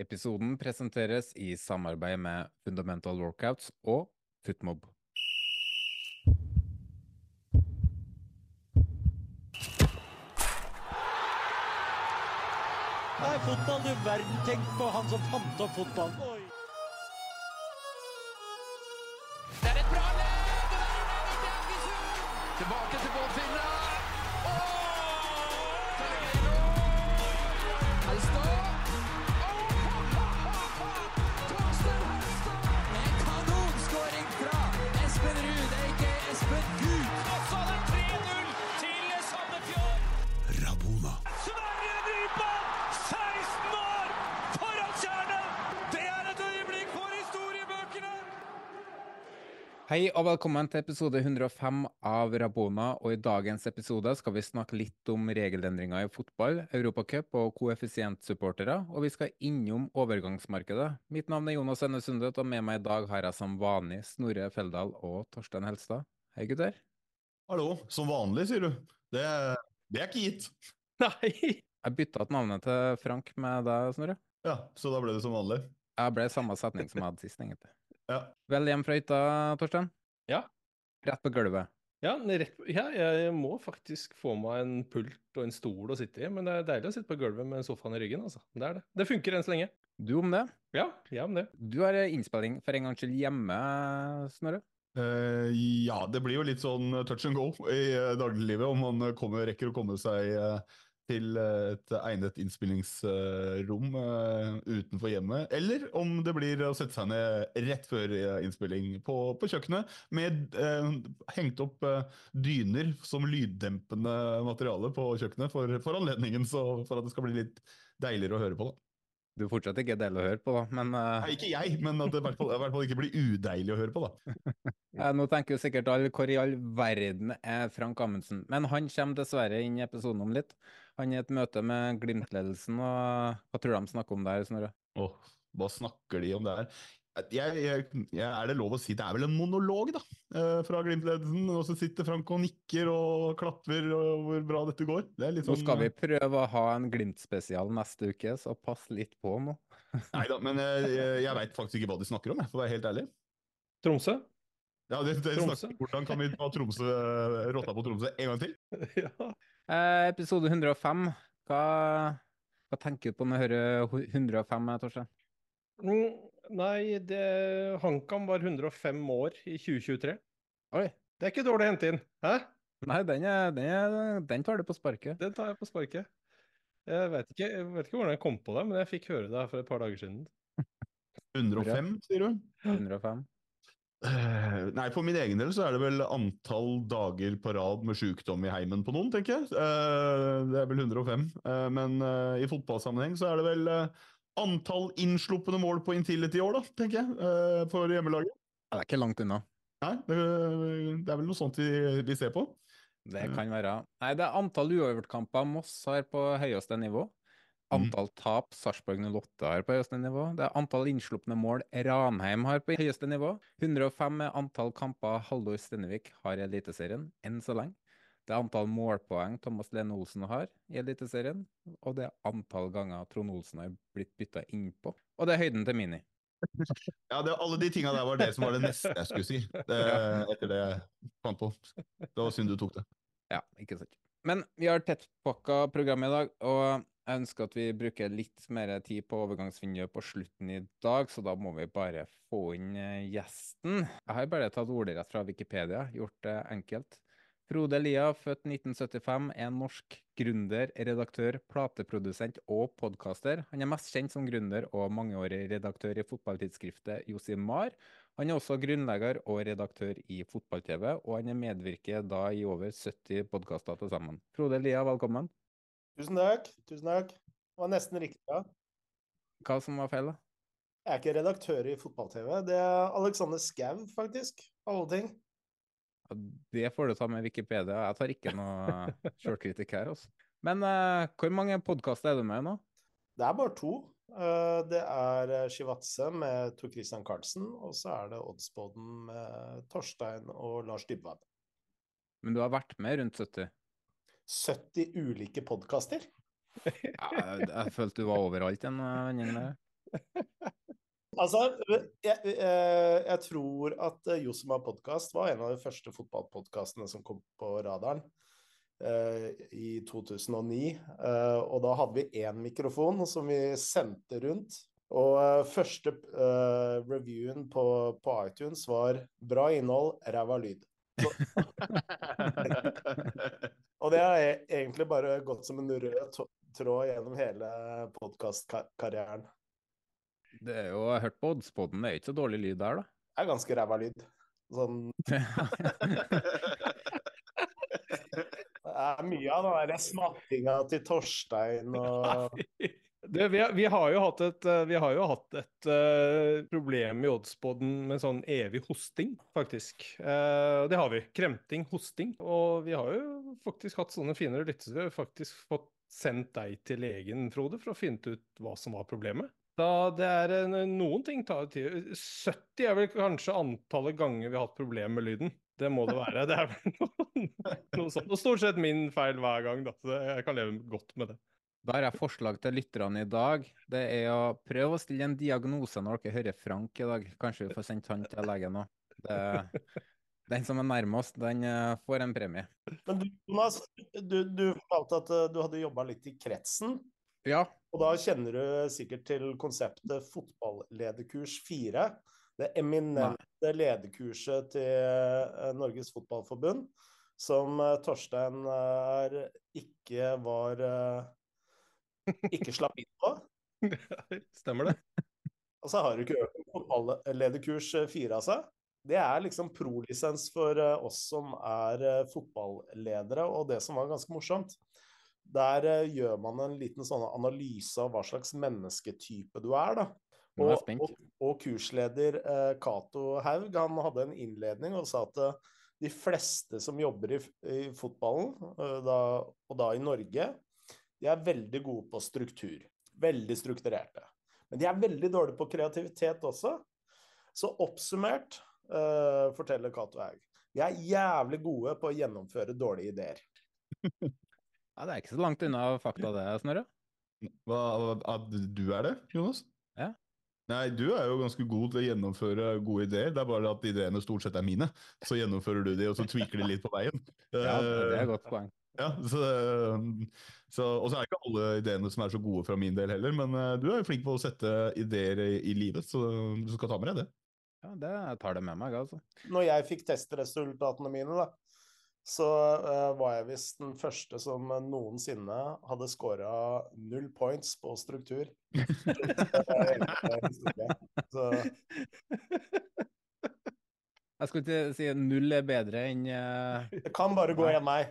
Episoden presenteres i samarbeid med Fundamental Workouts og Footmob. er fotball, du verden. Tenk på han som fant opp fotball. Det er et bra løp! Tilbake Hei og velkommen til episode 105 av Rabona, og i dagens episode skal vi snakke litt om regelendringer i fotball, Europacup og koeffisientsupportere, og vi skal innom overgangsmarkedet. Mitt navn er Jonas Enne Sundet, og med meg i dag har jeg som vanlig Snorre Feldal og Torstein Helstad. Hei gutter. Hallo, som vanlig, sier du. Det, det er ikke gitt. Nei! Jeg bytta ut navnet til Frank med deg, Snorre. Ja, så da ble det som vanlig. Jeg ble samme setning som jeg hadde sist, egentlig. Ja. Vel hjem fra hytta, Torstein? Ja. Rett på gulvet. Ja, rett, ja, jeg må faktisk få meg en pult og en stol å sitte i, men det er deilig å sitte på gulvet med sofaen i ryggen, altså. Det er det. Det funker enn så lenge. Du om det? Ja, jeg om det. Du har innspilling for en gangs skyld hjemme, Snorre? Uh, ja, det blir jo litt sånn touch and go i uh, dagliglivet om man eh, kommer, rekker å komme seg eh, til eh, et egnet innspillingsrom eh, utenfor hjemmet, eller om det blir å sette seg ned rett før eh, innspilling på, på kjøkkenet med eh, hengt opp dyner som lyddempende materiale på kjøkkenet for, for anledningen, så for at det skal bli litt deiligere å høre på. da. Du er fortsatt ikke deilig å høre på, da, men uh... Nei, ikke jeg, men at det i hvert fall, i hvert fall ikke blir udeilig å høre på, da. nå tenker jo sikkert alle hvor i all verden er Frank Amundsen. Men han kommer dessverre inn i episoden om litt. Han i et møte med Glimt-ledelsen, og hva tror du de snakker om der, Snorre? Åh, hva snakker de om der? Jeg, jeg, jeg, er det lov å si det er vel en monolog, da, eh, fra Glimt-ledelsen. Og så sitter Frank og nikker og klapper og hvor bra dette går. Det er litt Nå sånn skal vi prøve å ha en Glimt-spesial neste uke, så pass litt på nå. Nei da, men jeg, jeg, jeg veit faktisk ikke hva de snakker om, jeg, for å være helt ærlig. Tromsø? Ja, det, det Tromsø? snakker, Hvordan kan vi ta Tromsø, rotta på Tromsø en gang til? ja. Eh, episode 105. Hva, hva tenker du på når du hører 105, Torstein? Mm, nei, det HamKam var 105 år i 2023. Oi. Det er ikke dårlig å hente inn. Hæ? Nei, den, er, den, er, den tar du på sparket. Den tar jeg på sparket. Jeg vet ikke, jeg vet ikke hvordan jeg kom på det, men jeg fikk høre det for et par dager siden. 105, sier du? 105. Eh, Nei, for min egen del så er det vel antall dager på rad med sykdom i heimen på noen, tenker jeg. Eh, Det er vel 105. Eh, Men i fotballsammenheng så er det vel antall innsluppende mål på Intility i år, da, tenker jeg, for hjemmelaget. Ja, det er ikke langt unna. Nei, det, er vel noe sånt vi, vi ser på. Det kan være. Nei, det er antall uavgjortkamper Moss har på høyeste nivå. Antall tap Sarpsborg 08 har på høyeste nivå. Det er antall innslupne mål Ranheim har på høyeste nivå. 105 er antall kamper Haldor Stennevik har i Eliteserien, enn så lenge. Det er antall målpoeng Thomas Lene Olsen har i Eliteserien. Og det er antall ganger Trond Olsen har blitt bytta innpå. Og det er høyden til Mini. Ja, det, Alle de tinga der var det som var det neste jeg skulle si, det, etter det jeg fant på. Det var synd du tok det. Ja, ikke sant. Men vi har tettpakka program i dag, og Jeg ønsker at vi bruker litt mer tid på overgangsvinduet på slutten i dag, så da må vi bare få inn eh, gjesten. Jeg har bare tatt ordrett fra Wikipedia, gjort det enkelt. Frode Lia, født 1975, er en norsk gründer, redaktør, plateprodusent og podkaster. Han er mest kjent som gründer og mangeårig redaktør i fotballtidsskriftet Josimar. Han er også grunnlegger og redaktør i Fotball-TV, og han er medvirker da i over 70 podkaster til sammen. Frode Lia, velkommen. Tusen takk. Tusen takk. Det var nesten riktig, ja. Hva som var feil, da? Jeg er ikke redaktør i fotball-TV. Det er Alexander Skau, faktisk. Alle ting. Ja, Det får du ta med Wikipedia. Jeg tar ikke noe sjølkritikk her. Også. Men uh, hvor mange podkaster er du med i nå? Det er bare to. Uh, Det er eh, Shivatse med Tor Christian Karlsen, og så er det Oddsboden med Torstein og Lars Dybwad. Men du har vært med rundt 70? 70 ulike podkaster. Ja, jeg, jeg følte du var overalt igjen, vennen venninne. Altså, jeg, eh, jeg tror at eh, Josema podkast var en av de første fotballpodkastene som kom på radaren eh, i 2009. Eh, og da hadde vi én mikrofon som vi sendte rundt. Og eh, første eh, reviewen på, på iTunes var 'bra innhold, ræva lyd'. Og det har egentlig bare gått som en rød tråd gjennom hele podkastkarrieren. Det er jo, jeg har hørt på Oddspodden, det er ikke så dårlig lyd der, da. Det er ganske ræva lyd. Sånn Det er mye av den der smattinga til Torstein og Det, vi, vi har jo hatt et, eh, jo hatt et uh, problem i oddsboden med sånn evig hosting, faktisk. Uh, det har vi. Kremting, hosting. Og vi har jo faktisk hatt sånne finere lyttere. Faktisk fått sendt deg til legen, Frode, for å finne ut hva som var problemet. Da det er en- Noen ting tar tid. 70 er vel kanskje antallet ganger vi har hatt problemer med lyden. Det må det være. Det er vel noe, noe sånt. Og stort sett min feil hver gang, da. Så jeg kan leve godt med det. Da har jeg forslag til lytterne i dag. Det er å prøve å stille en diagnose når dere hører Frank i dag. Kanskje vi får sendt han til legen òg. Den som er nærmest, den eh, får en premie. Men du, Jonas, du, du fortalte at eh, du hadde jobba litt i kretsen. Ja. Og da kjenner du sikkert til konseptet fotballederkurs 4. Det eminente lederkurset til eh, Norges Fotballforbund, som Torstein ikke var Ikke slapp inn på. Stemmer det. Og så har du ikke økt fotballederkurs fire 4, seg. Det er liksom prolisens for eh, oss som er eh, fotballedere, og det som var ganske morsomt. Der eh, gjør man en liten sånn analyse av hva slags mennesketype du er, da. Og, og, og kursleder eh, Haug han hadde en innledning og sa at eh, de fleste som jobber i, i fotballen, eh, da, og da i Norge, de er veldig gode på struktur. Veldig strukturerte. Men de er veldig dårlige på kreativitet også. Så oppsummert uh, forteller Cato Haug. De er jævlig gode på å gjennomføre dårlige ideer. Ja, Det er ikke så langt unna fakta, det, Snorre. At du er det, Jonas? Ja. Nei, du er jo ganske god til å gjennomføre gode ideer. Det er bare at ideene stort sett er mine. Så gjennomfører du de, og så tweaker de litt på veien. Ja, det er et godt poeng. Ja, så, så, og så er ikke alle ideene som er så gode fra min del heller, men eh, du er jo flink på å sette ideer i, i livet, så du skal ta med deg det. Ja, det tar det med meg, altså. Når jeg fikk testresultatene mine, da, så uh, var jeg visst den første som noensinne hadde scora null points på struktur. så, Jeg skulle ikke si null er bedre enn uh... det kan bare gå én vei.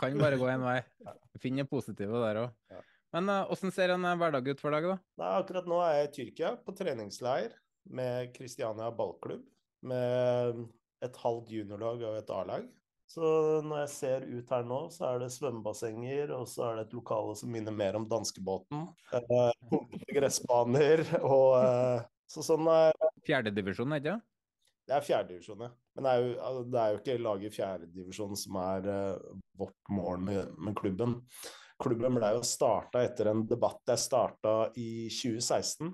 Kan bare gå en vei. Finn det positive der òg. Men eh, åssen ser en eh, hverdag ut for deg, da? Nei, akkurat nå er jeg i Tyrkia på treningsleir med Kristiania ballklubb. Med et halvt juniorlag og et A-lag. Så når jeg ser ut her nå, så er det svømmebassenger, og så er det et lokale som minner mer om danskebåten. Eh, gressbaner og eh, Så sånn er Fjerdedivisjon, ikke sant? Det er fjerdedivisjon, ja. Men det er jo, altså, det er jo ikke laget i fjerdedivisjon som er uh, vårt mål med, med klubben. Klubben ble jo starta etter en debatt jeg starta i 2016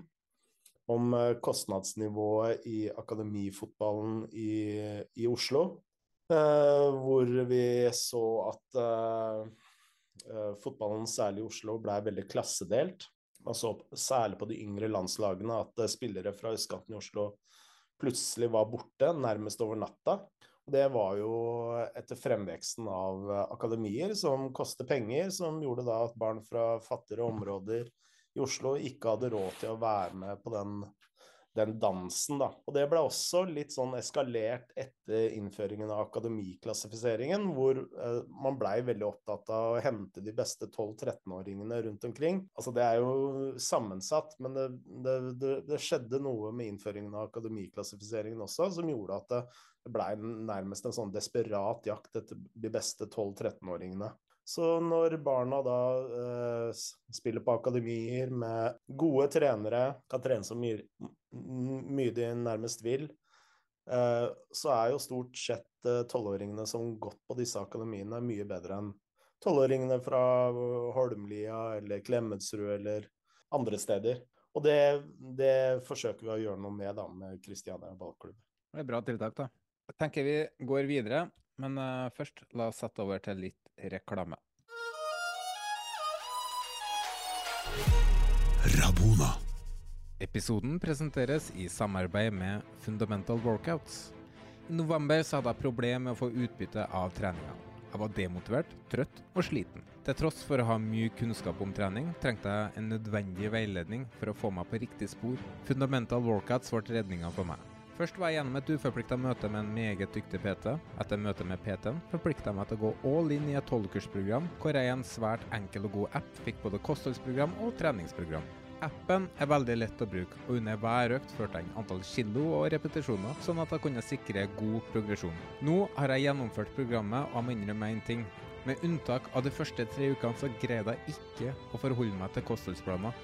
om uh, kostnadsnivået i akademifotballen i, i Oslo. Uh, hvor vi så at fotballen, særlig i Oslo, ble veldig klassedelt. Man så særlig på de yngre landslagene at spillere fra østkanten i Oslo plutselig var borte, nærmest over natta. Det var jo etter fremveksten av eh, akademier som koster penger, som gjorde da at barn fra fattigere områder i Oslo ikke hadde råd til å være med på den, den dansen, da. Og det ble også litt sånn eskalert etter innføringen av akademiklassifiseringen, hvor eh, man blei veldig opptatt av å hente de beste 12-13-åringene rundt omkring. Altså det er jo sammensatt, men det, det, det, det skjedde noe med innføringen av akademiklassifiseringen også, som gjorde at det, det blei nærmest en sånn desperat jakt etter de beste 12-13-åringene. Så når barna da eh, spiller på akademier med gode trenere, kan trene så mye, mye de nærmest vil, eh, så er jo stort sett eh, tolvåringene som gått på disse akademiene, mye bedre enn tolvåringene fra Holmlia eller Klemetsrud eller andre steder. Og det, det, forsøker vi å gjøre noe med da, med Kristiania ballklubb. Det er bra tiltak, da. Jeg tenker vi går videre, men uh, først la oss sette over til litt reklame. Episoden presenteres i samarbeid med Fundamental Workouts. I november så hadde jeg problemer med å få utbytte av treninga. Jeg var demotivert, trøtt og sliten. Til tross for å ha mye kunnskap om trening, trengte jeg en nødvendig veiledning for å få meg på riktig spor. Fundamental Workouts ble redninga for meg. Først var jeg gjennom et uforplikta møte med en meget dyktig PT. Etter møtet med PT-en forplikta jeg meg til å gå all in i et tolvkursprogram, hvor jeg i en svært enkel og god app fikk både kostholdsprogram og treningsprogram. Appen er veldig lett å bruke, og under hver økt førte jeg antall kilo og repetisjoner, sånn at jeg kunne sikre god progresjon. Nå har jeg gjennomført programmet, og jeg må innrømme én ting. Med unntak av de første tre ukene så greide jeg ikke å forholde meg til kostholdsplaner.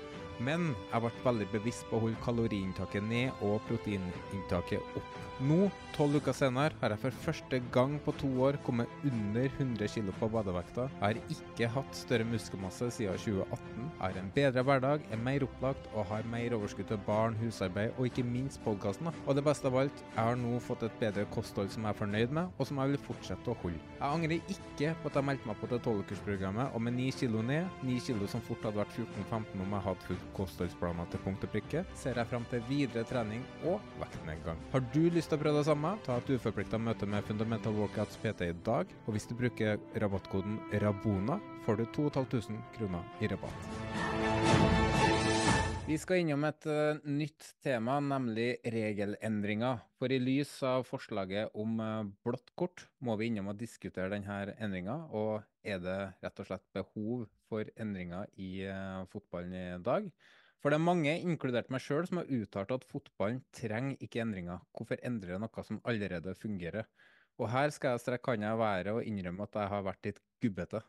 Men jeg ble veldig bevisst på å holde kaloriinntaket ned og proteininntaket opp. Nå, tolv uker senere, har jeg for første gang på to år kommet under 100 kg på badevekta. Jeg har ikke hatt større muskelmasse siden 2018. Jeg har en bedre hverdag, er mer opplagt og har mer overskudd til barn, husarbeid og ikke minst podkasten. Og det beste av alt, jeg har nå fått et bedre kosthold som jeg er fornøyd med, og som jeg vil fortsette å holde. Jeg angrer ikke på at jeg meldte meg på det tolvukersprogrammet, og med 9 kg ned, 9 kg som fort hadde vært 14-15 om jeg hadde fulgt kostholdsplaner til punkt og prikke, ser jeg fram til videre trening og vektnedgang. Har du lyst til å prøve det samme, ta et uforplikta møte med Fundamental Workouts PT i dag. Og hvis du bruker rabattkoden RABONA, får du 2500 kroner i rabatt. Vi skal innom et uh, nytt tema, nemlig regelendringer. For i lys av forslaget om uh, blått kort, må vi innom og diskutere denne endringa. Og er det rett og slett behov for endringer i uh, fotballen i dag? For det er mange, inkludert meg sjøl, som har uttalt at fotballen trenger ikke endringer. Hvorfor endre noe som allerede fungerer? Og her skal jeg strekke handa være og innrømme at jeg har vært litt gubbete.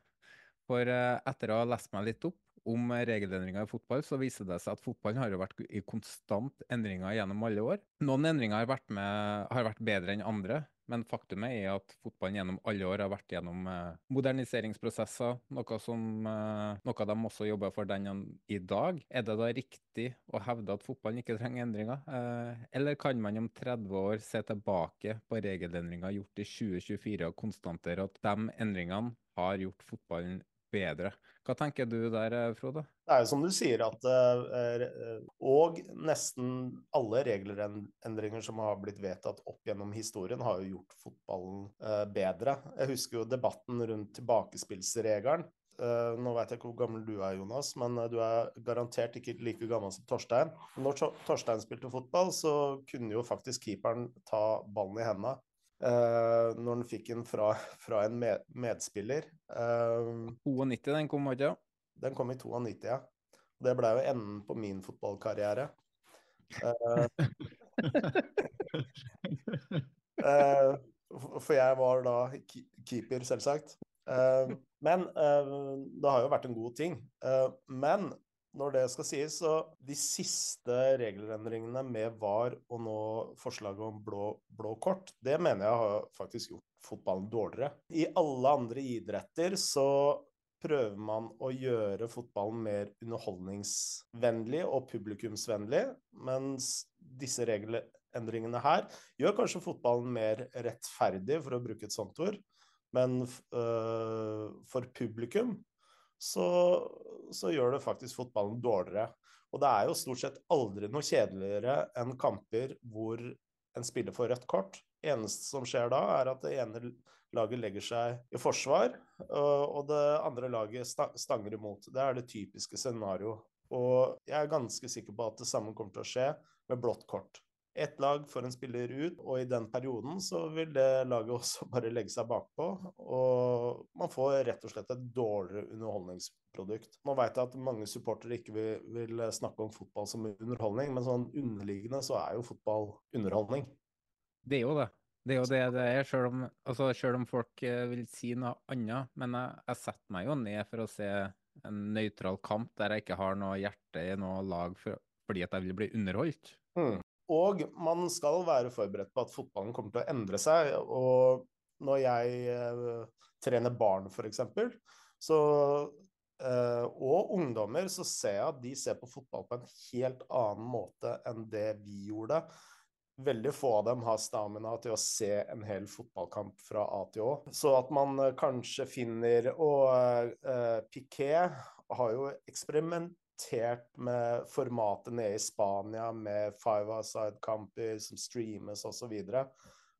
For etter å ha lest meg litt opp om regelendringer i fotball, så viser det seg at fotballen har jo vært i konstant endringer gjennom alle år. Noen endringer har vært, med, har vært bedre enn andre, men faktumet er at fotballen gjennom alle år har vært gjennom eh, moderniseringsprosesser, noe, som, eh, noe de også jobber for den i dag. Er det da riktig å hevde at fotballen ikke trenger endringer? Eh, eller kan man om 30 år se tilbake på regelendringer gjort i 2024 og konstatere at de endringene har gjort fotballen bedre. Hva tenker du der, eh, Frode? Det er jo som du sier at uh, Og nesten alle regelendringer som har blitt vedtatt opp gjennom historien, har jo gjort fotballen bedre. Jeg husker jo debatten rundt tilbakespillsregelen. Nå vet jeg ikke hvor gammel du er, Jonas, men du er garantert ikke like gammel som Torstein. Når Torstein spilte fotball, så kunne jo faktisk keeperen ta ballen i hendene Uh, når han fikk den fra, fra en med, medspiller. Uh, 92 den kom, ikke Den kom i 92, ja. Det ble jo enden på min fotballkarriere. Uh, for jeg var da keeper, selvsagt. men det har jo vært en god ting. men når det skal sies, så de siste regelendringene med VAR og nå forslaget om blå, blå, kort, det mener jeg har faktisk gjort fotballen dårligere. I alle andre idretter så prøver man å gjøre fotballen mer underholdningsvennlig og publikumsvennlig, mens disse regelendringene her gjør kanskje fotballen mer rettferdig, for å bruke et sånt ord. Men øh, for publikum så, så gjør det faktisk fotballen dårligere. Og det er jo stort sett aldri noe kjedeligere enn kamper hvor en spiller får rødt kort. Eneste som skjer da, er at det ene laget legger seg i forsvar, og det andre laget stanger imot. Det er det typiske scenarioet. Og jeg er ganske sikker på at det samme kommer til å skje med blått kort. Ett lag får en spiller ut, og i den perioden så vil det laget også bare legge seg bakpå. Og man får rett og slett et dårligere underholdningsprodukt. Nå vet jeg at mange supportere ikke vil, vil snakke om fotball som underholdning, men sånn underliggende så er jo fotball underholdning. Det er jo det. Det er jo det det er, selv om, altså, selv om folk eh, vil si noe annet. Men jeg, jeg setter meg jo ned for å se en nøytral kamp der jeg ikke har noe hjerte i noe lag for, fordi at jeg vil bli underholdt. Mm. Og man skal være forberedt på at fotballen kommer til å endre seg. Og når jeg eh, trener barn, f.eks., så eh, og ungdommer, så ser jeg at de ser på fotball på en helt annen måte enn det vi gjorde. Veldig få av dem har stamina til å se en hel fotballkamp fra A til Å. Så at man eh, kanskje finner Og uh, Piquet har jo eksperimentert med formatet nede i Spania, med five-a-side-kamper som streames osv.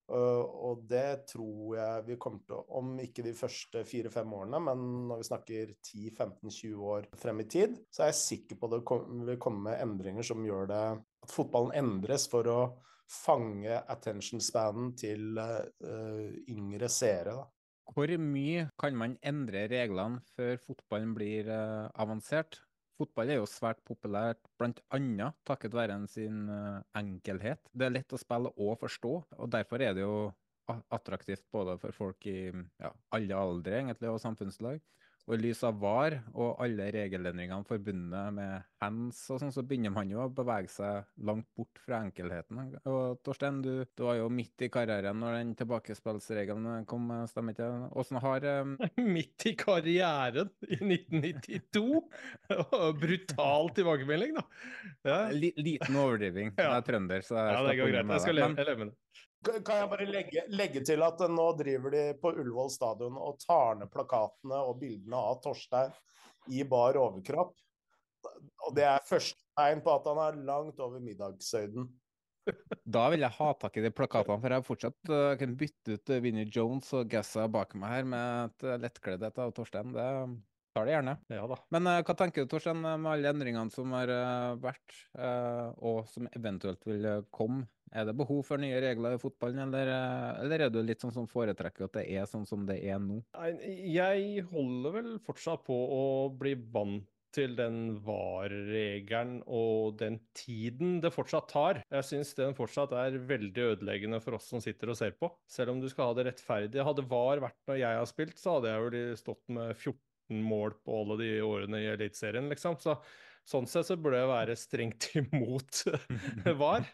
Uh, og det tror jeg vi kommer til Om ikke de første fire-fem årene, men når vi snakker 10-15-20 år frem i tid, så er jeg sikker på det vil komme endringer som gjør det at fotballen endres for å fange attention spanen til uh, yngre seere. Da. Hvor mye kan man endre reglene før fotballen blir uh, avansert? Fotball er jo svært populært bl.a. takket være sin uh, enkelhet. Det er lett å spille og forstå, og derfor er det jo attraktivt både for folk i ja, alle aldre egentlig, og samfunnslag. Og i lys av VAR og alle regelendringene forbundet med hands og sånn, så begynner man jo å bevege seg langt bort fra enkelheten. Og Torstein, du, du var jo midt i karrieren når den tilbakespillsregelen kom, stemmer ikke det? Åssen har um... Midt i karrieren i 1992? Brutal tilbakemelding, da. Ja. Liten overdriving. Jeg er trønder, så jeg ja, det går greit. Jeg skal leve med det. Kan jeg bare legge, legge, til at nå driver de på Ullevål stadion og tar ned plakatene og bildene av Torstein i bar overkropp. Og det er første tegn på at han er langt over middagshøyden. Da vil jeg ha tak i de plakatene, for jeg har fortsatt uh, kan bytte ut uh, Vinnie Jones og Gazza bak meg her med et uh, lettkledd av Torstein. Det tar det gjerne. Ja da. Men uh, hva tenker du, Torstein, med alle endringene som har vært, og som eventuelt vil komme? Er det behov for nye regler i fotballen, eller, eh, eller, er du litt sånn som foretrekker at det er sånn som det er nå? Jeg holder vel fortsatt på å bli vant til den VAR-regelen og den tiden det fortsatt tar. Jeg syns den fortsatt er veldig ødeleggende for oss som sitter og ser på. Selv om du skal ha det rettferdig. Hadde VAR vært når jeg har spilt, så hadde jeg jo stått med 14 mål på alle de årene i Eliteserien, liksom. Så, sånn sett så burde jeg være strengt imot VAR.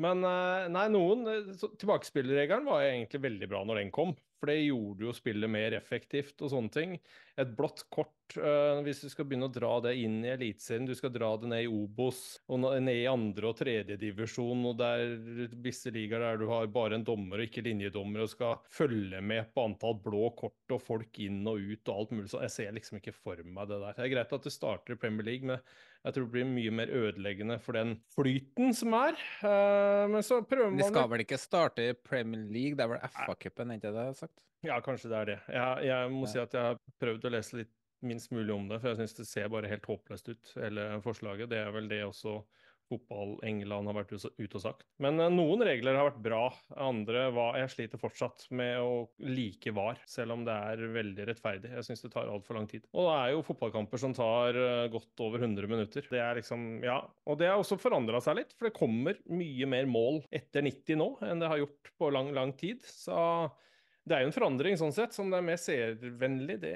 Men eh, nei, noen Tilbakespillregelen var egentlig veldig bra når den kom. For det gjorde jo spillet mer effektivt og sånne ting. Et blått kort, uh, hvis du skal begynne å dra det inn i Eliteserien, du skal dra det ned i Obos og ned i andre og tredje divisjon, og der visse ligaer der du har bare en dommer og ikke linjedommer og skal følge med på antall blå kort og folk inn og ut og alt mulig sånn. Jeg ser liksom ikke for meg det der. Det er greit at det starter i Premier League, men jeg tror det blir mye mer ødeleggende for den flyten som er. Uh, men så prøver man De skal vel ikke starte i Premier League? Det er vel FA-cupen, ikke det sagt? Ja, kanskje det er det. Jeg, jeg må ja. si at jeg har prøvd å lese litt minst mulig om det, for jeg syns det ser bare helt håpløst ut, hele forslaget. Det er vel det også fotball-England har vært ute og sagt. Men uh, noen regler har vært bra. Andre var Jeg sliter fortsatt med å like VAR, selv om det er veldig rettferdig. Jeg syns det tar altfor lang tid. Og det er jo fotballkamper som tar uh, godt over 100 minutter. Det er liksom Ja. Og det har også forandra seg litt, for det kommer mye mer mål etter 90 nå enn det har gjort på lang, lang tid. Så det er jo en forandring sånn sett, som det er mer seervennlig. Det,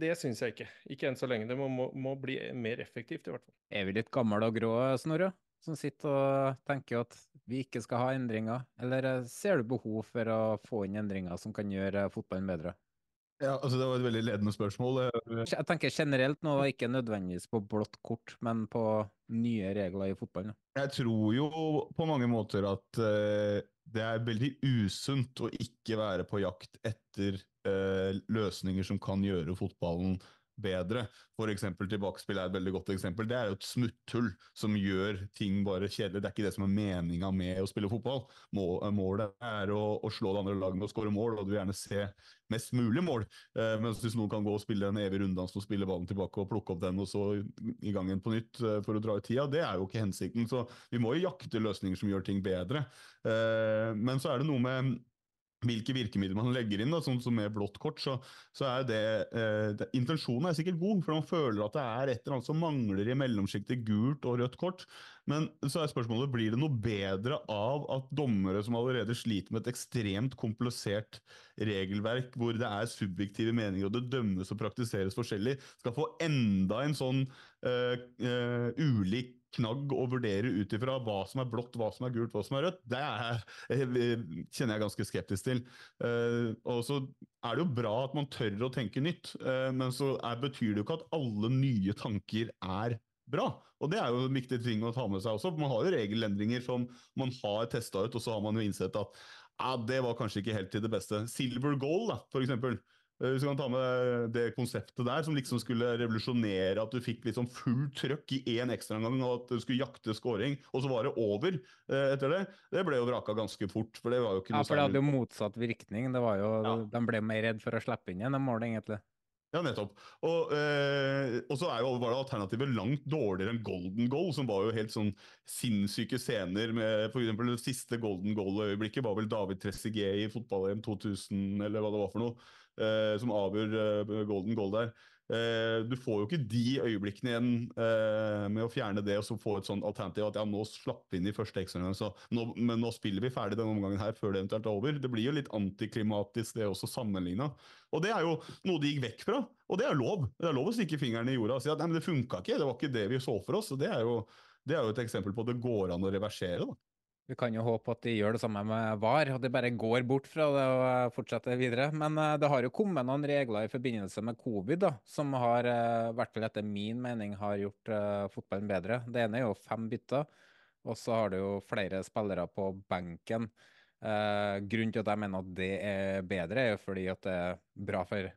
det syns jeg ikke. Ikke enn så lenge. Det må, må, må, bli mer effektivt, i hvert fall. Er vi litt gamle og grå, Snorre? Som sitter og tenker at vi ikke skal ha endringer? Eller eh, ser du behov for å få inn endringer som kan gjøre fotballen bedre? Ja, altså Det var et veldig ledende spørsmål. Jeg tenker generelt nå, ikke nødvendigvis på blått kort, men på nye regler i fotballen. Jeg tror jo på mange måter at det er veldig usunt å ikke være på jakt etter løsninger som kan gjøre fotballen bedre. F.eks. tilbakespill er et veldig godt eksempel. Det er jo et smutthull som gjør ting bare kjedelig. Det er ikke det som er meninga med å spille fotball. Målet er å, å slå det andre laget med å skåre mål, og du vil gjerne se mest mulig mål. Eh, mens hvis noen kan gå og spille en evig runddans og spille ballen tilbake og plukke opp den og så i gang igjen på nytt eh, for å dra ut tida, det er jo ikke hensikten. Så vi må jo jakte løsninger som gjør ting bedre. Eh, men så er det noe med hvilke virkemidler man legger inn, da, sånn som med blått kort, så, så er det, eh, det, Intensjonen er sikkert god, for man føler at det er et eller annet som mangler i mellomsjiktet gult og rødt kort. Men så er spørsmålet blir det noe bedre av at dommere som allerede sliter med et ekstremt komplisert regelverk, hvor det er subjektive meninger og det dømmes og praktiseres forskjellig, skal få enda en sånn eh, eh, ulik knagg å vurdere ut ifra hva som er blått, hva som er gult, hva som er rødt, det er, kjenner jeg ganske skeptisk til. Uh, og så er det jo bra at man tør å tenke nytt, uh, men så er, betyr det jo ikke at alle nye tanker er bra. Og det er jo en viktig ting å ta med seg også. Man har jo regelendringer som man har testa ut, og så har man jo innsett at ja, det var kanskje ikke helt til det beste. Silver goal, da, for eksempel. Eh, hvis du kan ta med det konseptet der, som liksom skulle revolusjonere at du fikk liksom full trøkk i én ekstraomgang, og at du skulle jakte scoring, og så var det over eh, etter det. Det ble jo vraka ganske fort. For det var jo ikke noe Ja, for det hadde jo motsatt virkning. Det var jo, ja. De ble mer redd for å slippe inn igjen, de målene, egentlig. Ja, nettopp. Og, eh, og så var det alternativet langt dårligere enn Golden Goal, som var jo helt sånn sinnssyke scener. med eksempel, Det siste Golden Goal-øyeblikket var vel David Trezeguet i fotball-EM 2000, eller hva det var for noe, eh, som avgjør eh, Golden Goal der. Eh, du får jo ikke de øyeblikkene igjen eh, med å fjerne det og så få et sånt alternativ at ja, nå slapp vi inn i første ekstraomgang, men nå spiller vi ferdig denne omgangen her før det eventuelt er over. Det blir jo litt antiklimatisk det også sammenligna. Og det er jo noe de gikk vekk fra, og det er lov. Det er lov å stikke fingeren i jorda og si at nei, men det funka ikke, det var ikke det vi så for oss. og det er jo, det er jo et eksempel på at det går an å reversere. da. Vi kan jo håpe at de gjør det samme med VAR, og de bare går bort fra det og eh, fortsetter videre. Men uh, det har jo kommet noen regler i forbindelse med covid da, som har, uh, i hvert fall etter min mening, har gjort uh, fotballen bedre. Det ene er jo fem bytter, og så har du jo flere spillere på benken. Uh, grunnen til at jeg mener at det er bedre, er jo fordi at det er bra for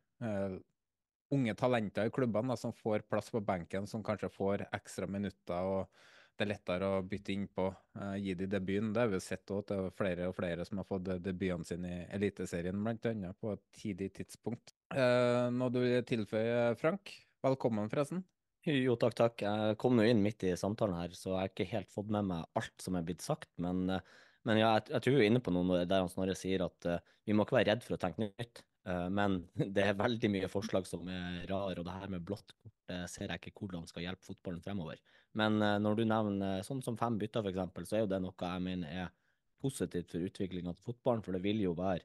unge talenter i klubbene som får plass på benken, som kanskje får ekstra minutter. og det er lettere å bytte innpå, uh, gi de debuten. Det har vi sett òg, det er flere og flere som har fått debutene sine i Eliteserien, bl.a. på et tidlig tidspunkt. Uh, noe du vil tilføye, Frank? Velkommen, forresten. Jo, takk, takk. Jeg kom nå inn midt i samtalen her, så jeg har ikke helt fått med meg alt som er blitt sagt. Men, uh, men ja, jeg, jeg, tror vi er inne på noe der han Snorre sier at uh, vi må ikke være redd for å tenke nytt. Uh, men det er veldig mye forslag som er rare, og det her med blått kort ser jeg ikke hvordan skal hjelpe fotballen fremover. Men uh, når du nevner sånn som fem bytter, f.eks., så er jo det noe jeg mener er positivt for utviklinga til fotballen. For det vil jo være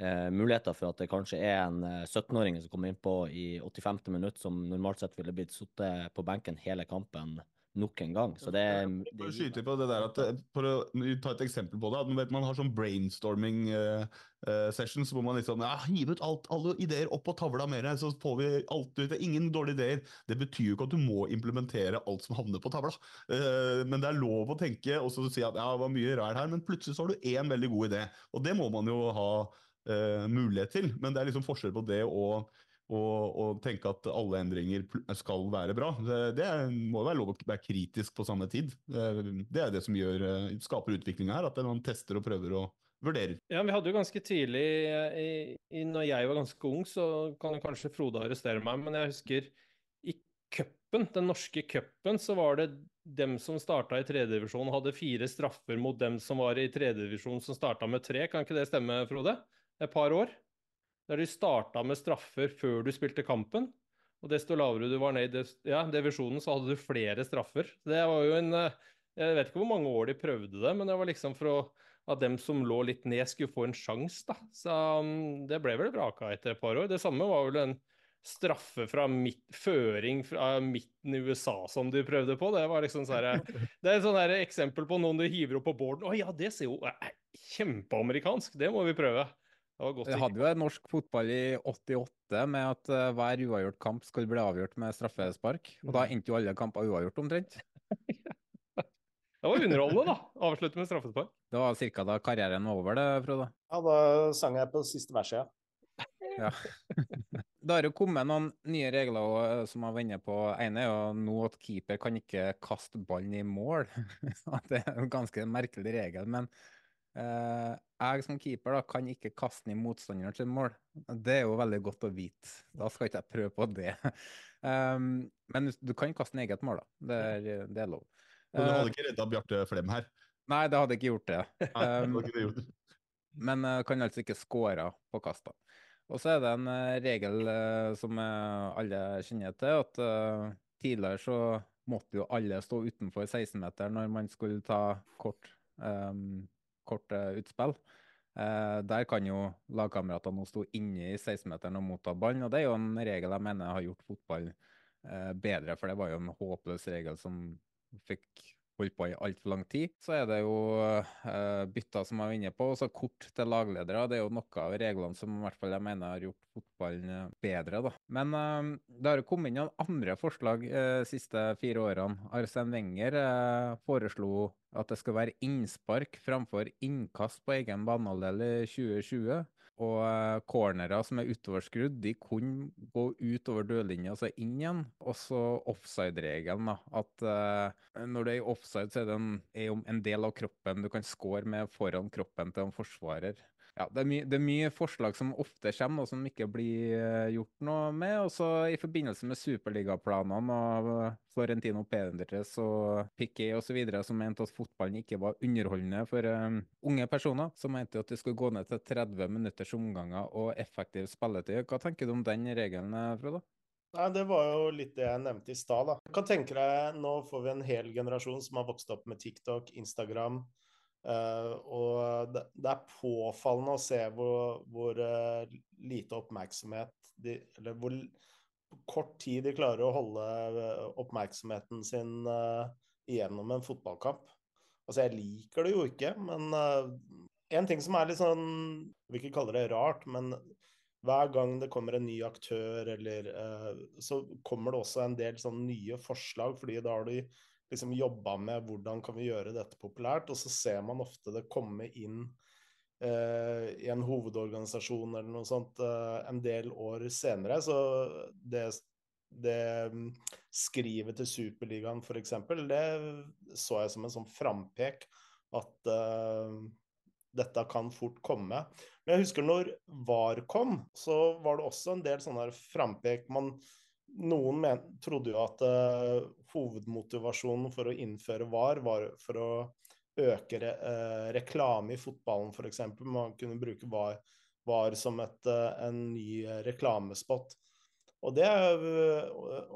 eh, muligheter for at det kanskje er en 17-åring som kommer innpå i 85. minutt, som normalt sett ville blitt sittet på benken hele kampen nok en gang. Så det, det skyte på det der at eh, For å ta et eksempel på det. at vet, Man har sånn brainstorming uh, uh, sessions hvor man liksom ja, hiver ut alt, alle ideer opp på tavla mer, så får vi alt ut. Ingen dårlige ideer. Det betyr jo ikke at du må implementere alt som havner på tavla. Uh, men det er lov å tenke og så si at ja, det var mye ræl her, men plutselig så har du én veldig god idé. Og det må man jo ha mulighet til. Men det er liksom forskjell på det og og, og, tenke at alle endringer skal være bra. Det, det må være lov å være kritisk på samme tid. Det er det som gjør, eh, skaper utviklinga her, at man tester og prøver og vurderer. Ja, vi hadde jo ganske tidlig, eh, i, i, når jeg var ganske ung, så kan kanskje Frode arrestere meg, men jeg husker i cupen, den norske cupen, så var det dem som starta i tredjedivisjon, hadde fire straffer mot dem som var i tredjedivisjon som starta med tre. Kan ikke det stemme, Frode? Et par år? Der de starta med straffer før du spilte kampen. Og desto lavere du var ned i ja, divisjonen, så hadde du flere straffer. Det var jo en eh, Jeg vet ikke hvor mange år de prøvde det, men det var liksom for å, at dem som lå litt ned, skulle få en sjanse, da. Så um, det ble vel vraka etter et par år. Det samme var vel en straffe fra midt, føring fra midten i USA som de prøvde på. Det var liksom sånn Det er et sånn eksempel på noen du hiver opp på boarden. Å ja, det ser jo kjempeamerikansk. Det må vi prøve. Vi hadde jo norsk fotball i 88 med at uh, hver uavgjort kamp skulle bli avgjort med straffespark. Og da endte jo alle kamper uavgjort, omtrent. det var underholdende, da. Avslutte med straffespark. Det var ca. da karrieren var over, det, Frode? Ja, da sang jeg på siste verset, ja. Ja. Det har jo kommet noen nye regler også, som jeg var inne på. ene er jo nå at keeper kan ikke kaste ballen i mål. Det er en ganske merkelig regel. Men eh, jeg som keeper da, kan ikke kaste i motstanderen til mål. Det er jo veldig godt å vite. Da skal ikke jeg prøve på det. Um, men du kan kaste i eget mål, da. Det er, det er lov. Så du hadde Eh, ikke redda Bjarte Flem her? Nei, det hadde ikke gjort det. Nei, det Um, hadde ikke det men uh, kan altså ikke score på kasta. Og så er det en regel som alle kjenner til, at tidligere så måtte jo alle stå utenfor 16-meteren når man skulle ta kort, um, kort utspill. Eh, der kan jo lagkameratene nå stå inne i 16-meteren og motta ballen, og det er jo en regel jeg mener har gjort fotball eh, bedre, for det var jo en håpløs regel som fikk holdt på i altfor lang tid. Så er det jo uh, bytter som jeg var inne på, og så kort til lagledere. Det er jo noe av reglene som i hvert fall jeg mener har gjort fotballen eh, bedre, da. Men uh, det har jo kommet inn noen andre forslag de de siste fire årene. Arsen Wenger foreslo at det skal være innspark framfor innkast på egen banehalvdel i 2020. Og eh, cornerer som er utoverskrudd, de kunne gå utover dørlinja og så inn igjen. Og så offside-regelen, da. At uh, når du er i offside, så er det en, er en del av kroppen du kan score med foran kroppen til en forsvarer. Ja, det er, mye, det er mye forslag som ofte kommer, og som ikke blir eh, gjort noe med. Også i forbindelse med superligaplanene og eh, Florentino Pedres og Piquet osv., som mente at fotballen ikke var underholdende for um, unge personer, som mente at det skulle gå ned til 30 minutters omganger og effektiv spilletid. Hva tenker du om den regelen, Frode? Nei, Det var jo litt det jeg nevnte i stad. Du kan deg, Nå får vi en hel generasjon som har vokst opp med TikTok, Instagram. Eh, og det, det er påfallende å se hvor, hvor uh, lite oppmerksomhet de Eller hvor kort tid de klarer å holde eh, oppmerksomheten sin uh, gjennom en fotballkamp. Altså, jeg liker det jo ikke, men en ting som er litt sånn Jeg vil ikke kalle det rart, men hver gang det kommer en ny aktør, eller så kommer det også en del sånn nye forslag, fordi da har de liksom jobba med hvordan kan vi gjøre dette populært, og så ser man ofte det komme inn eh, i en hovedorganisasjon eller noe sånt eh, en del år senere. Så det, det mm, skrivet til Superligaen f.eks., det så jeg som en sånn frampek at eh, dette kan fort komme. Men jeg husker når VAR kom, så var det også en del sånne frampek. Man, noen men, trodde jo at uh, hovedmotivasjonen for å innføre VAR var for å øke re, uh, reklame i fotballen, f.eks. Man kunne bruke VAR, VAR som et, uh, en ny reklamespott. Og det er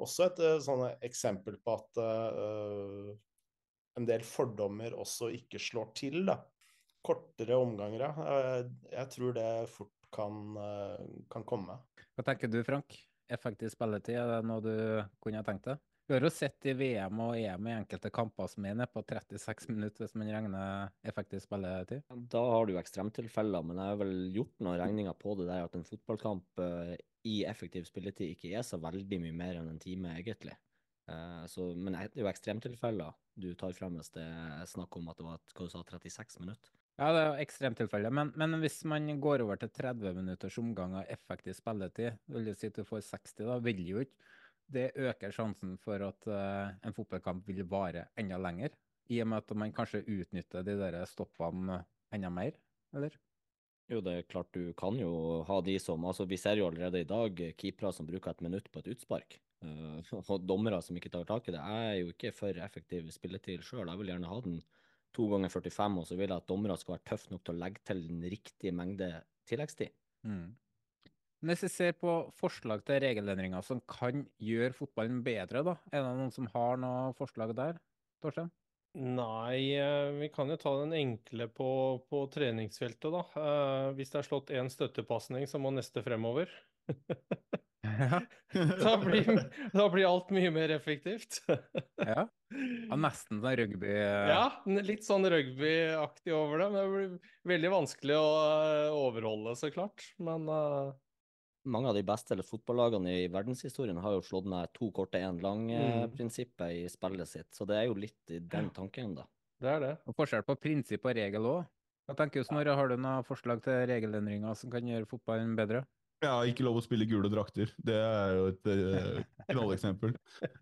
også et sånn eksempel på at en del fordommer også ikke slår til, da. Kortere omganger, ja. Jeg tror det fort kan, kan komme. Hva tenker du, Frank? Effektiv spilletid, er det noe du kunne tenkt deg? Vi har jo sett i VM og EM i enkelte kamper som er nede på 36 minutter, hvis man regner effektiv spilletid. Da har du ekstremtilfeller, men jeg har vel gjort noen regninger på det der at en fotballkamp eh, i effektiv spilletid ikke er så veldig mye mer enn en time, egentlig. Eh, så, men det er jo ekstremtilfeller du tar frem hvis det er snakk om at det var hva du sa, 36 minutter. Ja, det er jo ekstremtilfelle, men, men hvis man går over til 30 minutters omgang av effektiv spilletid, vil du si at du får 60, da vil jo ikke det øker sjansen for at uh, en fotballkamp vil vare enda lenger, i og med at man kanskje utnytter de der stoppene enda mer, eller? Jo, det er klart du kan jo ha de som altså Vi ser jo allerede i dag keepere som bruker et minutt på et utspark. Uh, og dommere som ikke tar tak i det. Jeg er jo ikke for effektiv spilletid sjøl. Jeg vil gjerne ha den to ganger 45, og så vil jeg at dommere skal være tøffe nok til å legge til den riktige mengde tilleggstid. Mm. Men Hvis vi ser på forslag til regelendringer som kan gjøre fotballen bedre, da, er det noen som har noe forslag der, Torstein? Nei, eh, vi kan jo ta den enkle på, på treningsfeltet, da. Eh, hvis det er slått én støttepasning, så må neste fremover. da, blir, da blir alt mye mer effektivt. Ja, ja nesten sånn rugby... Ja, litt sånn rugbyaktig over det. Men det blir veldig vanskelig å eh, overholde, så klart. Men uh... Mange av de beste eller fotballagene i verdenshistorien har jo slått ned to korte, én Mm. lang-prinsippet i spillet sitt. Så det er jo litt i den tanken, da. det er det. Og forskjell på prinsipp og regel òg. Jeg tenker du, Snorre? Har du noen forslag til regelendringer som kan gjøre fotballen bedre? Ja, ikke lov å spille gule drakter. Det er jo et uh, knalleksempel.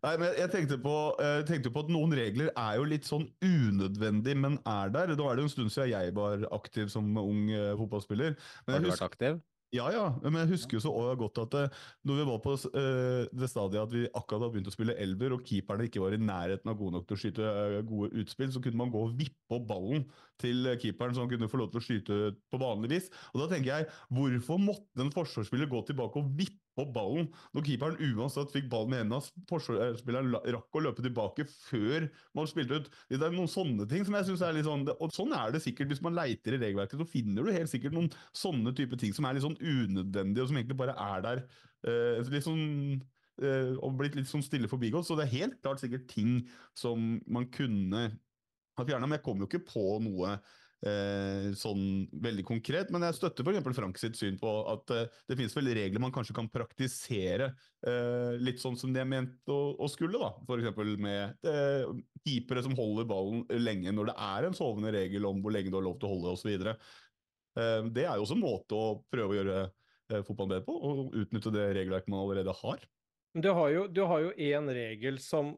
Nei, men jeg tenkte på, jeg tenkte på, at noen regler er jo litt sånn unødvendig, men er der. Nå er det jo en stund siden jeg var aktiv som ung uh, fotballspiller. Men Har du vært aktiv? Ja, ja, men jeg husker jo så godt at uh, når vi var på uh, det stadiet at vi akkurat hadde begynt å spille elver, og keeperne ikke var i nærheten av gode nok til å skyte uh, gode utspill, så kunne man gå og vippe opp ballen til keeperen, så han kunne få lov til å skyte på vanlig vis. Og da tenker jeg, hvorfor måtte en forsvarsspiller gå tilbake og vippe opp ballen når keeperen uansett fikk ballen i hendene? Forsvarsspilleren rakk å løpe tilbake før man spilte ut. Det er noen sånne ting som jeg synes er litt sånn Og sånn er det sikkert hvis man leiter i regelverket, så finner du helt sikkert noen sånne type ting som er litt sånn unødvendige, og som egentlig bare er der eh, litt sånn eh, og blitt litt sånn stille forbigått. Så det er helt klart sikkert ting som man kunne ha fjerna, men jeg kom jo ikke på noe eh, sånn veldig konkret. Men jeg støtter f.eks. Frank sitt syn på at eh, det finnes vel regler man kanskje kan praktisere eh, litt sånn som det er ment å, å skulle, da. F.eks. med eh, keepere som holder ballen lenge når det er en sovende regel om hvor lenge du har lov til å holde osv. Eh, det er jo også en måte å prøve å gjøre fotballen bedre på, og utnytte det regelverket man allerede har. Du har jo, du har jo én regel som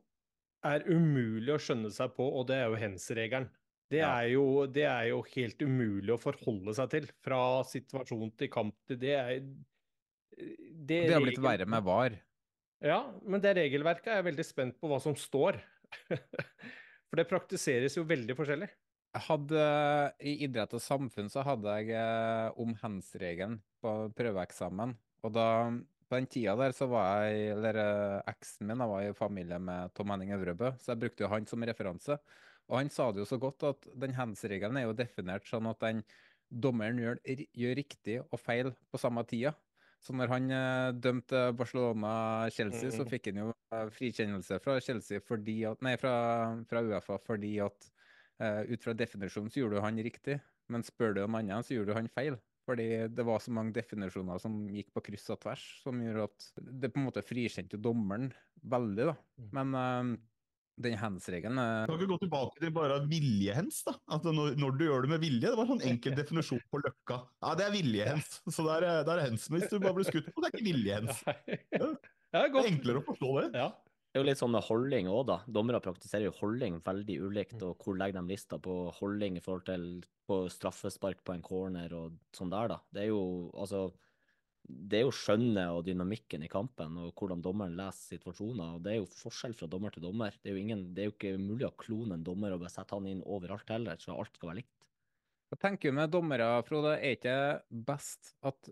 er umulig å skjønne seg på, og det er jo hens-regelen. Det, er jo, det er jo helt umulig å forholde seg til. Fra situasjon til kamp til Det er Det har blitt verre med VAR. Ja, men det regelverket er jeg veldig spent på hva som står. For det praktiseres jo veldig forskjellig. Hadde, I idrett og samfunn så hadde jeg eh, om hands-regelen på prøveeksamen. Og da, på den tida der så var jeg, eller eh, eksen min jeg var i familie med Tom Henning Øvrebø, så jeg brukte jo han som referanse. Og han sa det jo så godt at den hands-regelen er jo definert sånn at den dommeren gjør, gjør riktig og feil på samme tida. Så når han eh, dømte Barcelona-Chelsea, så Mhm. fikk han jo eh, frikjennelse fra Chelsea fordi at, nei, fra, fra Uefa fordi at uh, ut fra definisjonen så gjorde du han riktig, men spør du om annet, så gjorde du han feil. Fordi det var så mange definisjoner som gikk på kryss og tvers, som gjorde at det på en måte frikjente dommeren veldig, da. Men eh, den hands-regelen eh, Kan ikke gå tilbake til bare viljehens, da? At når, når du gjør det med vilje. Det var sånn enkel definisjon på løkka. Ja, det er viljehens. Så det er, det er hens hvis du bare blir skutt på. Det er ikke viljehens. Det er enklere å forstå det. Ja. Det er jo litt sånn med holding òg, da. Dommere praktiserer jo holding veldig ulikt. Og hvor legger de lista på holding i forhold til på straffespark på en corner og sånn der, da. Det er jo altså Det er jo skjønnet og dynamikken i kampen og hvordan dommeren leser situasjoner. og Det er jo forskjell fra dommer til dommer. Det er jo, ingen, det er jo ikke mulig å klone en dommer og bare sette han inn overalt heller, så alt skal være likt. Hva tenker du med dommere, Frode? Er ikke best at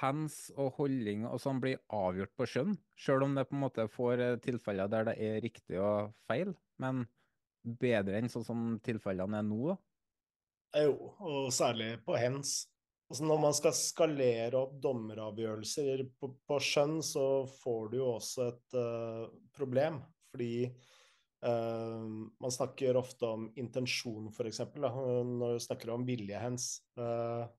hands og holdning og sånn blir avgjort på skjønn? Selv om det på en måte får eh, tilfeller der det er riktig og feil, men bedre enn sånn som tilfellene er nå. Jo, og særlig på hens. Altså når man skal skalere opp dommeravgjørelser på, på skjønn, så får du jo også et uh, problem. Fordi uh, man snakker ofte om intensjon, f.eks., når du snakker om viljehens. Uh,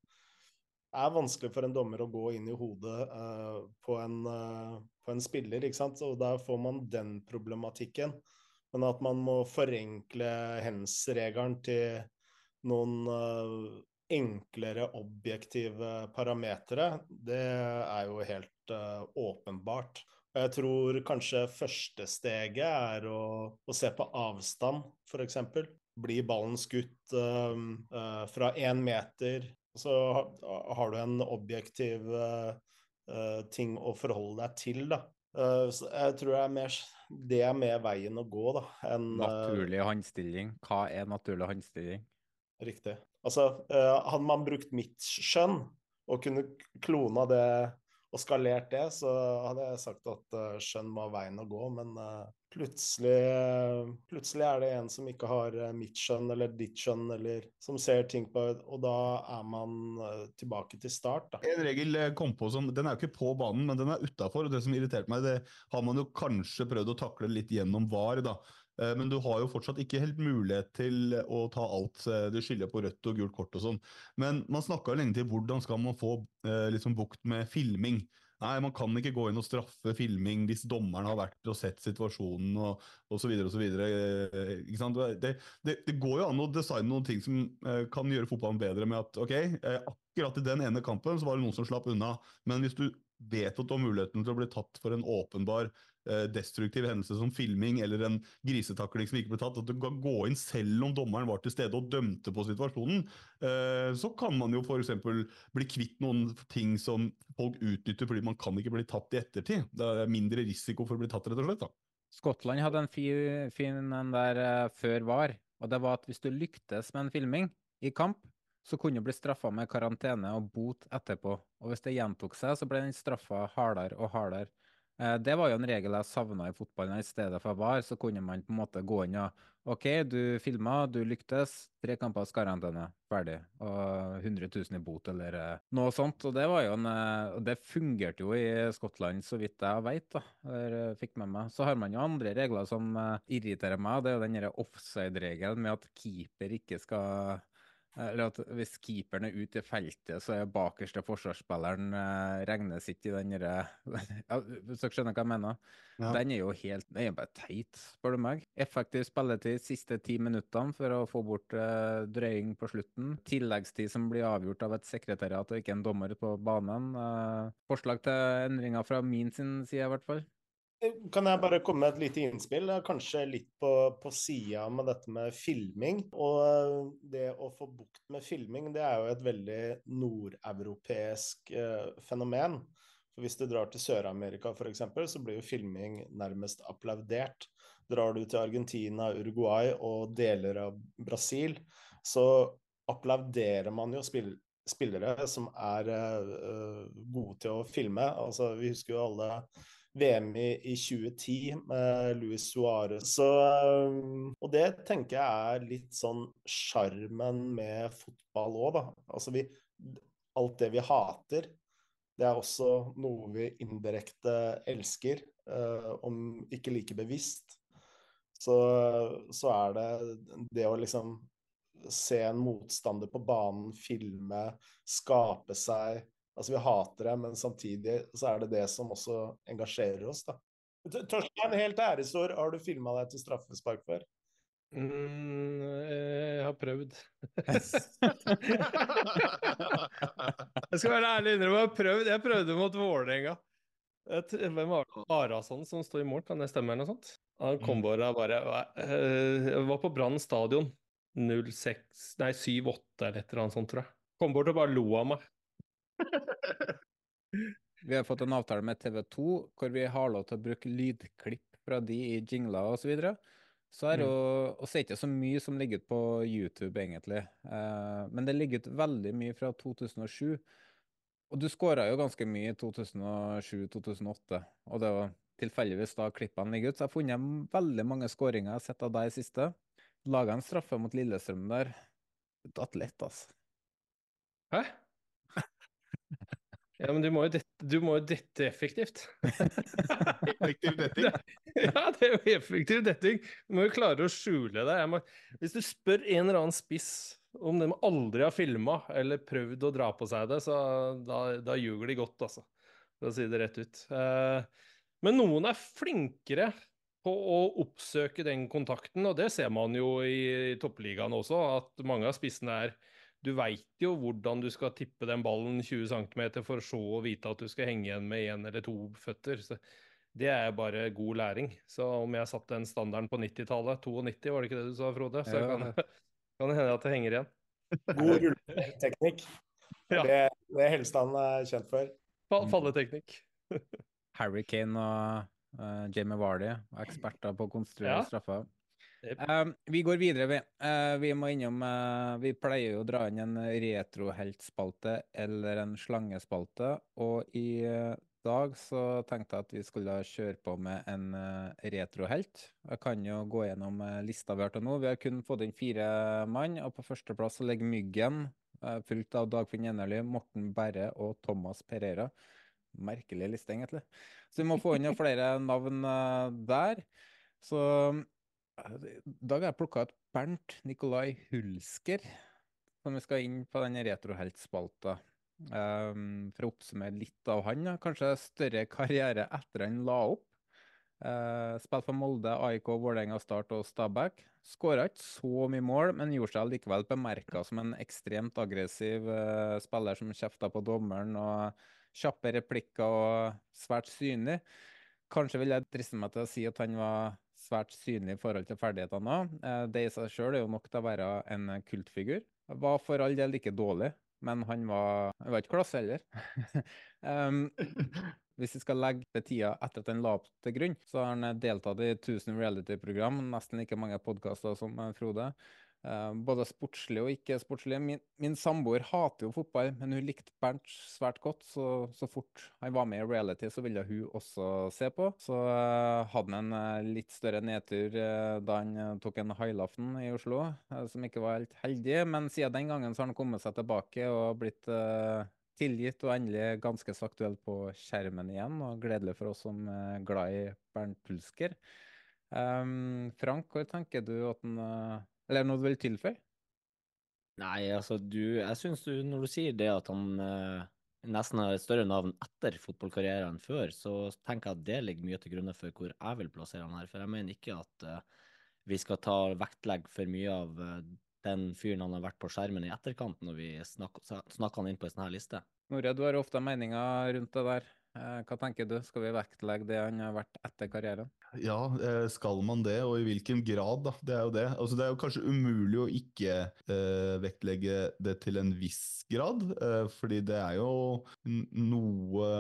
det er vanskelig for en dommer å gå inn i hodet eh, på, en, eh, på en spiller, ikke sant. Og der får man den problematikken. Men at man må forenkle hens-regelen til noen eh, enklere objektive parametere, det er jo helt uh, åpenbart. Jeg tror kanskje første steget er å, å se på avstand, f.eks. Blir ballen skutt uh, uh, fra én meter, så ha, har du en objektiv ting å forholde deg til, da. Så jeg tror det er mer, det er mer veien å gå, da, enn Naturlig håndstilling. Hva er naturlig håndstilling? Riktig. Altså, eh, hadde man brukt mitt skjønn og kunne klona det og skalert det, så hadde jeg sagt at eh, skjønn var veien å gå, men eh, plutselig, plutselig er det en som ikke har mitt skjønn eller ditt skjønn, eller som ser ting på Og da er man tilbake til start, da. En regel kom på som, Den er jo ikke på banen, men den er utafor. Det som irriterte meg, det har man jo kanskje prøvd å takle litt gjennom VAR. da. Eh, Men du har jo fortsatt ikke helt mulighet til å ta alt eh, du skylder på rødt og gult kort og sånn. Men man snakka lenge til hvordan skal man få eh, liksom bukt med filming. Nei, man kan ikke gå inn og straffe filming hvis dommeren har vært og sett situasjonen og osv. osv. Det, det, det går jo an å designe noen ting som kan gjøre fotballen bedre med at ok, akkurat i den ene kampen så var det noen som slapp unna, men hvis du vet at du har muligheten til å bli tatt for en åpenbar destruktiv hendelse som filming eller en grisetakling som ikke ble tatt, at du kan gå inn selv om dommeren var til stede og dømte på situasjonen, eh, så kan man jo f.eks. bli kvitt noen ting som folk utnytter fordi man kan ikke bli tatt i ettertid. Det er mindre risiko for å bli tatt, rett og slett. da. Skottland hadde en fi- fin en der eh, før var, og det var at hvis du lyktes med en filming i kamp, så kunne du bli straffa med karantene og bot etterpå. Og hvis det gjentok seg, så ble den straffa hardere og hardere. Eh, Det var jo en regel jeg savna i fotballen. I stedet for VAR, så kunne man på en måte gå inn og OK, du filma, du lyktes. Tre kampers karantene, ferdig. Og 100 000 i bot eller eh, noe sånt. Og det en eh, det fungerte jo i Skottland, så vidt jeg veit. Eller fikk med meg. Så har man jo andre regler som irriterer meg. Det er jo den offside-regelen med at keeper ikke skal eller at hvis keeperen er ute i feltet, så er bakerste forsvarsspilleren eh, regnes ikke i den derre ja, Hvis dere skjønner hva jeg mener? Ja. Den er jo helt Den er bare teit, spør du meg. Effektiv spilletid siste ti minuttene for å få bort eh, drøying på slutten. Tilleggstid som blir avgjort av et sekretariat og ikke en dommer på banen. Eh, forslag til endringer fra min sin side, i hvert fall. Kan jeg bare komme med et lite innspill? Kanskje litt på, på sida med dette med filming. Og eh, det å få bukt med filming, det er jo et veldig nordeuropeisk eh, fenomen. For Hvis du drar til Sør-Amerika f.eks., så blir jo filming nærmest applaudert. Drar du til Argentina, Uruguay og deler av Brasil, så applauderer man jo spill spillere som er eh, gode til å filme. Altså, vi husker jo alle VM i, i 2010 med Luis Suárez. Um, og det tenker jeg er litt sånn sjarmen med fotball òg, da. Altså vi Alt det vi hater, det er også noe vi indirekte elsker, eh, om ikke like bevisst. Så, så er det det å liksom se en motstander på banen, filme, skape seg Altså, vi hater det, men samtidig så er det det som også engasjerer oss, da. Torstein, helt æresord, har du filma deg til straffespark før? Mm, eh, jeg har prøvd. jeg skal være ærlig innrømme, jeg har prøvd. Jeg prøvde mot Vålerenga. Hvem var det? Arason som står i mål, kan det stemme eller noe sånt? Han kom bare bare eh, Jeg var på Brann stadion. 06 Nei, 7-8 eller et eller annet sånt, tror jeg. Kom bort og bare lo av meg. Vi har fått en avtale med TV 2 hvor vi har lov til å bruke lydklipp fra de i jingler osv. Så, videre. så er det jo Og så er ikke så mye som ligger ut på YouTube, egentlig. Uh, men det ligger ut veldig mye fra 2007. Og du skåra jo ganske mye i 2007-2008, og det var tilfeldigvis da klippene ligger ut. Så jeg har funnet veldig mange skåringer jeg har sett av deg i siste. Laga en straffe mot Lillestrøm der. Datt lett, altså. Hæ? Ja, men du må jo dette, du må jo dette effektivt. Effektiv detting. Ja, det er jo effektiv detting. Du må jo klare å skjule deg. Må, hvis du spør en eller annen spiss om de aldri har filma eller prøvd å dra på seg det, så da, da ljuger de godt, altså. For å si det rett ut. Eh, men noen er flinkere på å oppsøke den kontakten, og det ser man jo i toppligaen også, at mange av spissene er du veit jo hvordan du skal tippe den ballen 20 cm for så å vite at du skal henge igjen med én eller to føtter. Så det er bare god læring. Så om jeg satte den standarden på 90-tallet, 92, var det ikke det du sa, Frode? Så Ja. kan, kan det hende at det henger igjen. God rulleteknikk. Ja. Det, det Helstad er kjent for. Falleteknikk. Harry Kane og uh, Jamie Vardy var eksperter på å konstruere Ja. straffer. Jep. Um, vi går videre, vi. Uh, vi må innom uh, Vi pleier jo å dra inn en retroheltspalte eller en slangespalte, og i uh, dag så tenkte jeg at vi skulle kjøre på med en eh, retrohelt. Jeg kan jo gå gjennom lista vi har til nå. Vi har kun fått inn fire mann, og på førsteplass ligger Myggen, fulgt av Dagfinn Enerly, Morten Berre og Thomas Pereira. Merkelig liste, egentlig. Så vi må få inn flere navn der. Så i dag har jeg plukka ut Bernt Nikolai Hulsker, som vi skal inn på denne retroheltspalta. Um, for å oppsummere litt av han, kanskje større karriere etter han la opp. Uh, Spilte for Molde, AIK, Vålerenga, Start og Stabæk. Skåra ikke så mye mål, men gjorde seg likevel bemerka som en ekstremt aggressiv uh, spiller som kjefta på dommeren og kjappe replikker og svært synlig. Kanskje vil jeg driste meg til å si at han var svært synlig i forhold til ferdighetene òg. Uh, det i seg sjøl er jo nok til å være en kultfigur. Var for all del ikke dårlig, men han var, han var ikke klasse heller. um, hvis vi skal legge til tida etter at han la opp til grunn, så har han deltatt i 1000 reality-program, nesten like mange podkaster som eh, Frode. Uh, både sportslig og ikke-sportslig. Min, min samboer hater jo fotball, men hun likte Bernt svært godt. Så, så fort han var med i reality, så ville hun også se på. Så uh, hadde han en uh, litt større nedtur da han tok en highlaften i Oslo, som ikke var helt heldig. Men siden den gangen så har han kommet seg tilbake og blitt tilgitt og endelig ganske så aktuell på skjermen igjen. Og gledelig for oss som er glad i Bernt Pulsker. Um, Frank, hvor tenker du at han eller noe du vil tilføye? Nei, altså du Jeg syns du, når du sier det at han eh, nesten har et større navn etter fotballkarrieren enn før, så tenker jeg at det ligger mye til grunne for hvor jeg vil plassere han her. For jeg mener ikke at eh, vi skal ta vektlegg for mye av eh, den fyren han har vært på skjermen i etterkant, når vi snakker, snakker han inn på en sånn her liste. Nore, du har ofte meninger rundt det der. Eh, hva tenker du, skal vi vektlegge det han har vært etter karrieren? Ja, eh, skal man det, og i hvilken grad, da? Det er jo det. Altså, det er jo kanskje umulig å ikke eh, vektlegge det til en viss grad, eh, fordi det er jo noe,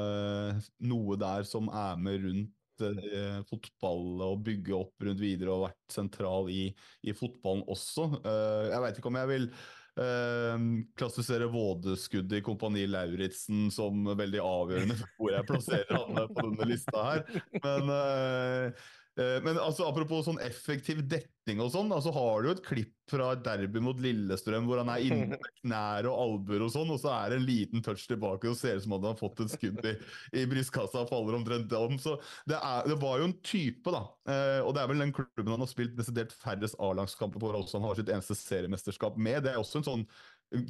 noe der som er med rundt eh, fotball og bygge opp rundt videre og vært sentral i, i fotballen også. Jeg veit ikke om jeg vil klassifisere vådeskuddet i Kompani Lauritzen som veldig avgjørende for hvor jeg plasserer han på denne lista her. Men Eh, men altså, apropos sånn effektiv dekning og sånn, så har du et klipp fra et derby mot Lillestrøm hvor han er inne med knær og albuer og sånn, og så er det en liten touch tilbake og ser ut som om han har fått et skudd i, i brystkassa og faller omtrent om. Så det, er, det, var jo en type, da. Eh, og det er vel den klubben han har spilt desidert færrest A-lagskamper på, også han har sitt eneste seriemesterskap med. Det er også en sånn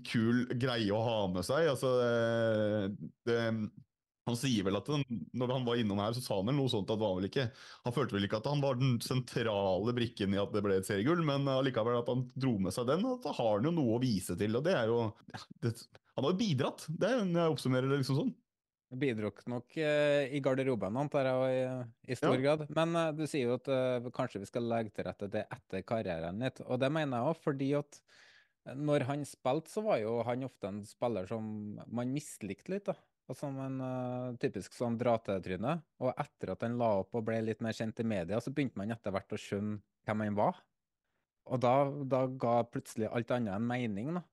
kul greie å ha med seg. Altså, eh, det, det han sier vel at han, når han var innom her, så sa han vel noe sånt at var vel ikke Han følte vel ikke at han var den sentrale brikken i at det ble et seriegull, men allikevel at han dro med seg den. Og da har han jo noe å vise til, og det er jo det, Han har jo bidratt, det er når jeg oppsummerer det liksom sånn. Bidro nok eh, i garderoben, antar jeg, i, i stor ja. grad. Men eh, du sier jo at eh, kanskje vi skal legge til rette det etter karrieren litt, og det mener jeg òg, fordi at når han spilte, så var jo han ofte en spiller som man mislikte litt. da som en uh, typisk sånn dra-til-tryne. Og etter at han la opp og ble litt mer kjent i media, så begynte man etter hvert å skjønne hvem han var. Og da, da ga plutselig alt annet en mening, da.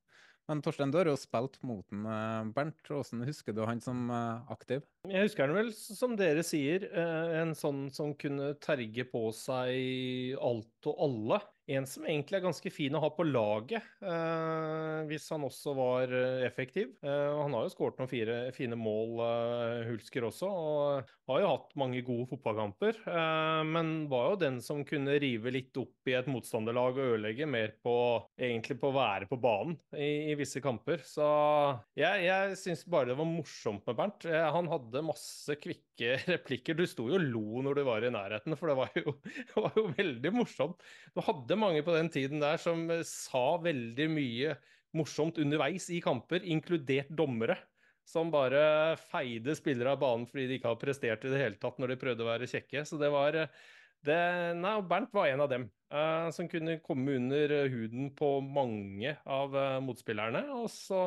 Men Torstein, du har jo spilt mot den, uh, Bernt. Hvordan husker du han som uh, aktiv? Jeg husker han vel, som dere sier, en sånn som kunne terge på seg alt og alle. En som egentlig er ganske fin å ha på laget, eh, hvis han også var eh, effektiv. Eh, han har jo skåret noen fire, fine mål, eh, Hulsker også, og har jo hatt mange gode fotballkamper. Eh, men var jo den som kunne rive litt opp i et motstanderlag og ødelegge mer på egentlig på å være på banen i, i visse kamper. Så jeg, jeg syns bare det var morsomt med Bernt. Eh, han hadde masse kvikke replikker. Du sto jo og lo når du var i nærheten, for det var jo, det var jo veldig morsomt. Du hadde mange på den tiden der som eh, sa veldig mye morsomt underveis i kamper, inkludert dommere. Som bare feide spillere av banen fordi de ikke har prestert i det hele tatt når de prøvde å være kjekke. Så det var eh, det, Nei, Bernt var en av dem uh, som kunne komme under huden på mange av uh, motspillerne. Og så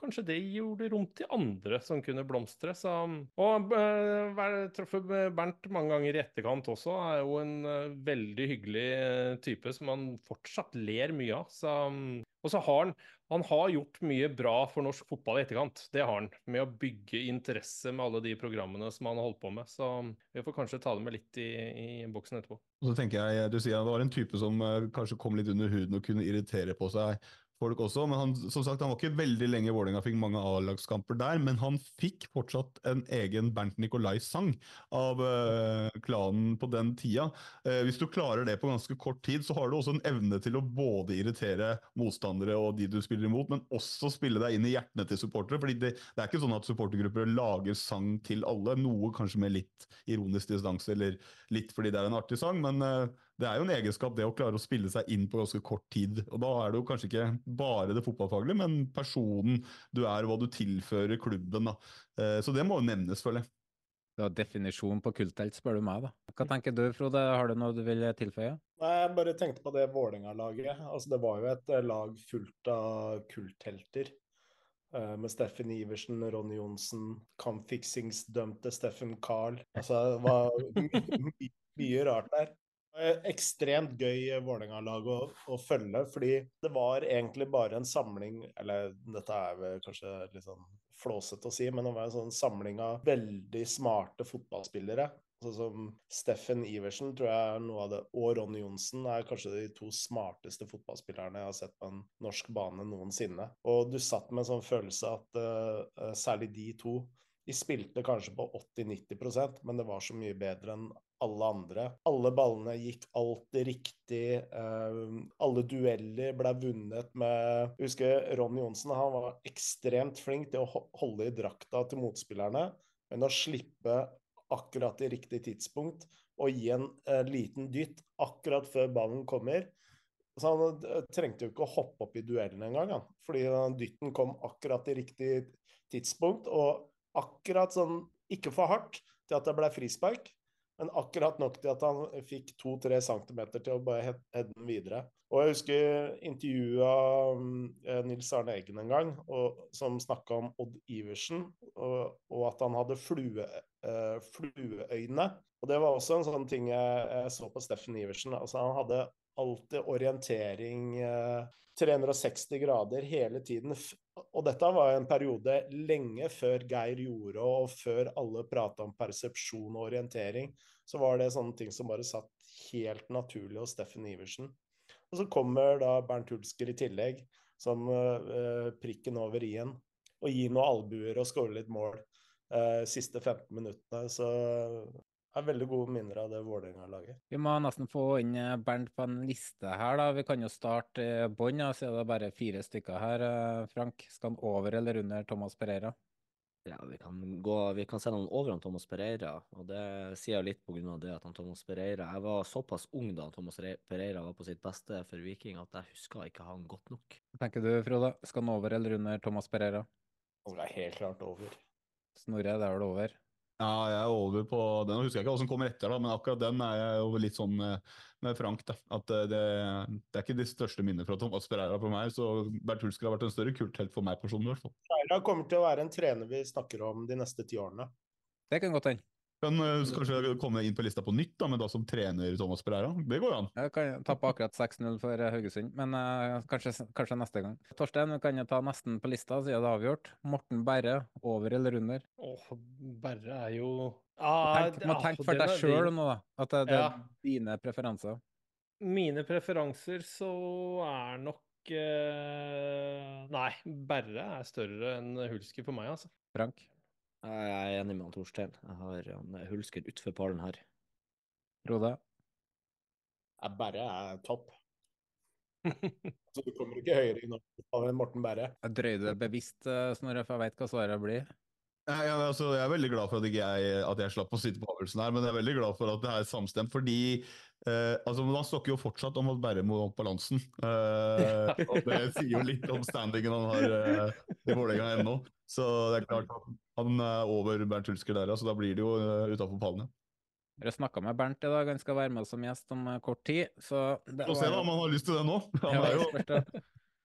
kanskje det gjorde rom til andre som kunne blomstre. Så, og uh, truffet Bernt mange ganger i etterkant også. Er jo en uh, veldig hyggelig uh, type som man fortsatt ler mye av. Så, og så har han, han har gjort mye bra for norsk fotball i etterkant. Det har han. Med å bygge interesse med alle de programmene som han har holdt på med. Så vi får kanskje ta det med litt i, i boksen etterpå. Og så tenker jeg, Du sier han var en type som kanskje kom litt under huden og kunne irritere på seg folk også. Men han, som sagt, han var ikke veldig lenge i Vålerenga, fikk mange A-lagskamper der. Men han fikk fortsatt en egen Bernt Nikolai-sang av uh, klanen på den tida. Uh, hvis du klarer det på ganske kort tid, så har du også en evne til å både irritere motstandere og de du spiller imot, men også spille deg inn i hjertene til supportere. fordi det, det er ikke sånn at supportergrupper lager sang til alle. Noe kanskje med litt ironisk distanse, eller litt fordi det er en artig sang. men uh, det er jo en egenskap det å klare å spille seg inn på ganske kort tid. og Da er det jo kanskje ikke bare det fotballfaglige, men personen du er, og hva du tilfører klubben. da. Så det må jo nevnes, føler jeg. Det var definisjonen på kulthelt, spør du meg, da. Hva tenker du, Frode? Har du noe du vil tilføye? Nei, Jeg bare tenkte på det Vålerenga-laget. Altså, det var jo et lag fullt av kulthelter. Med Steffen Iversen, Ronny Johnsen, kampfiksingsdømte Steffen Carl. Altså, det var mye, mye rart der. Ekstremt gøy Vålerenga-lag å, å, følge, fordi det var egentlig bare en samling Eller dette er vel kanskje litt sånn flåsete å si, men det var en sånn samling av veldig smarte fotballspillere. Sånn som Steffen Iversen tror jeg er noe av det, og Ronny Johnsen er kanskje de to smarteste fotballspillerne jeg har sett på en norsk bane noensinne. Og du satt med en sånn følelse at uh, særlig de to de spilte kanskje på 80-90% men det var så mye bedre enn alle andre. Alle ballene gikk alltid riktig. Uh, alle dueller ble vunnet med Jeg husker Ronny Johnsen han var ekstremt flink til å holde i drakta til motspillerne, men å slippe akkurat i riktig tidspunkt og gi en uh, liten dytt akkurat før ballen kommer. Så han uh, trengte jo ikke å hoppe opp i duellen engang, han. fordi dytten kom akkurat i riktig tidspunkt. og akkurat sånn ikke for hardt til at det ble frispark, men akkurat nok til at han fikk to-tre centimeter til å bare hedde den videre. Og jeg husker intervjua eh, Nils Arne Eggen en gang, og, som snakka om Odd Iversen, og, og at han hadde flue, uh, flueøyne. Og det var også en sånn ting jeg, jeg så på Steffen Iversen. Altså, han hadde alltid orientering uh, 360 grader hele tiden. Og dette var en periode lenge før Geir gjorde, og før alle prata om persepsjon og orientering. Så var det sånne ting som bare satt helt naturlig hos Steffen Iversen. Og så kommer da Bernt Hulsker i tillegg, som uh, prikken over i-en. Og gir noen albuer og skårer litt mål uh, siste 15 minuttene. Så har veldig gode minner av det Vålerenga-laget. Vi må nesten få inn eh, Bernt på en liste her, da. Vi kan jo starte bånn, så er det bare fire stykker her. Eh, Frank, skal han over eller under Thomas Pereira? Ja, vi kan, gå, vi kan sende han over om Thomas Pereira, og det sier jeg litt pga. det at han Thomas Pereira Jeg var såpass ung da Thomas Pereira var på sitt beste for Viking at jeg huska ikke han godt nok. Hva tenker du, Frode? Skal han over eller under Thomas Pereira? Han er helt klart over. Snorre, det er vel over? Ja, jeg er over på den. Husker jeg ikke hva som kommer etter, da, men akkurat den er jeg jo litt sånn med, med Frank. da, at eh, det, det, er ikke de største minnene fra Thomas Pereira på meg, så Bert Hulsker har vært en større kulthelt for meg personlig. i hvert fall. Pereira kommer til å være en trener vi snakker om de neste ti årene. Det kan godt hende. Kan uh, kanskje komme inn på lista på nytt, da, men da som trener Thomas Pereira. Det går an. Jeg kan tappe akkurat 6-0 for eh, Haugesund, men uh, kanskje, kanskje, neste gang. Torstein, vi kan jo ta nesten på lista, siden det er avgjort. Morten Berre, over eller under? Åh, Berre er jo ah, Tenk, må tenke for deg sjøl nå, da. At det, det ja. er dine preferanser. Mine preferanser så er nok uh, Nei, Berre er større enn Hulsker for meg, altså. Frank? Jeg er enig med han Torstein. Jeg har han Hulsker utfor pallen her. Frode? Jeg bare er topp. Så du kommer ikke høyere enn Morten Berre. Jeg drøyde det bevisst, eh, Snorre, for jeg veit hva svaret blir. Ja, altså, jeg er veldig glad for at, jeg, at jeg slapp å sitte på avgjørelsen her, men jeg er veldig glad for at det er samstemt. Fordi eh, altså, man snakker jo fortsatt om at Berre må opp balansen. Eh, og det sier jo litt om standingen han har eh, i Vålerenga ennå. Så det er klart han er over Bernt Hulsker der, så altså, da blir det jo uh, utafor pallene. Jeg snakka med Bernt i dag, han skal være med som gjest om uh, kort tid. Så det Få se da om han har lyst til det nå. Han er jo...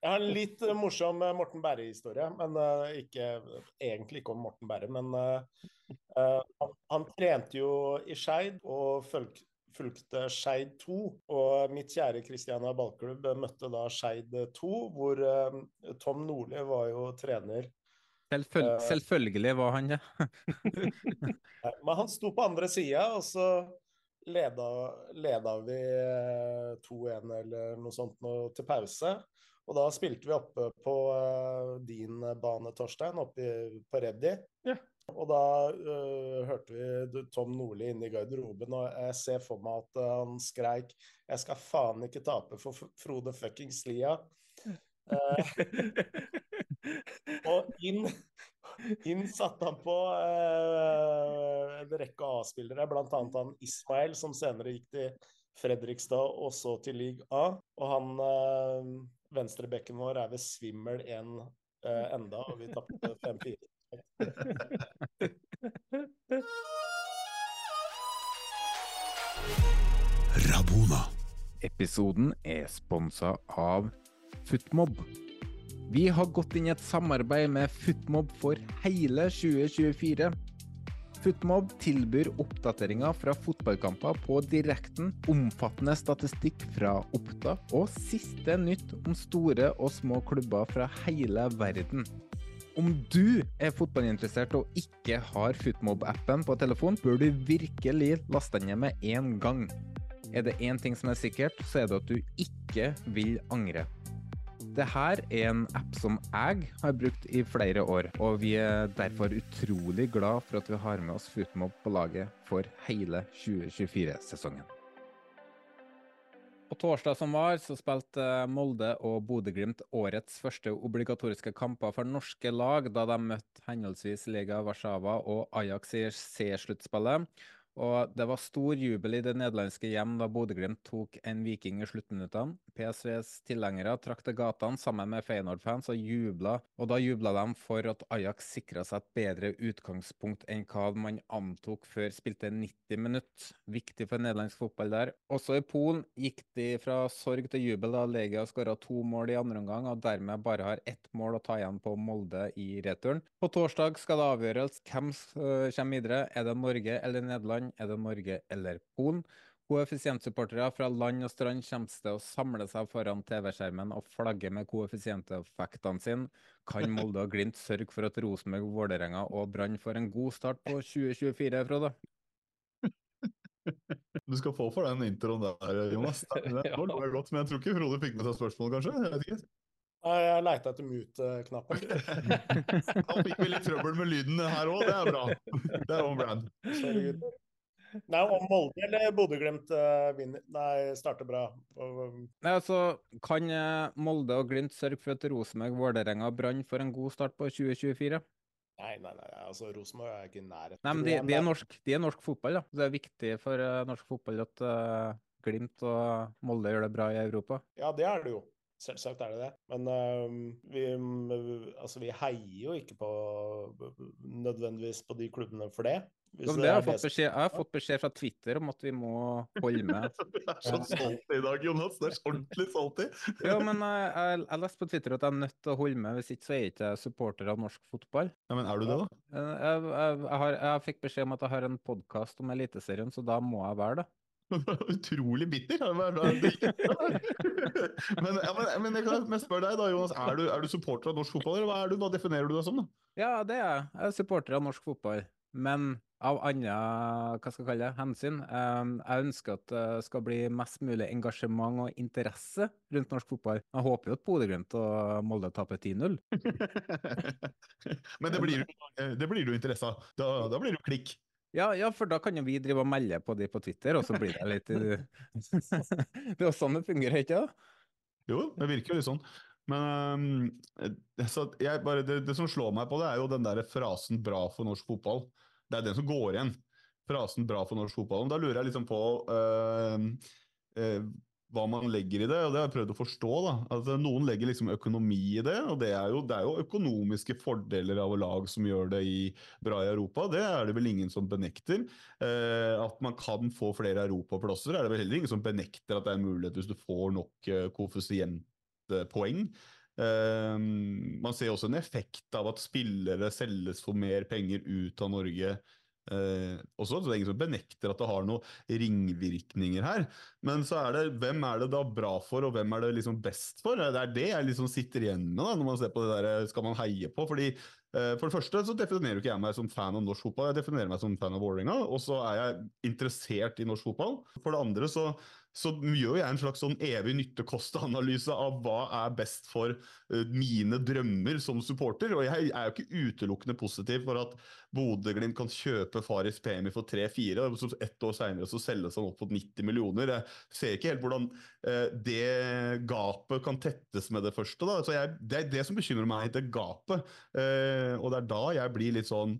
Jeg har en litt uh, morsom uh, Morten Berre-historie, men uh, ikke, egentlig ikke om Morten Berre. Men han, han, trente jo i Skeid og følg, fulgte Skeid 2. Og mitt kjære Kristiania ballklubb møtte da Skeid 2, hvor Tom Nordli var jo trener Selvføl uh, selvfølgelig var han det. men han sto på andre sida, og så leda, leda vi 2-1 eller noe sånt noe, til pause. Og da spilte vi oppe på eh, din bane, Torstein, oppe i- på Reddy. Og da uh, hørte vi Tom Nordli inne i garderoben, og jeg ser for meg at uh, han skreik 'Jeg skal faen ikke tape for Frode fuckings Lia'. Uh, og inn, inn satte han på eh, en rekke A-spillere, bl.a. han Ismail, som senere gikk til Fredrikstad og så til League A. Og han eh, venstrebekken vår er ved svimmel en eh, enda, og vi tapte 5-4. Rabona. Episoden er sponsa av Footmob. Vi har gått inn i et samarbeid med Footmob for hele 2024. Footmob tilbyr oppdateringer fra fotballkamper på direkten, omfattende statistikk fra opptak og siste nytt om store og små klubber fra hele verden. Om du er fotballinteressert og ikke har Footmob-appen på telefon, bør du virkelig laste den ned med en gang. Er det én ting som er sikkert, så er det at du ikke vil angre. Dette er en app som jeg har brukt i flere år, og vi er derfor utrolig glad for at vi har med oss Footmob på laget for hele 2024-sesongen. På torsdag som var, så spilte Molde og Bodø-Glimt årets første obligatoriske kamper for norske lag, da de møtte henholdsvis Lega Warszawa og Ajax i C-sluttspillet. Og det var stor jubel i det nederlandske hjem da Bodø-Glimt tok en Viking i sluttminuttene. PSVs tilhengere trakk til gatene sammen med Feyenoord-fans og jubla, og da jubla de for at Ajax sikra seg et bedre utgangspunkt enn hva man antok før spilte 90 minutter. Viktig for nederlandsk fotball der. Også i Polen gikk de fra sorg til jubel da Legia skåra to mål i andre omgang, og dermed bare har ett mål å ta igjen på Molde i returen. På torsdag skal det avgjøres hvem som kommer videre. Er det Norge eller Nederland? Er det Norge eller Polen? Koeffisientsupportere fra land og strand kommer til å samle seg foran TV-skjermen og flagge med koeffisienteffektene sine. Kan Molde og Glimt sørge for at Rosenborg, Vålerenga og Brann får en god start på 2024, Frode? Du skal få for den introen der, Jonas. Det var det var godt, men jeg tror ikke Frode fikk med seg spørsmålet, kanskje? Jeg vet ikke. Nei, Jeg leita etter mute-knappen. Da fikk vi litt trøbbel med lyden her òg, det er bra. Det er on brand. Nei, om Molde eller Bodø-Glimt eh, starter bra. Um, Nei, altså, Kan eh, Molde og Glimt sørge for at Rosenborg, Vålerenga og Brann får en god start på 2024? Nei, nei, nei, altså Rosenborg er ikke i nærheten. Nei, men de, de, er norsk, de er norsk fotball, da. Det er viktig for eh, norsk fotball at uh, Glimt og Molde gjør det bra i Europa. Ja, det er det jo. Selvsagt er det det. Men uh, vi, mm, altså, vi heier jo ikke på nødvendigvis på de klubbene for det. Hvis det det har jeg, fått beskjed, jeg har fått beskjed fra Twitter om at vi må holde med. Du er så stolt i dag, Jonas. Du er så ordentlig stolt i. Ja, men jeg, jeg, jeg leste på Twitter at jeg er nødt til å holde med, hvis ikke så er jeg ikke supporter av norsk fotball. Ja, men er du det, da? Eh, Jeg, jeg, jeg, har, jeg fikk beskjed om at jeg har en podkast om Eliteserien, så da må jeg være det. Utrolig bitter. Men, ja, men, men jeg kan spørre spør deg da, Jonas. Er du, er du supporter av norsk fotball, eller hva, er du, hva definerer du deg som? da? Ja, det er jeg. Jeg er supporter av norsk fotball. Men av andre hva skal jeg kalle det, hensyn. eh, jeg ønsker at det skal bli mest mulig engasjement og interesse rundt norsk fotball. Jeg håper jo at Bodø-Glimt og Molde taper 10-0. Men det blir, det blir du interesse av. Da, da blir det jo klikk. Ja, ja, for da kan jo vi drive og melde på de på Twitter, og så blir det litt Det er jo sånn det fungerer, ikke sant? Jo, det virker jo litt sånn. Men um, så jeg bare, det, det som slår meg på det, er jo den der frasen 'bra for norsk fotball'. Det er den som går igjen. Frasen 'bra for norsk fotball'. Da lurer jeg liksom på øhm, øh, hva man legger i det, og det har jeg prøvd å forstå. da. Altså, noen legger liksom økonomi i det, og det er, jo, det er jo økonomiske fordeler av lag som gjør det i, bra i Europa. Det er det vel ingen som benekter. Eh, at man kan få flere europaplasser, er det vel heller ingen som benekter at det er en mulighet hvis du får nok eh, koeffisientpoeng. Eh, man ser også en effekt av at spillere selges for mer penger ut av Norge. Eh, også, så det er ingen som benekter at det har noen ringvirkninger her. Men så er det, hvem er det da bra for, og hvem er det liksom best for? Det er det jeg liksom sitter igjen med da, når man ser på det der skal man heie på. fordi Eh, For det første så definerer ikke jeg meg som fan av norsk fotball, jeg definerer meg som fan av Vålerenga, og så er jeg interessert i norsk fotball. For det andre så, så gjør jeg en slags sånn evig nytte-kost-analyse av hva er best for eh, mine drømmer som supporter, og jeg er jo ikke utelukkende positiv for at Bodø-Glimt kan kjøpe Faris Pemi for 3-4, og så ett år senere så selges han opp for 90 millioner. Jeg ser ikke helt hvordan eh, det gapet kan tettes med det første. Da. Så jeg, det er det som bekymrer meg, det gapet. Eh, og det er da jeg blir litt sånn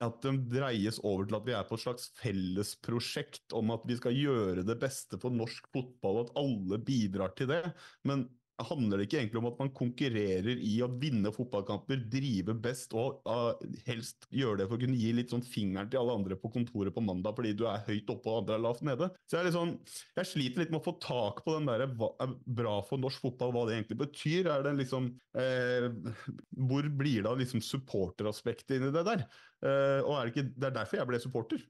at de dreies over til at vi er på et slags fellesprosjekt om at vi skal gjøre det beste for norsk fotball, og at alle bidrar til det. Men handler det ikke egentlig om at man konkurrerer i å vinne fotballkamper, drive best og uh, helst gjøre det for å kunne gi litt sånn fingeren til alle andre på kontoret på mandag fordi du er høyt oppe og andre er lavt nede? Så jeg, er litt sånn, jeg sliter litt med å få tak på den der hva er bra for norsk fotball, hva det egentlig betyr. Er det liksom eh, Hvor blir det av liksom supporteraspektet inni det der? Eh, og er det, ikke, det er derfor jeg ble supporter.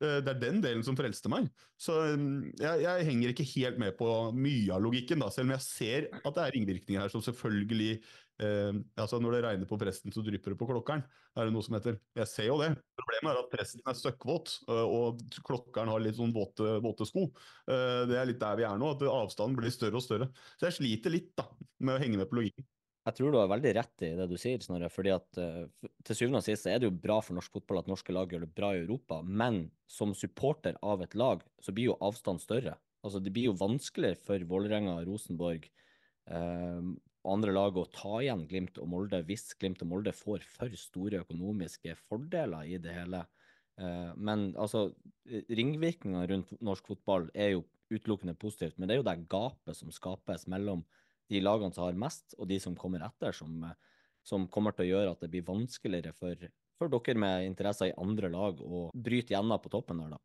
Det er den delen som frelste meg. Så mm, jeg, jeg henger ikke helt med på mye av logikken, da, selv om jeg ser at det er ringvirkninger her som selvfølgelig eh, altså Når det regner på presten, så drypper det på klokkeren, er det noe som heter. Jeg ser jo det. Problemet er at presten er søkkvåt, eh, og klokkeren har litt sånn våte, våte sko. Eh, Det er litt der vi er nå, at avstanden blir større og større. Så jeg sliter litt da, med å henge med på logikken. Jeg tror du har veldig rett i det du sier, Snorre. fordi at uh, til syvende og sist er det jo bra for norsk fotball at norske lag gjør det bra i Europa, men som supporter av et lag, så blir jo avstanden større. Altså Det blir jo vanskeligere for Vålerenga, Rosenborg og andre lag å ta igjen Glimt og Molde hvis Glimt og Molde får for store økonomiske fordeler i det hele. Uh, men altså, ringvirkningene rundt norsk fotball er jo utelukkende positivt, men det er jo det gapet som skapes mellom de lagene som har mest, og de som kommer etter, som, som kommer til å gjøre at det blir vanskeligere for, for dere med interesser i andre lag å bryte gjennom på toppen der, da.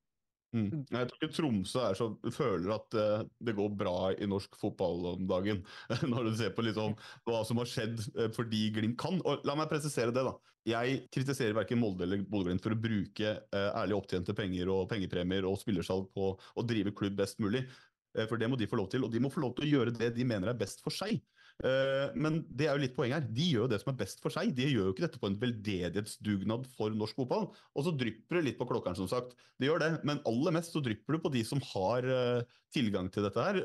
Mm. Jeg tror ikke Tromsø er så, føler at uh, det går bra i norsk fotball om dagen, når du ser på liksom, hva som har skjedd uh, fordi Glimt kan. Og La meg presisere det. da. Jeg kritiserer verken Molde eller Bodø-Glimt for å bruke uh, ærlig opptjente penger og pengepremier og spillersalg på å drive klubb best mulig. Eh, For det må de få lov til, og de må få lov til å gjøre det de mener er best for seg. Eh, Men det er jo litt poeng her. De gjør jo det som er best for seg. De gjør jo ikke dette på en veldedighetsdugnad for norsk fotball. Og så drypper det litt på klokkeren, som sagt. Det gjør det, men aller mest så drypper det på de som har eh, tilgang til dette her.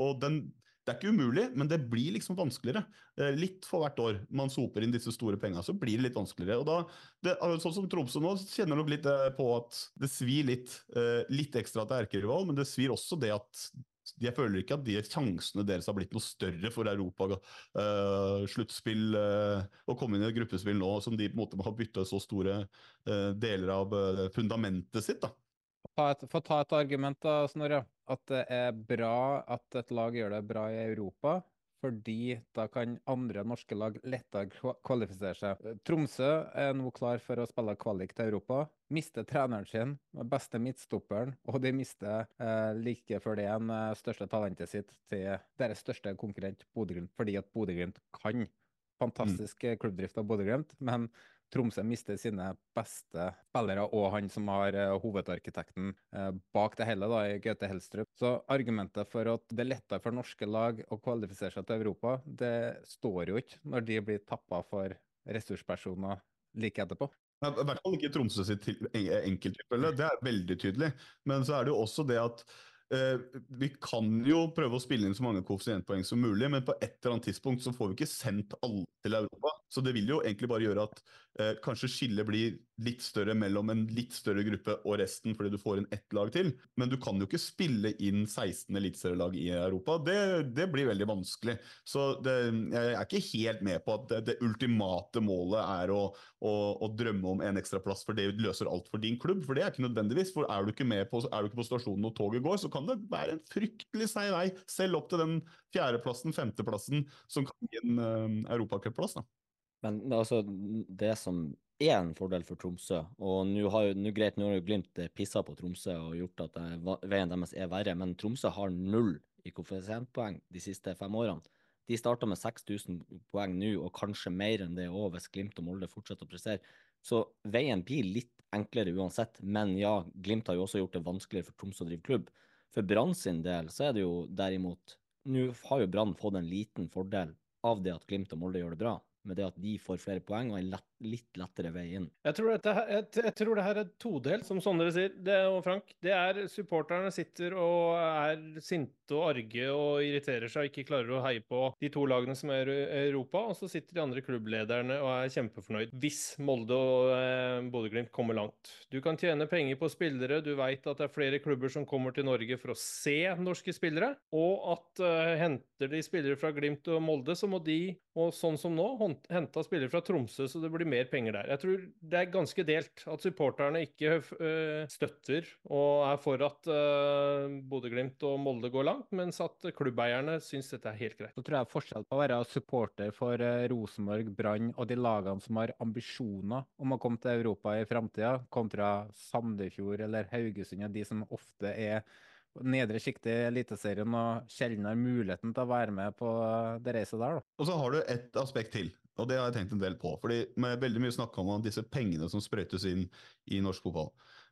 Og den, det er ikke umulig, men det blir liksom vanskeligere. Eh, Litt for hvert år man soper inn disse store penga, så blir det litt vanskeligere. Og da, det, altså, sånn som Tromsø nå, kjenner nok litt eh, på at det svir litt. eh, Litt ekstra til erkerival, men det svir også det at jeg føler ikke at de sjansene deres har blitt noe større for Europa. Uh, sluttspill uh, å komme inn i et gruppespill nå som de på en måte har bytta så store uh, deler av fundamentet sitt. da. Et, få ta et argument, da, Snorre. At det er bra at et lag gjør det bra i Europa, fordi da kan andre norske lag lettere kvalifisere seg. Tromsø er nå klar for å spille kvalik til Europa. Mister treneren sin, beste midtstopperen, og de mister eh, like før det igjen eh, største talentet sitt til deres største konkurrent Bodø-Glimt, fordi at Bodø-Glimt kan. Fantastisk eh, klubbdrift av Bodø-Glimt, men Tromsø mister sine beste spillere, og han som har eh, hovedarkitekten eh, bak det hele, da, i Gaute Helstrup. Så argumentet for at det er lettere for norske lag å kvalifisere seg til Europa, det står jo ikke når de blir tappa for ressurspersoner like etterpå. I hvert fall ikke Tromsø sitt til- en- enkelttilfelle, det er veldig tydelig. Men så er det jo også det at vi kan jo prøve å spille inn så mange koeffisientpoeng som mulig, men på et eller annet tidspunkt så får vi ikke sendt alle til Europa. Så det vil jo egentlig bare gjøre at eh, kanskje skillet blir litt større mellom en litt større gruppe og resten, fordi du får inn ett lag til. Men du kan jo ikke spille inn 16 eliteserielag i Europa. Det, det blir veldig vanskelig. Så det, jeg er ikke helt med på at det, det ultimate målet er å, å, å drømme om en ekstra plass, for det løser alt for din klubb. For det er ikke nødvendigvis. For er du ikke, med på, er du ikke på stasjonen når toget går, så kan det være en fryktelig seig vei, selv opp til den fjerdeplassen, femteplassen, som kan gi en uh, europacupplass. Men altså, det som er en fordel for Tromsø, og nå har jo, greit, nå har Glimt pissa på Tromsø og gjort at det, veien deres er verre, men Tromsø har null i koeffisientpoeng de siste fem årene. De starta med 6000 poeng nå, og kanskje mer enn det òg, hvis Glimt og Molde fortsetter å pressere. Så veien blir litt enklere uansett, men ja, Glimt har jo også gjort det vanskeligere for Tromsø å drive klubb. For Brann sin del så er det jo derimot Nå har jo Brann fått en liten fordel av det at Glimt og Molde gjør det bra. med det at de får flere poeng og en lett, litt lettere veien. Jeg tror, dette, jeg, jeg tror det her er todelt, som Sondre sier. Det, og Frank, det er supporterne sitter og er sinte og arge og irriterer seg og ikke klarer å heie på de to lagene som er i Europa. Og så sitter de andre klubblederne og er kjempefornøyd hvis Molde og eh, Bodø-Glimt kommer langt. Du kan tjene penger på spillere, du veit at det er flere klubber som kommer til Norge for å se norske spillere, og at eh, henter de spillere fra Glimt og Molde, så må de, og sånn som nå, henta spillere fra Tromsø, så det blir mer penger der. Jeg tror det er ganske delt at supporterne ikke eh, støtter og er for at uh, Bodø-Glimt og Molde går langt, mens at klubbeierne syns dette er helt greit. Så tror jeg forskjell på å være supporter for eh, Rosenborg, Brann og de lagene som har ambisjoner om å komme til Europa i framtida, kontra Sandefjord eller Haugesund og de som ofte er nedre sjiktet i Eliteserien og sjelden har muligheten til å være med på det reiset der. da. Og så har du et aspekt til, og det har jeg tenkt en del på. fordi med veldig mye snakk om disse pengene som sprøytes inn i norsk fotball.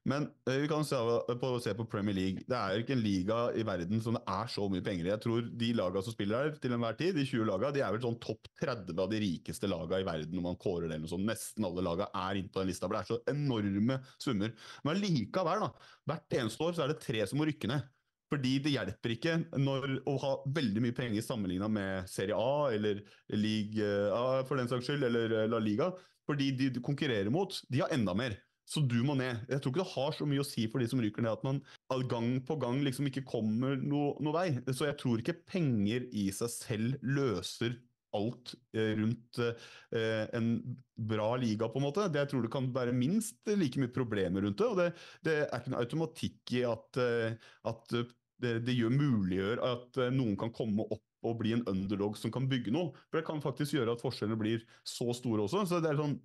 Men eh, vi kan se på, se på Premier League. Det er jo ikke en liga i verden som det er så mye penger i. Jeg tror de lagene som spiller her til enhver tid, de 20 lagene, de er vel sånn topp 30 av de rikeste lagene i verden når man kårer det. eller noe sånt. Nesten alle lagene er inne på den lista, for det er så enorme summer. Men likevel, da. Hvert eneste år så er det tre som må rykke ned. Fordi det hjelper ikke når, å ha veldig mye penger sammenligna med Serie A eller Ligue A for den saks skyld, eller La Liga. Fordi de du konkurrerer mot, de har enda mer. Så du må ned. Jeg tror ikke det har så mye å si for de som ryker ned, at man gang på gang liksom ikke kommer noe noe vei. Så jeg tror ikke penger i seg selv løser alt eh, rundt eh, en bra liga, på en måte. Det jeg tror det kan være minst like mye problemer rundt det. Og det, det er ikke noe automatikk i at, eh, at det, det gjør muliggjør at eh, noen kan komme opp og bli en underdog som kan bygge noe. For det kan faktisk gjøre at forskjellene blir så store også. Så det er sånn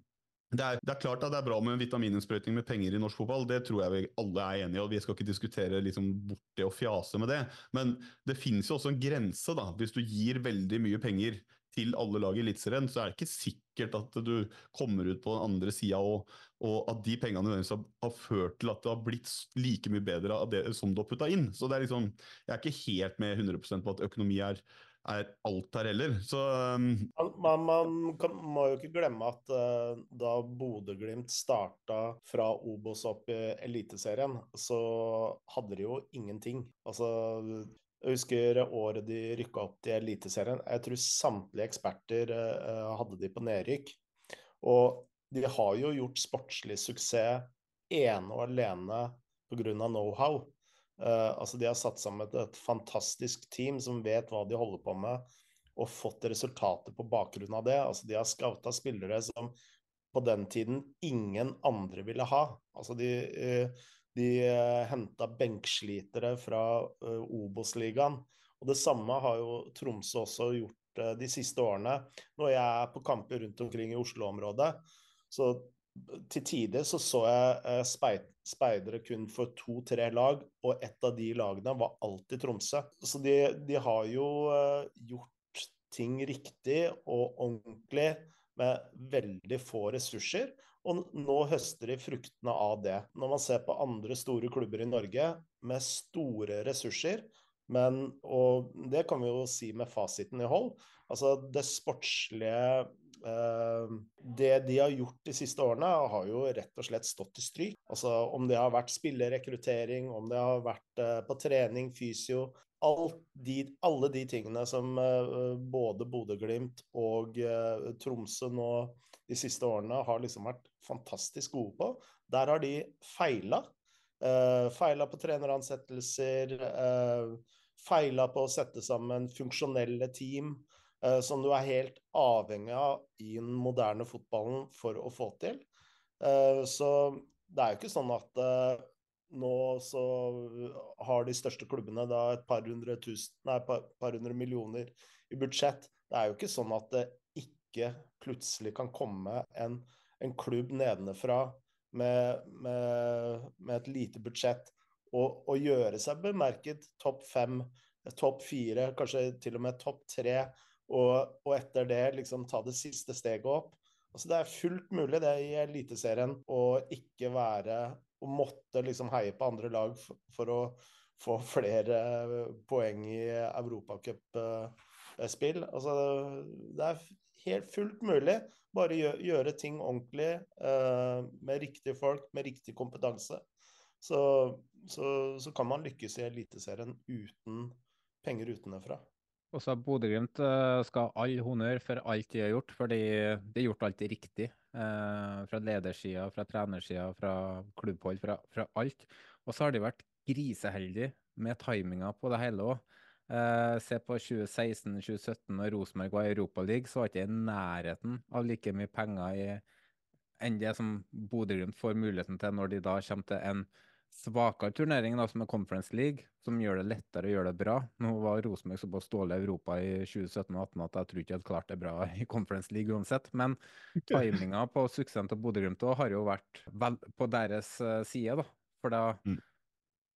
det er, det er klart at det er bra med vitamininnsprøytning med penger i norsk fotball, det tror jeg vi alle er enige i. og Vi skal ikke diskutere liksom bort det og fjase med det. Men det finnes jo også en grense. da. Hvis du gir veldig mye penger til alle lag i Eliteserien, så er det ikke sikkert at du kommer ut på den andre sida, og, og at de pengene nødvendigvis har, har ført til at det har blitt like mye bedre av det som du har putta inn. Så det er liksom, Jeg er ikke helt med 100% på at økonomi er er alt her heller. Så um, Man, man, man må jo ikke glemme at uh, da Bodø-Glimt starta fra Obos opp i Eliteserien, så hadde de jo ingenting. Altså, jeg husker året de rykka opp til Eliteserien. Jeg tror samtlige eksperter uh, hadde de på nedrykk. Og de har jo gjort sportslig suksess ene og alene pga. know-how. Eh, altså De har satt sammen et, et fantastisk team som vet hva de holder på med, og fått resultater på bakgrunn av det. Altså De har scouta spillere som på den tiden ingen andre ville ha. Altså De, uh, de uh, henta benkslitere fra uh, Obos-ligaen. Og det samme har jo Tromsø også gjort uh, de siste årene. Når jeg er på kamper rundt omkring i Oslo-området, så til tider så så jeg eh, speid, speidere kun for to-tre lag, og ett av de lagene var alltid Tromsø. Så de, de har jo eh, gjort ting riktig og ordentlig med veldig få ressurser. Og nå høster de fruktene av det. Når man ser på andre store klubber i Norge med store ressurser, men og det kan vi jo si med fasiten i hold. Altså det sportslige eh, Det de har gjort de siste årene, har jo rett og slett stått til stryk. Altså om det har vært spillerekruttering, om det har vært eh, på trening, fysio de, Alle de tingene som eh, både Bodø-Glimt og Tromsø nå de siste årene har liksom vært fantastisk gode på. Der har de feila. Uh, feila på treneransettelser. Uh, feila på å sette sammen funksjonelle team, uh, som du er helt avhengig av i den moderne fotballen for å få til. så det er jo ikke sånn at nå så har de største klubbene da et par hundre, tusen, nei, par, par hundre millioner i budsjett. Det er jo ikke sånn at ikke plutselig kan komme en, en klubb nedenfra med, med, med, et lite budsjett og, og gjøre seg bemerket topp fem, topp fire, kanskje til og med topp tre, og, og, etter det liksom ta det siste steget opp. Altså Det er fullt mulig det i Eliteserien å ikke være å måtte liksom heie på andre lag for, for å få flere poeng i europacupspill. Altså, det er helt fullt mulig. Bare gjø gjøre ting ordentlig eh, med riktige folk, med riktig kompetanse. Så, så, så kan man lykkes i Eliteserien uten penger utenfra. Og så Bodø-Glimt eh, skal ha all honnør for alt de har gjort, fordi de har gjort alt riktig. Eh, fra ledersida, fra trenersida, fra klubbhold, fra, fra alt. Og så har de vært griseheldige med timinga på det hele òg. Eh, se på 2016-2017 når Rosenborg var i Europaligaen, så var ikke i nærheten av like mye penger i, enn det som Bodø-Glimt får muligheten til når de da kommer til en svakere turnering da, som er Conference League, som gjør det lettere å gjøre det bra. Nå var Rosenborg såpass dårlig i Europa i 2017 og 2018 at jeg tror ikke de hadde klart det bra i Conference League uansett. Men timinga på suksessen til Bodø-Glimt har jo vært vel på deres uh, side, da. For da mm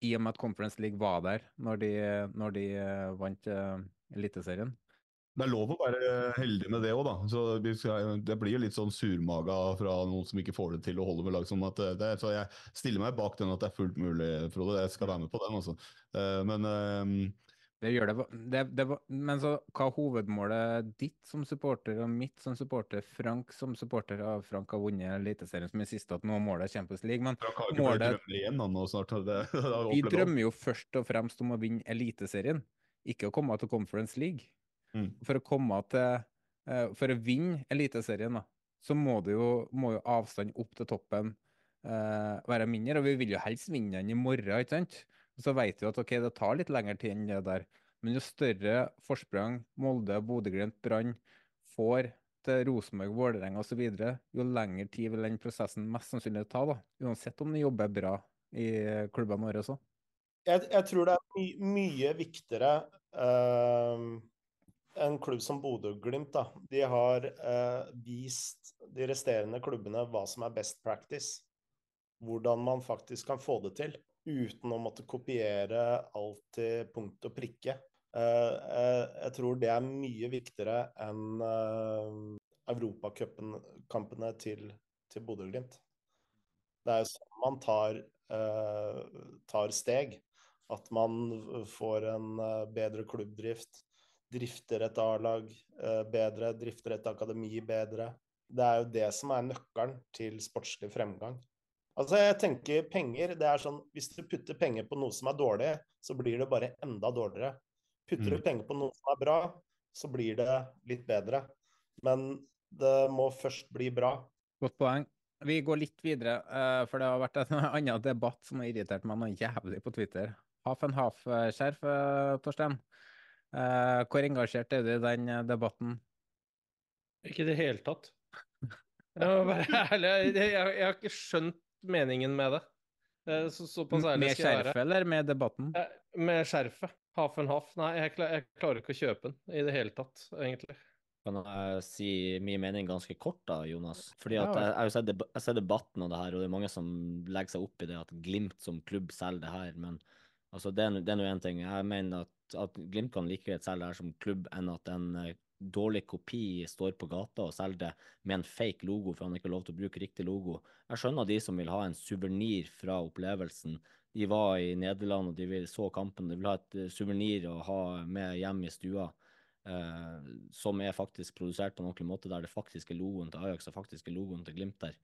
i og med at Conference League var der når de, når de uh, vant uh, Eliteserien. Det er lov å være heldig med det òg, da. Så det blir jo litt sånn surmaga fra noen som ikke får det til å holde med lag. som at det er, Så jeg stiller meg bak den at det er fullt mulig, Frode. Jeg skal være med på den, altså. Men det gjør det, det, det. Men så hva er hovedmålet ditt som supporter og mitt som supporter? Frank som supporter av Frank har vunnet Eliteserien som er siste, at nå målet er Champions League. Men Frank har ikke målet, drømmer igjen nå snart. Det, vi drømmer jo først og fremst om å vinne Eliteserien, ikke å komme til Conference League. Mm. For å komme til uh, For å vinne Eliteserien, da, så må, jo, må jo avstanden opp til toppen uh, være mindre. Og vi vil jo helst vinne den i morgen, ikke sant? Så vet vi at ok, det tar litt lengre tid enn det der. Men jo større forsprang Molde, Bodø-Glimt, Brann får til Rosenborg, Vålerenga osv., jo lengre tid vil den prosessen mest sannsynlig ta. da, Uansett om de jobber bra i klubbene våre også. Jeg, jeg, tror det er my mye viktigere uh, en klubb som Bodø-Glimt. De har uh, vist de resterende klubbene hva som er best practice. Hvordan man faktisk kan få det til uten å måtte kopiere alt til punkt og prikke. Eh, eh, jeg tror det er mye viktigere enn eh, europacupkampene til, til Bodø-Glimt. Det er jo sånn man tar, tar steg. At man får en bedre klubbdrift, drifter et A-lag bedre, drifter et akademi bedre. Det er jo det som er nøkkelen til sportslig fremgang. Altså, jeg tenker penger, det er sånn Hvis du putter penger på noe som er dårlig, så blir det bare enda dårligere. Putter du mm. penger på noe som er bra, så blir det litt bedre. Men det må først bli bra. Godt poeng. Vi går litt videre, uh, for det har vært en annen debatt som har irritert meg noe jævlig på Twitter. Half and half-skjerf, uh, Torstein. Uh, hvor engasjert er du i den debatten? Ikke i det hele tatt. Jeg være ærlig. Jeg, jeg, jeg har ikke skjønt meningen med det. Eh, så, såpass ærlig med skjerfet eller med debatten? Eh, med skjerfet. Half and half. Nei, jeg, klar, jeg, klarer ikke å kjøpe den i det hele tatt, egentlig. Kan jeg si min mening ganske kort, da, Jonas? Fordi at jeg, jeg, ser, jeg ser debatten og det her, og det er mange som legger seg opp i det at Glimt som klubb selger det her. Men altså, det er nå én ting. Jeg mener at, at Glimt kan like greit selge det her som klubb enn at en eh, dårlig kopi står på gata og selger det med en fake logo, for han ikke har lov til å bruke riktig logo. Jeg skjønner de som vil ha en suvenir fra opplevelsen. De var i Nederland og de så kampen. De vil ha et eh, suvenir å ha med hjem i stua. Eh, som er faktisk produsert på en ordentlig måte, der det faktiske logoen til Ajax og faktiske logoen til Glimt der.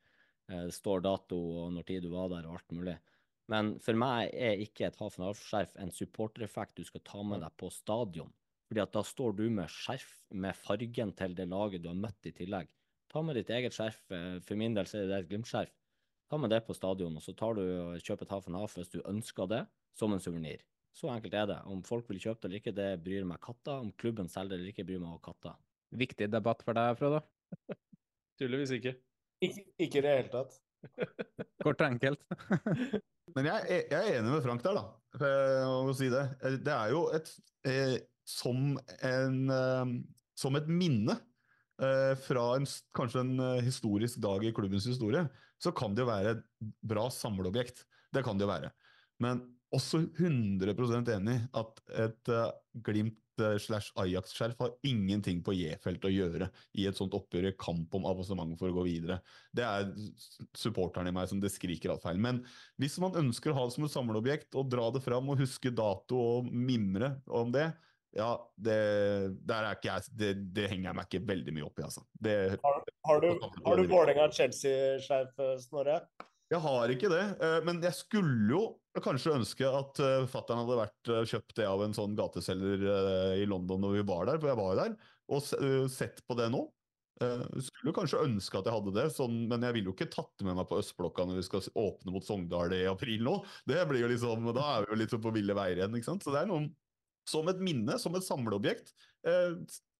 Eh, det står dato og når tid du var der og alt mulig. Men for meg er ikke et Hafen and half-skjerf en supportereffekt du skal ta med deg på stadion. Fordi at da står du med skjerf med fargen til det laget du har møtt i tillegg. Ta med ditt eget skjerf. Eh, for min del så er det et Glimt-skjerf. Ta med det på stadion, og så tar du og kjøper et half and half hvis du ønsker det, som en suvenir. Så enkelt er det. Om folk vil kjøpe det eller ikke, det bryr meg katta. Om klubben selger det eller ikke, bryr meg også katta. Viktig debatt for deg, Frode? Tydeligvis ikke. Ikke, ikke i det hele tatt. Kort og enkelt. Men jeg, jeg, er enig med Frank der, da. Jeg må si det. Det er jo et eh, som, en, ehm, som et minne eh, fra en, kanskje en eh, historisk dag i klubbens historie, så kan det jo være et bra samleobjekt. Det kan det jo være. Men også 100% enig at et Glimt slash Ajax-skjerf har ingenting på J-felt å gjøre i et sånt oppgjør i kamp om avansement for å gå videre. Det er supporteren i meg som det skriker alt feil. Men hvis man ønsker å ha det som et samleobjekt og dra det fram og huske dato og mimre om det, ja, det, jeg, det, det henger jeg meg ikke veldig mye opp i, altså. Det, Har, har du, har du Vålerenga-Chelsea-skjerf, Snorre? Jeg har ikke det, eh, men jeg skulle jo kanskje ønske at uh, fattern hadde vært kjøpt det av en sånn gateselger i London når vi var der, for jeg var jo der, og sett på det nå. Skulle kanskje ønske at jeg hadde det, sånn, men jeg ville jo ikke tatt det med meg på Østblokka når vi skal åpne mot Sogndal i april nå. Det blir jo liksom, Da er vi jo litt på ville veier igjen. ikke sant? Så det er noe som et minne, som et samleobjekt, eh,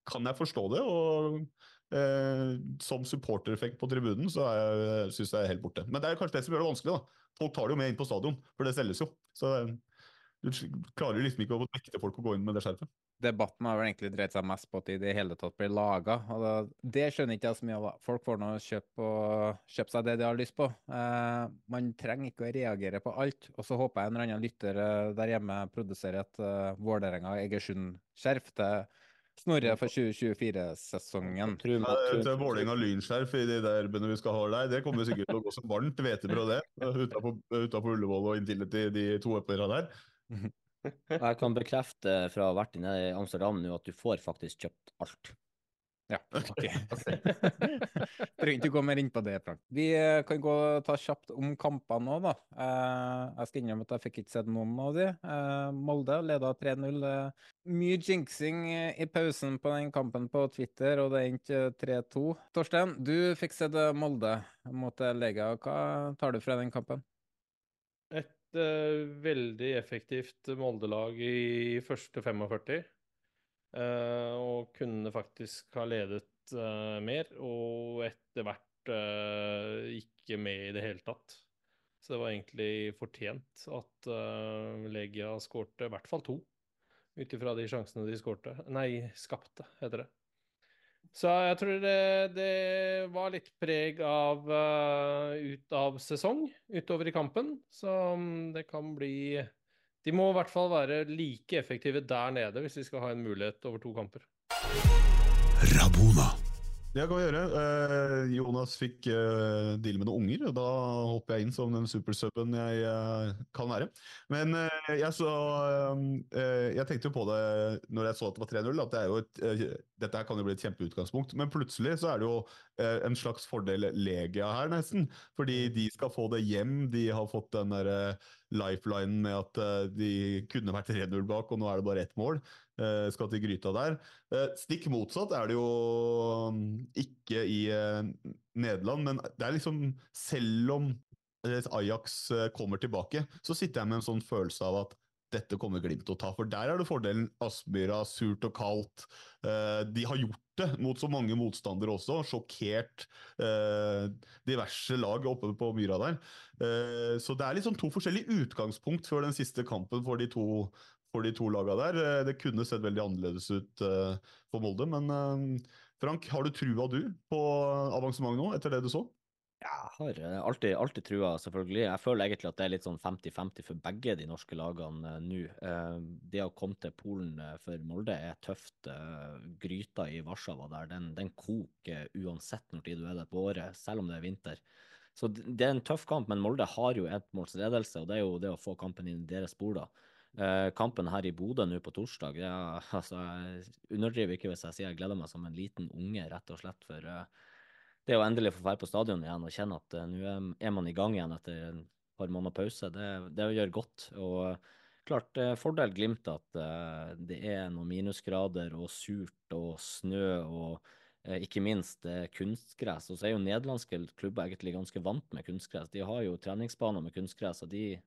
kan jeg forstå det. Og eh, som supportereffekt på tribunen, så syns jeg er helt borte. Men det er kanskje det som gjør det vanskelig. da. Folk tar det jo med inn på stadion, for det selges jo. Så eh, du klarer jo liksom ikke å nekte folk å gå inn med det skjerfet. Debatten har vel egentlig dreid seg mest på at de i det hele tatt blir laga. Det skjønner ikke jeg så mye av. Folk får nå kjøpe, kjøpe seg det de har lyst på. Eh, man trenger ikke å reagere på alt. Og så håper jeg en eller annen lytter eh, der hjemme produserer et uh, Vålerenga-Egersund-skjerf til Snorre for 2024-sesongen. Til Vålerenga lynskjerf i de derbene vi skal ha der, det kommer sikkert til å gå som varmt hvetebrød, det. Utafor Ullevål og inntil de to uppera der. Og Jeg kan bekrefte fra å ha vært inne i Amsterdam nå at du får faktisk kjøpt alt. Ja, ok. Trenger ikke gå mer inn på det, Frank. Vi eh, kan gå og ta kjapt om kampene nå, da. Eh, jeg skal innrømme at jeg fikk ikke sett noen av de. Eh, Molde leda 3-0. Eh, mye jinxing i pausen på den kampen på Twitter, og det endte eh, 3-2. Torstein, du fikk sett Molde mot Lega. Hva tar du fra den kampen? Et eh, veldig effektivt Molde-lag i første 45. Uh, og kunne faktisk ha ledet uh, mer, og etter hvert eh, ikke med i det hele tatt. Så det var egentlig fortjent at eh, Legia skårte i hvert fall to, ut ifra de sjansene de skårte. Nei, skapte, heter det. Så jeg tror det, det var litt preg av uh, ut av sesong utover i kampen. Så mm, det kan bli De må i hvert fall være like effektive der nede hvis de skal ha en mulighet over to kamper. Rabona. Det kan vi gjøre. Eh, Jonas fikk eh, deale med noen unger, og da hopper jeg inn som den supersuben jeg eh, kan være. Men eh, jeg, så, eh, jeg tenkte jo på det når jeg så at det var 3-0, at det jo et, eh, dette her kan jo bli et kjempeutgangspunkt. Men plutselig så er det jo eh, en slags fordel Legia her, nesten. Fordi de skal få det hjem. De har fått den derre lifelinen med at eh, de kunne vært 3-0 bak, og nå er det bare ett mål. Eh, skal til gryta der. Eh, stikk motsatt er det jo mm, ikke i eh, Nederland, men det er liksom Selv om Ajax kommer tilbake, så sitter jeg med en sånn følelse av at dette kommer Glimt til å ta. For der er det fordelen Aspmyra, surt og kaldt. De har gjort det mot så mange motstandere også. Sjokkert diverse lag oppe på myra der. Så det er liksom to forskjellige utgangspunkt før den siste kampen for de to, for de to laga der. Eh, Det kunne sett veldig annerledes ut eh, for Molde, men eh, Frank, har du trua du på avansement nå, etter det du så? Jeg har alltid, alltid trua, selvfølgelig. Jeg føler egentlig at det er litt sånn 50-50 for begge de norske lagene nå. Det å komme til Polen for Molde er tøft. Gryta i Warszawa der, den, den koker uansett når tid du er der på året, selv om det er vinter. Så det er en tøff kamp, men Molde har jo ettmålsledelse, og det er jo det å få kampen inn i deres spor, da. Eh, kampen her i Bodø nå på torsdag, ja, altså, jeg underdriver ikke hvis jeg sier jeg gleder meg som en liten unge, rett og slett. For eh, det å endelig få være på stadion igjen og kjenne at eh, nå er, man i gang igjen etter en par måneder pause, det, det gjør godt. Og klart, fordel Glimt at det er noen minusgrader og surt og snø og ikke minst kunstgress. Og så er jo nederlandske klubber egentlig ganske vant med kunstgress. De har jo treningsbaner med kunstgress, og de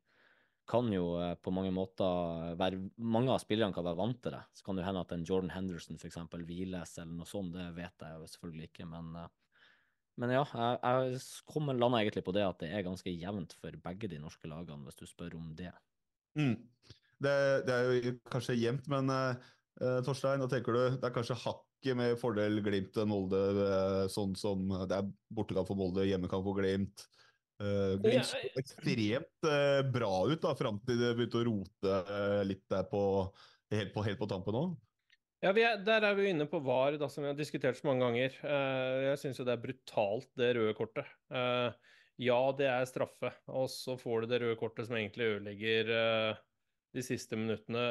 kan jo eh, på mange måter være Mange av spillerne kan være vant til det. Så kan det hende at en Jordan Henderson f.eks. hviles eller noe sånt, det vet jeg jo selvfølgelig ikke, men eh, men ja, jeg, jeg landa egentlig på det at det er ganske jevnt for begge de norske lagene, hvis du spør om det. Mm. Det, det er jo kanskje jevnt, men uh, Torstein, hva tenker du? Det er kanskje hakket med fordel Glimt enn Molde, uh, sånn som det er bortekamp for Molde, hjemmekamp for Glimt. Eh, Glimt så ekstremt uh, bra ut da, fram til det begynte å rote uh, litt der på helt, på helt på tampen òg. Ja, vi er, Der er vi inne på VAR, da, som vi har diskutert så mange ganger. Eh, jeg syns jo det er brutalt, det røde kortet. Ja, det er straffe, og så får du det røde kortet som egentlig ødelegger de siste minuttene,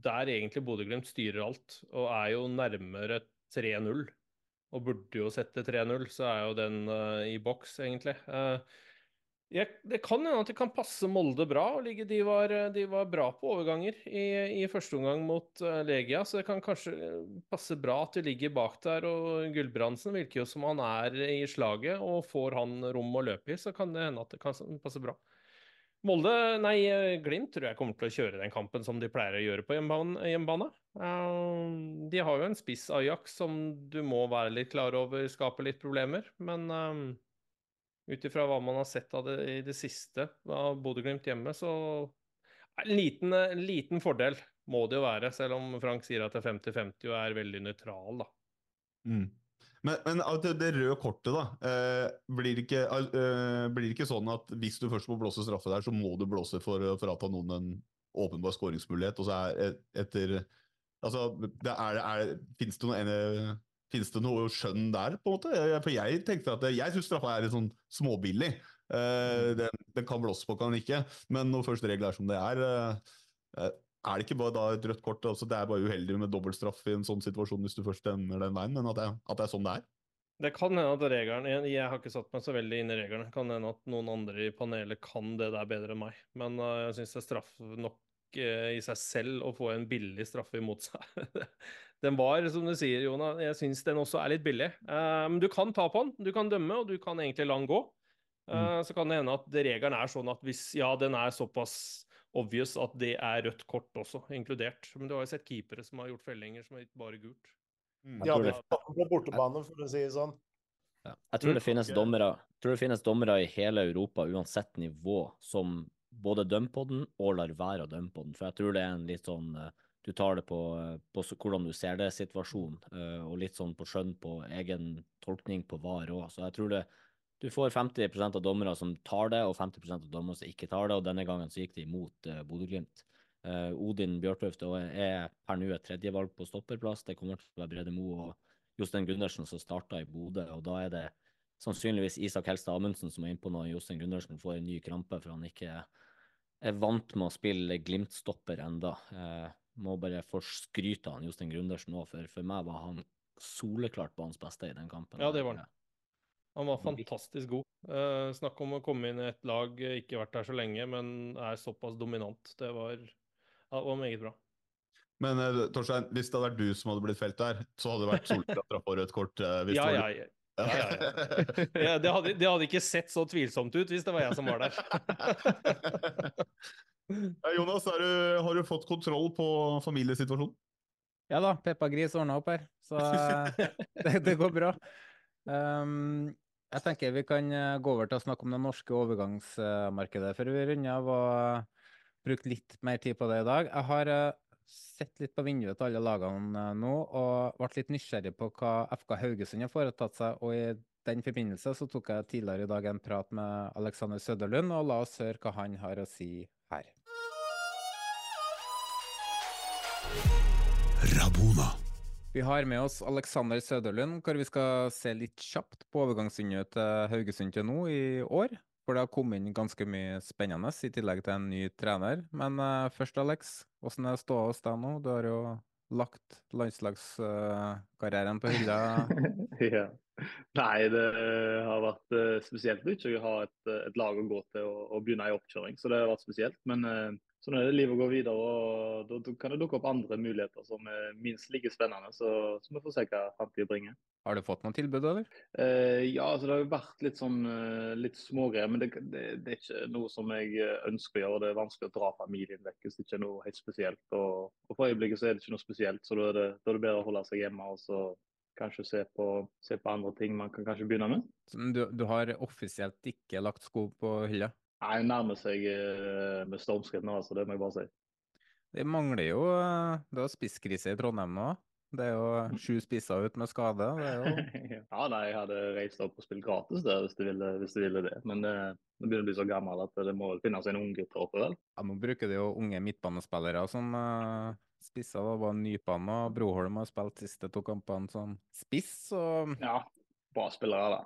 der egentlig Bodø-Glimt styrer alt, og er jo nærmere 3-0. Og burde jo sette 3-0, så er jo den uh, i boks, egentlig. Uh, jeg, det kan hende at det kan passe Molde bra. de, var, de var bra på overganger i, i første omgang mot uh, Legia, så det kan kanskje passe bra at de ligger bak der. og Gulbrandsen virker jo som han er i slaget, og får han rom å løpe i, så kan det hende at det kan passe bra. Molde, nei, Glimt tror jeg kommer til å kjøre den kampen som de pleier å gjøre på hjemmebane. Uh, de har jo en spiss Ajax som du må være litt klar over skaper litt problemer, men ut ifra hva man har sett av det i det siste av Bodø-Glimt hjemme, så en liten, liten, fordel må det jo være, selv om Frank sier at det er 50-50 og er veldig nøytral, da. Mm. Men, men det, det, røde kortet, da. Eh, blir, det ikke, eh, ikke sånn at hvis du først må blåse straffe der, så må du blåse for, å ta noen en åpenbar skåringsmulighet, og så er etter Altså, det er, er, finnes det noe Fins det noe skjønn der, på en måte? For jeg tenkte at jeg syns straffa er litt sånn småbillig. Uh, den, den, kan blåse på, kan den ikke. Men når først regler er som det er, uh, er det ikke bare da et rødt kort? Altså, det er bare uheldig med dobbeltstraff i en sånn situasjon hvis du først stemmer den veien, men at det, at det er sånn det er? Det kan hende at regelen jeg, jeg, har ikke satt meg så veldig inn i reglene. Kan hende at noen andre i panelet kan det der bedre enn meg. Men uh, jeg syns det er straff nok i seg selv å få en billig straffe imot seg. den var, som du sier, Jonah, jeg syns den også er litt billig. Uh, men du kan ta på den, du kan dømme, og du kan egentlig la den gå. Mm. Så kan det hende at regelen er sånn at hvis ja, den er såpass obvious at det er rødt kort også, inkludert. Men du har jo sett keepere som har gjort fellinger som har gitt bare gult. Mm. De hadde fått på bortebane, for å si det sånn. Ja. Jeg tror det, finnes dommere, tror det finnes dommere i hele Europa, uansett nivå, som både dømmer på den og lar være å dømme på den. For jeg tror det er en litt sånn eh, Du tar det på, eh, på hvordan du ser det-situasjon, eh, og litt sånn på skjønn på egen tolkning på VAR òg. Så jeg tror det du får 50% av dommere som tar det, og 50% av dommere som ikke tar det. og Denne gangen så gikk de imot uh, Bodø-Glimt. Uh, Odin Bjørtuft er per nå et tredjevalg på stopperplass. Det kommer til å være Brede Moe og Jostein Gundersen som starta i Bodø. og Da er det sannsynligvis Isak Helstad Amundsen som er innpå når Jostein Gundersen får en ny krampe for han ikke er vant med å spille Glimt-stopper enda. Uh, må bare få skryte av han Jostein Grundersen òg, for for meg var han soleklart banens beste i den kampen. Ja, det var han. Han var fantastisk god. Eh, snakk om å komme inn i et lag, eh, ikke vært der så lenge, men er såpass dominant. Det var, ja, var meget bra. Men eh, Torstein, hvis det hadde vært du som hadde blitt felt der, så hadde det vært solklart på rødt kort? hvis ja, ja, ja, ja, ja, ja. det, hadde, det, hadde, ikke sett så tvilsomt ut hvis det var jeg som var der. Jonas, du, har du fått kontroll på familiesituasjonen? Ja da, Peppa Gris ordna opp her, så det, det går bra. Um, jeg tenker vi kan eh, gå over til å snakke om det norske overgangsmarkedet før vi runder av og bruke litt mer tid på det i dag. Jeg har eh, sett litt på vinduet til alle lagene eh, nå og ble litt nysgjerrig på hva FK Haugesund har foretatt seg. og i den forbindelse så tok jeg tidligere i dag en prat med Alexander Søderlund, og la oss høre hva han har å si her. Rabona. Vi har med oss Alexander Søderlund, hvor vi skal se litt kjapt på overgangsvinduet til Haugesund til nå i år. For det har kommet inn ganske mye spennende, i tillegg til en ny trener. Men uh, først, Alex, hvordan er ståa hos deg nå? Du har jo lagt landslagskarrieren på hylla. ja. Nei, det har vært uh, spesielt ikke å ha et, et, lag å gå til og, og begynne i oppkjøring. Så det har vært spesielt. Men Sånn er det livet å gå videre, og da, da, kan det dukke opp andre muligheter som er minst like spennende. Så, så vi får se hva framtida bringer. Har du fått noen tilbud, eller? Eh, ja, altså det har jo vært litt sånn uh, litt smågreier. Men det, det, det, er ikke noe som jeg eh, ønsker å gjøre. Det er vanskelig å dra familien vekk hvis det ikke er noe helt spesielt. Og, og for øyeblikket så er det ikke noe spesielt, så da er det, da er det bedre å holde seg hjemme. og så kanskje se på, se på andre ting man kan kanskje begynne med. Du, du har offisielt ikke lagt sko på hylla? Nei, nærmer seg eh, med stormskritt nå, altså. Det må jeg bare si. Det mangler jo eh, Det er spisskrise i Trondheim nå. Det er jo sju spisser ut med skade. Jo... ja, nei, jeg hadde reist opp og spilt gratis der hvis du ville, hvis du ville det. Men det, det begynner å bli så gammel at det må vel finnes en unggutt oppe, vel? Ja, Nå bruker de jo unge midtbanespillere som uh, spisser. Det var Nypan og Broholm har spilt siste to kampene som spiss. Og... Ja, bra spillere, da.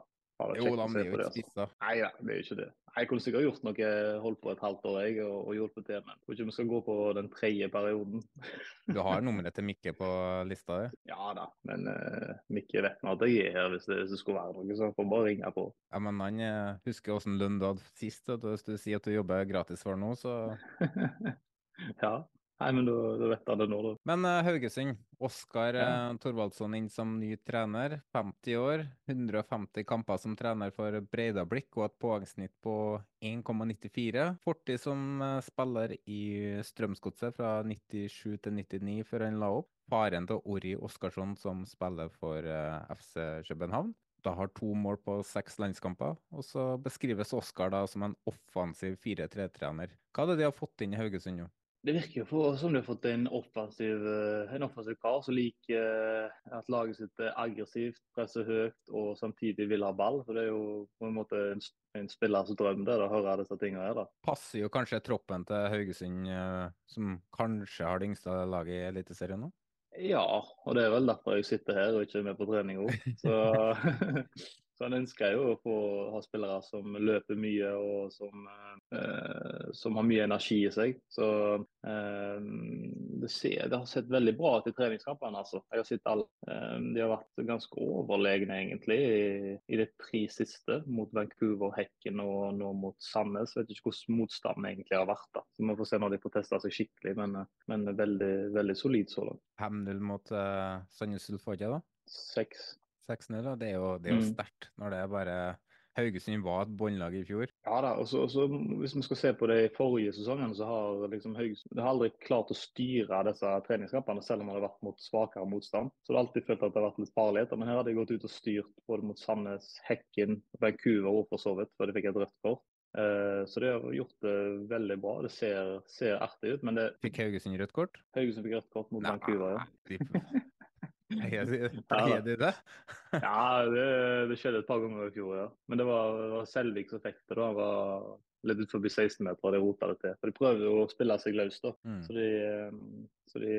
Jo, de er jo ikke spisser. Nei da, det er jo ikke det. Jeg kunne sikkert gjort noe, holdt på et halvt år jeg, og, og hjulpet til, men jeg tror ikke vi skal gå på den tredje perioden. Du har nummeret til Mikke på lista di? Ja da, men uh, Mikke vet nå at jeg er her hvis det, hvis det skulle være noe, så han får bare ringe på. Ja, men han eh, husker åssen lønn du hadde sist. og Hvis du sier at du jobber gratis for nå, så Ja. Nei, men da, da vet det nå, da. Men uh, Haugesund. Oskar uh, Thorvaldsson inn som ny trener. 50 år, 150 kamper som trener for Breidablikk og et poengsnitt på 1,94. Fortid som uh, spiller i Strømsgodset fra 97 til 99 før han la opp. Faren til Ori Oskarsson som spiller for FC København. Da har to mål på seks landskamper, og så beskrives Oskar da som en offensiv 4-3-trener. Hva er det de har fått inn i Haugesund nå? Det virker jo for, som du har fått en offensiv, en offensiv kar som liker at laget sitt er aggressivt, presser høyt og samtidig vil ha ball. For Det er jo på en måte en, en spillers drøm det, å høre disse tingene her. da. Passer jo kanskje troppen til Haugesund, som kanskje har det yngste laget i Eliteserien nå? Ja, og det er vel derfor jeg sitter her og ikke er med på trening òg. Så, så han ønsker jo å få ha spillere som løper mye og som, eh, som har mye energi i seg. Så eh, det, ser, det, har sett veldig bra ut i treningskampene. altså. Jeg har sett alle. Eh, de har vært ganske overlegne egentlig i, i de tre siste, mot Vancouver, Hekken og nå mot Sandnes. Vet ikke hvordan motstanden egentlig har vært. da. Så Vi får se når de får testa seg skikkelig, men, men veldig, veldig solid så langt. 5-0 mot uh, Sandnes Ulf, da? 6. 6-0, da. Det er jo, det er jo Mm. sterkt når det er bare Haugesund var et båndlag i fjor. Ja da, og så, Hvis vi skal se på det i forrige sesongen, så har liksom Haugesund har aldri klart å styre disse treningskampene, selv om det har vært mot svakere motstand. Så det har alltid følt at det har vært litt farligheter. Men her har de gått ut og styrt både mot Sandnes, Hekken, Vancouver og for så vidt, før de fikk et rødt kort. Eh, Så de har gjort det veldig bra. Det ser, ser artig ut. Men det, Fikk Haugesund rødt kort? Haugesund fikk rødt kort mot Vancouver, ja. De- Pleier de- de det? Ja, det, det skjedde et par ganger i fjor, ja. Men det var, det var Selvik som fikk det. da. Han var litt ut forbi 16-meter, og de rota det til. For De prøver jo å spille seg løs, da. Mm. Så de, så de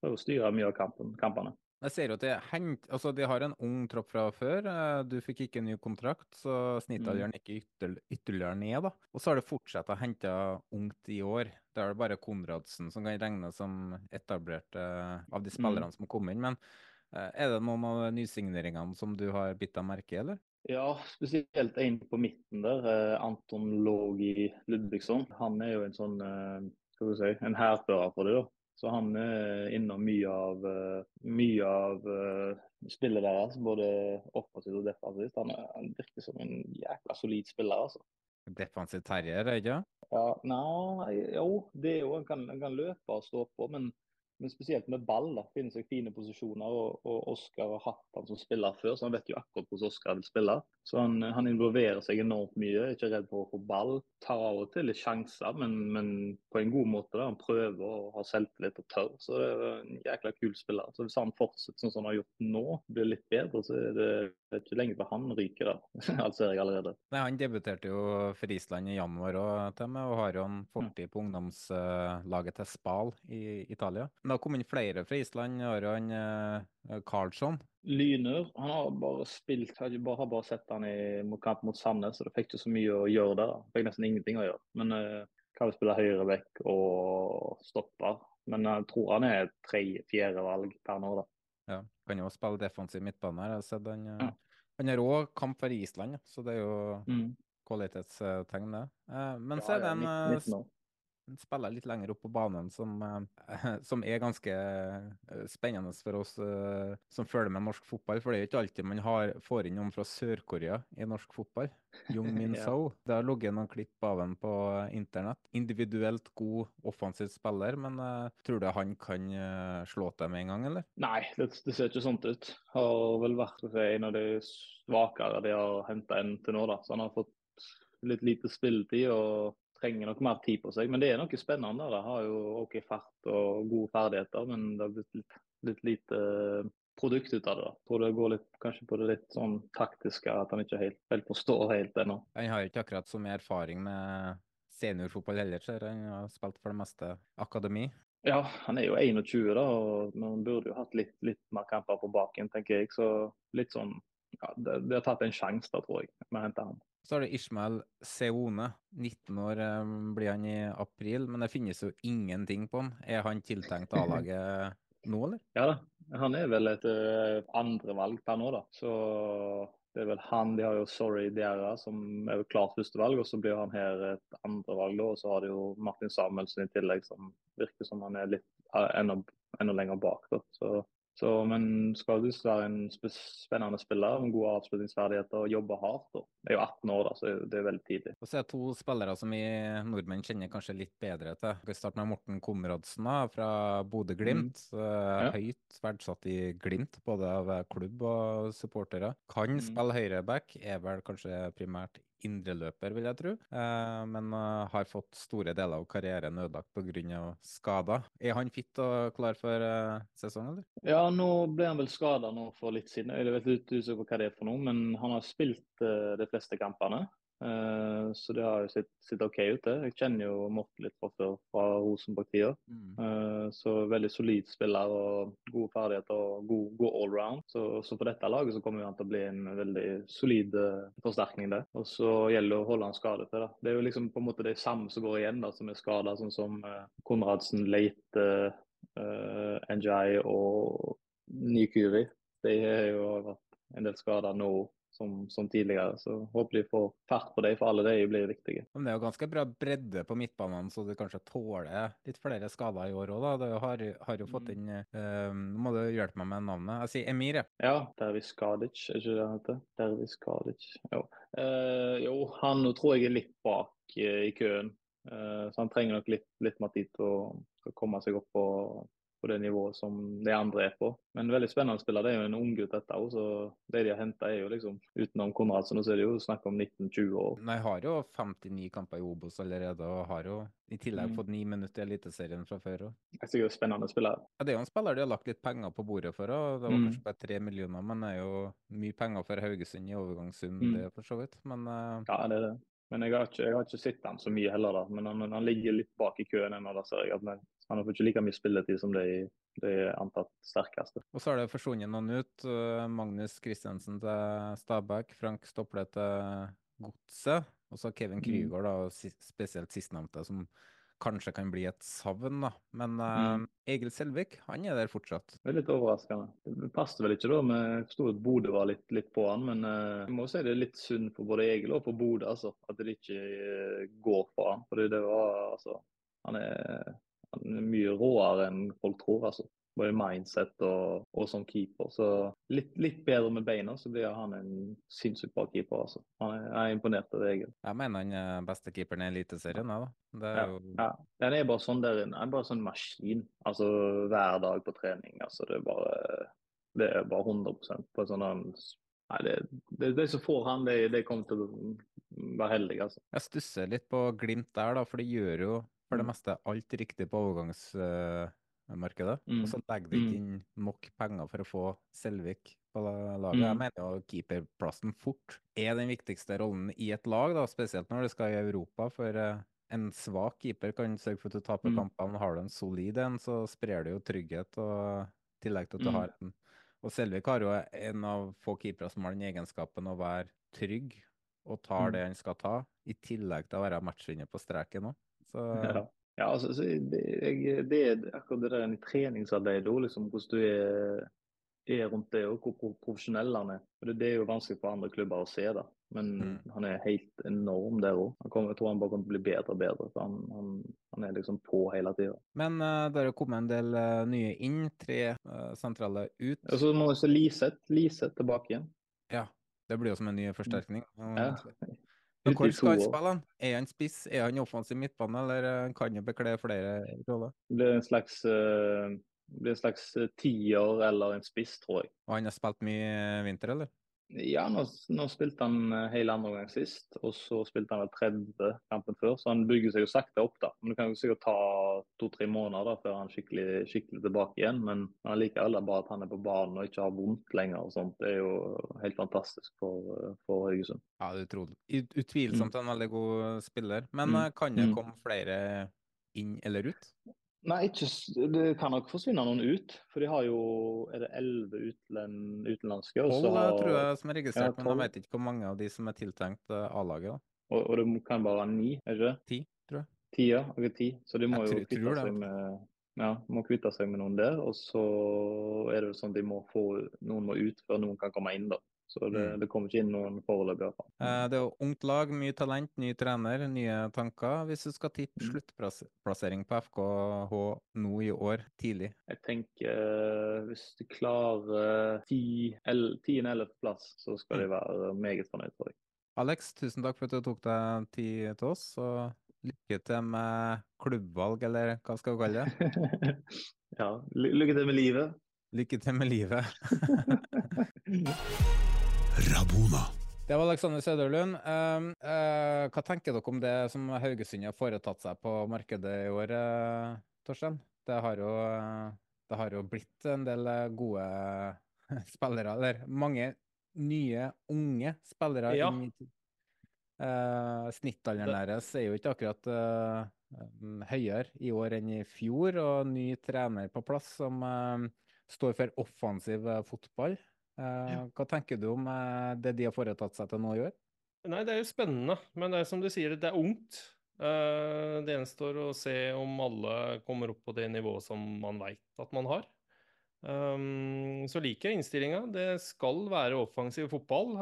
prøver å styre mye av kampen, kampene. Jeg ser jo at de, hent, altså de har en ung tropp fra før. eh, Du fikk ikke en ny kontrakt, så snittalderen den ikke ytterligere ned. da. Og så har det fortsatt å hente ungt i år. Det er det bare Konradsen som kan regnes som etablert eh, av de spillerne som kom inn. Men eh, er det noen av nysigneringene som du har bitt deg merke i, eller? Ja, spesielt en på midten der, eh, Anton Logi Ludvigsson. Han er jo en sånn, eh, skal vi si, en hærfører for det da. Så han er innom mye av, mye av spillet deres, både offensivt og defensivt. Han, han virker som en jækla solid spiller, altså. Defensiv terrier, er det ikke? Ja, nei, jo, det er jo, han kan, han kan løpe og stå på, men, men spesielt med ball. da, Finner seg fine posisjoner. og, og Oskar har hatt han som spiller før, så han vet jo akkurat hvordan Oskar vil spille. Så han, han involverer seg enormt mye, er ikke redd for å få ball. Tar av og til litt sjanser, men, men på en god måte. da, Han prøver og har selvtillit og tør. Så det er en jækla kul spiller. Så Hvis han fortsetter sånn som han har gjort nå, blir litt bedre, så er det ikke lenge før han ryker. da. Alt ser jeg allerede. Nei, Han debuterte jo for Island i januar til og har jo en fortid på ungdomslaget til Spal i Italia. Men det har kommet inn flere fra Island. Har han eh, Karlsson. Lyner han har bare spilt, har bare, har bare sett han i kamp mot Sandnes, så det fikk ikke så mye å gjøre der. Det Fikk nesten ingenting å gjøre. Men uh, kan spille høyre vekk og stopper. Men jeg tror han er tre-fjerde valg per nå, da. Ja, kan jo spille defensiv midtbane her. Jeg har sett han, eh, han har òg kamp for Island, så det er jo Mm. kvalitetstegn, det. Eh, Men Ja, så er det ja, en, en spiller litt lenger opp på banen som, eh, som er ganske eh, spennende for oss eh, som følger med norsk fotball. For det er jo ikke alltid man har, får inn noen fra Sør-Korea i norsk fotball. Jung Min Ja. So. Det har ligget noen klipp av ham på internett. Individuelt god offensiv spiller, men uh, tror du han kan uh, slå til med en gang, eller? Nei, det, det ser ikke sånt ut. Har vel vært en av de svakere de har henta inn til nå. da. Så han har fått litt lite spilletid og trenger nok mer tid på seg. Men det er noe spennende. Det har jo OK fart og gode ferdigheter, men det har blitt litt, litt lite produkt ut av det. da. Tror det går litt, kanskje på det litt sånn taktiske, at han ikke helt, helt forstår helt ennå. Han har jo ikke akkurat så mye erfaring med seniorfotball heller, ser. Han har spilt for det meste akademi. Ja, han er jo 21, da, og men han burde jo hatt litt, litt mer kamper på baken, tenker jeg. Så litt sånn ja, det, det har tatt en sjanse, da, tror jeg, med å hente han. Så har du Ishmael Seone. 19 år eh, blir han i april, men det finnes jo ingenting på han. Er han tiltenkt A-laget nå, eller? Ja da, han er vel et uh, andrevalg per nå, da. Så det er vel han. De har jo Sorry Diarra som er jo klart førstevalg, og så blir han her et andrevalg, da. Og så har de jo Martin Samuelsen i tillegg, som virker som han er litt uh, enda, enda lenger bak, da. Så så, men skal er en spennende spiller med gode avslutningsferdigheter og jobbe hardt, Og Jeg er jo 18 år, da, så det er veldig tidlig. Og så er det to spillere som vi nordmenn kjenner kanskje litt bedre til. Vi kan starte med Morten Komradsen da, fra Bodø-Glimt. Mm. Ja. Høyt verdsatt i Glimt, både av klubb og supportere. Kan mm. spille høyreback, er vel kanskje primært indreløper, vil jeg tro, eh, men uh, har fått store deler av karrieren ødelagt pga. skader. Er han fit og klar for uh, sesong, eller? Ja, nå ble han vel skada for litt siden. Jeg vet ikke hva det er for noe, men han har spilt de fleste kampene. Uh, så det har jo sett, sett OK ut, det. Jeg kjenner jo Morten litt fra før, fra Rosenborg-tida. Mm. Uh, så veldig solid spiller og gode ferdigheter og god, god allround. Så, så, på dette laget så kommer han til å bli en veldig solid uh, forsterkning der. Og så gjelder det å holde han skadefri. Det er jo liksom på en måte det samme som går igjen, da, som er skada, sånn som Konradsen, Leite, uh, NJI og Nykuri. De har jo vært en del skader nå som, som, tidligere. Så håper de får fart på dem, for alle de blir viktige. Men det er jo ganske bra bredde på midtbanen, så du kanskje tåler litt flere skader i år òg, da. Du har, har, jo fått mm. inn uh, Nå må du hjelpe meg med navnet. Jeg sier Emir, jeg. Ja, Dervis Kadic, er ikke det han heter? Dervis Kadic. Jo. Uh, jo, han nå tror jeg er litt bak uh, i køen. så han trenger nok litt, litt mer tid til å komme seg opp på på det nivået som de andre er på. Men veldig spennende spiller. Det er jo en unggutt, dette òg. Så det de har henta, er jo liksom utenom Konradsen, så er det jo snakk om 19-20 år. Nei, har jo 59 kamper i Obos allerede, og har jo i tillegg mm. fått ni minutter i Eliteserien fra før òg. Det er spennende spiller. Ja, det er jo en spiller de har lagt litt penger på bordet for òg. Det var mm. kanskje bare tre millioner, men det er jo mye penger for Haugesund i overgangssum, mm. det for så vidt. Men uh... Ja, det er det. Men jeg har ikke, jeg har ikke sett den så mye heller, da. Men han, han ligger litt bak i køen ennå, da ser jeg. at han får ikke like mye spilletid som de, de antatt sterkeste. Og så har det forsvunnet noen ut. Eh, Magnus Christensen til Stabæk, Frank Stople til Godset. Og så Kevin mm. Krygård, da, spesielt sistnevnte, som kanskje kan bli et savn. da. Men uh, mm. Egil Selvik, han er der fortsatt. Det er litt overraskende. Det passet vel ikke da. Vi forsto at Bodø var litt, litt, på han, men uh, jeg må si det er litt synd for både Egil og for Bodø altså, at det ikke uh, går for han. Fordi det var, altså, han er han er mye råere enn folk tror, altså. Både mindset og, og som keeper. Så litt, litt, bedre med beina, så blir han en sinnssykt bra keeper. altså. Han er, jeg er imponert over det. Jeg mener han er beste keeperen i Eliteserien, da. Det er jo... ja, ja. Er bare sånn der inne. Han er bare sånn maskin. Altså hver dag på trening. altså Det er bare, det er bare 100% på en sånn Nei, det, det, det, som får han, det, det kommer til å være heldig, altså. Jeg stusser litt på Glimt der, da, for det gjør jo for det mm. meste alt riktig på overgangsmarkedet. Mm. Og så legger de ikke mm. inn nok penger for å få Selvik på laget. Jeg mener jo keeperplassen fort er den viktigste rollen i et lag, da, spesielt når du skal i Europa. For eh, en svak keeper kan sørge for at du taper mm. kampene. Har du en solid en, så sprer det jo trygghet, og i tillegg til at du har en Og Selvik har jo en av få keepere som har den egenskapen å være trygg og tar det han skal ta, i tillegg til å være matchvinner på streken òg. Så... Ja. ja, altså, det, jeg, det er akkurat det der treningsarbeidet, liksom, hvordan du er, er, rundt det, og hvor profesjonell han er. Det, det, er jo vanskelig for andre klubber å se, da. Men mm. han er helt enorm der òg. Jeg tror han bare kommer til å bli bedre og bedre. for Han, han, han er liksom på hele tida. Men uh, det har kommet en del uh, nye inn, tre uh, sentrale ut. Og så må vi se Liseth tilbake igjen. Ja, det blir jo som en ny forsterkning. Ja. Men hvor skal han spille? han? Er han spiss, er han offensiv midtbane, eller eh, kan han bekle flere roller? Det blir en slags, uh, blir en slags eh, tier eller en spiss, tror jeg. Og han har spilt mye vinter, eller? Ja, nå, nå, spilte han eh, hele andre gang sist, og så spilte han vel 30 kampen før. Så han bygger seg jo sakte opp, da. Men det kan jo sikkert ta to-tre måneder da, før han er skikkelig, skikkelig tilbake igjen. Men han liker alle bare at han er på banen og ikke har vondt lenger og sånt. Det er jo helt fantastisk for, eh, for Haugesund. Ja, det er utrolig. Utvilsomt mm. en veldig god spiller. Men mm. Eh, kan det mm. komme flere inn eller ut? Nei, ikke, det kan nok forsvinne noen ut. For de har jo Er det elleve utenlandske? Tolv tror jeg som er registrert, Ja, men jeg vet ikke hvor mange av de som er tiltenkt eh, A-laget. Og, og det kan bare være ni, er det ikke? Ti, tror jeg. Ti, ja. Okay, ti. Så de må Jeg jo kvitte seg med ja, må kvitte seg med noen der. Og så er det jo sånn at de må få noen må ut før noen kan komme inn, da. Så det, Mm. det kommer ikke inn noen foreløpig. Eh, Det er jo ungt lag, mye talent, ny trener, nye tanker. Hvis du skal tippe Mm. sluttplassering på FKH nå i år, tidlig? Jeg tenker eh, hvis de klarer 10.-11.-plass, så skal Mm. de være meget fornøyd, tror jeg. Alex, tusen takk for at du tok deg tid til oss, og lykke til med klubbvalg, eller hva skal vi kalle det? ja, lykke til med livet. Lykke til med livet. Rabona. Det var Alexander Søderlund. Uh, uh, hva tenker dere om det som Haugesund har foretatt seg på markedet i år, uh, Torstein? Det har jo, eh, det har jo blitt en del eh, gode spillere, eller mange nye, unge spillere. Ja. inn i- Eh, Snittalderen deres er jo ikke akkurat eh, høyere i år enn i fjor, og ny trener på plass som eh, står for offensiv eh, fotball. Eh, Hva tenker du om eh, det de har foretatt seg til nå i år? Nei, det er jo spennende, men det er som du sier, det er ungt. Eh, Det gjenstår å se om alle kommer opp på det nivået som man veit at man har. Så liker jeg innstillinga. Det skal være offensiv fotball.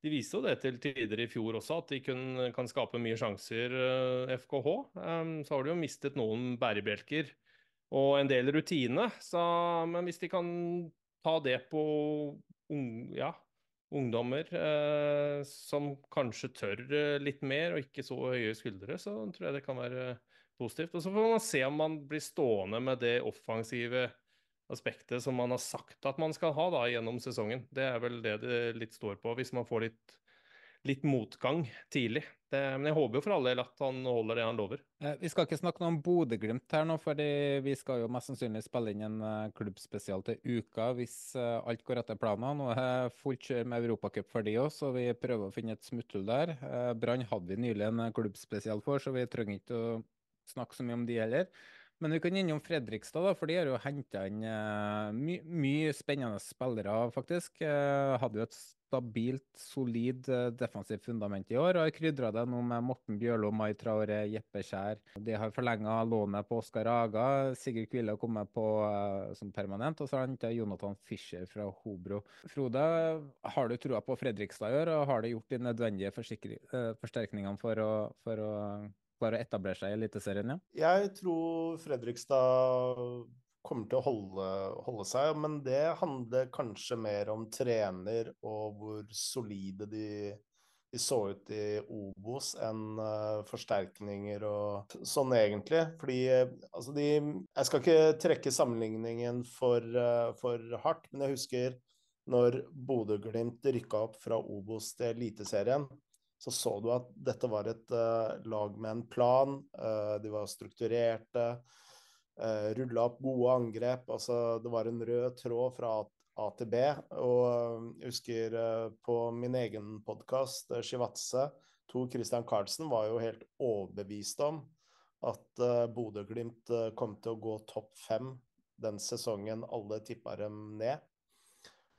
De viste jo det til tider i fjor også, at de kun, kan skape mye sjanser, FKH. Så har de jo mistet noen bærebjelker og en del rutine. Så, men hvis de kan ta det på ung, ja, ungdommer eh, som kanskje tør eh, litt mer og ikke så høye skuldre, så tror jeg det kan være positivt. Og så får man se om man blir stående med det offensive aspektet som man har sagt at man skal ha da gjennom sesongen. Det er vel det det litt står på, hvis man får litt, litt motgang tidlig. Det, men jeg håper jo for all del at han holder det han lover. Eh, Vi skal ikke snakke noe om Bodø-Glimt her nå, fordi vi skal jo mest sannsynlig spille inn en eh, klubbspesial til uka hvis eh, alt går etter planen. Nå er fullt kjør med Europacup for de òg, så vi prøver å finne et smutthull der. Brann hadde vi nylig en klubbspesial for, så vi trenger ikke å snakke så mye om de heller. Men vi kan innom Fredrikstad, da, for de har jo henta inn my mye spennende spillere, faktisk. Hadde jo et stabilt, solid eh, defensivt fundament i år, og har krydra det nå med Morten Bjørlo, Mai Traore, Jeppe Skjær. De har forlenga lånet på Oskar Aga. Sigurd Kvile har kommet på uh, som permanent, og så har han henta Jonathan Fischer fra Hobro. Frode, har du trua på Fredrikstad i år, og har du gjort de nødvendige eh, forsterkningene for å, for å klare å etablere seg i Eliteserien? Ja? Jeg tror Fredrikstad kommer til å holde, holde seg, men det handler kanskje mer om trener og hvor solide de, de så ut i Obos enn uh, forsterkninger og sånn egentlig. Fordi eh, altså de Jeg skal ikke trekke sammenligningen for, uh, for hardt, men jeg husker når Bodø-Glimt rykka opp fra Obos til Eliteserien så så du at dette var et uh, lag med en plan. Uh, de var strukturerte. Uh, Rulla opp gode angrep. altså Det var en rød tråd fra A, til B. Og eh, jeg husker eh, på min egen podkast, uh, Shivatse, Tor Christian Karlsen var jo helt overbevist om at uh, Bodø-Glimt eh, kom til å gå topp fem den sesongen alle tippa dem ned.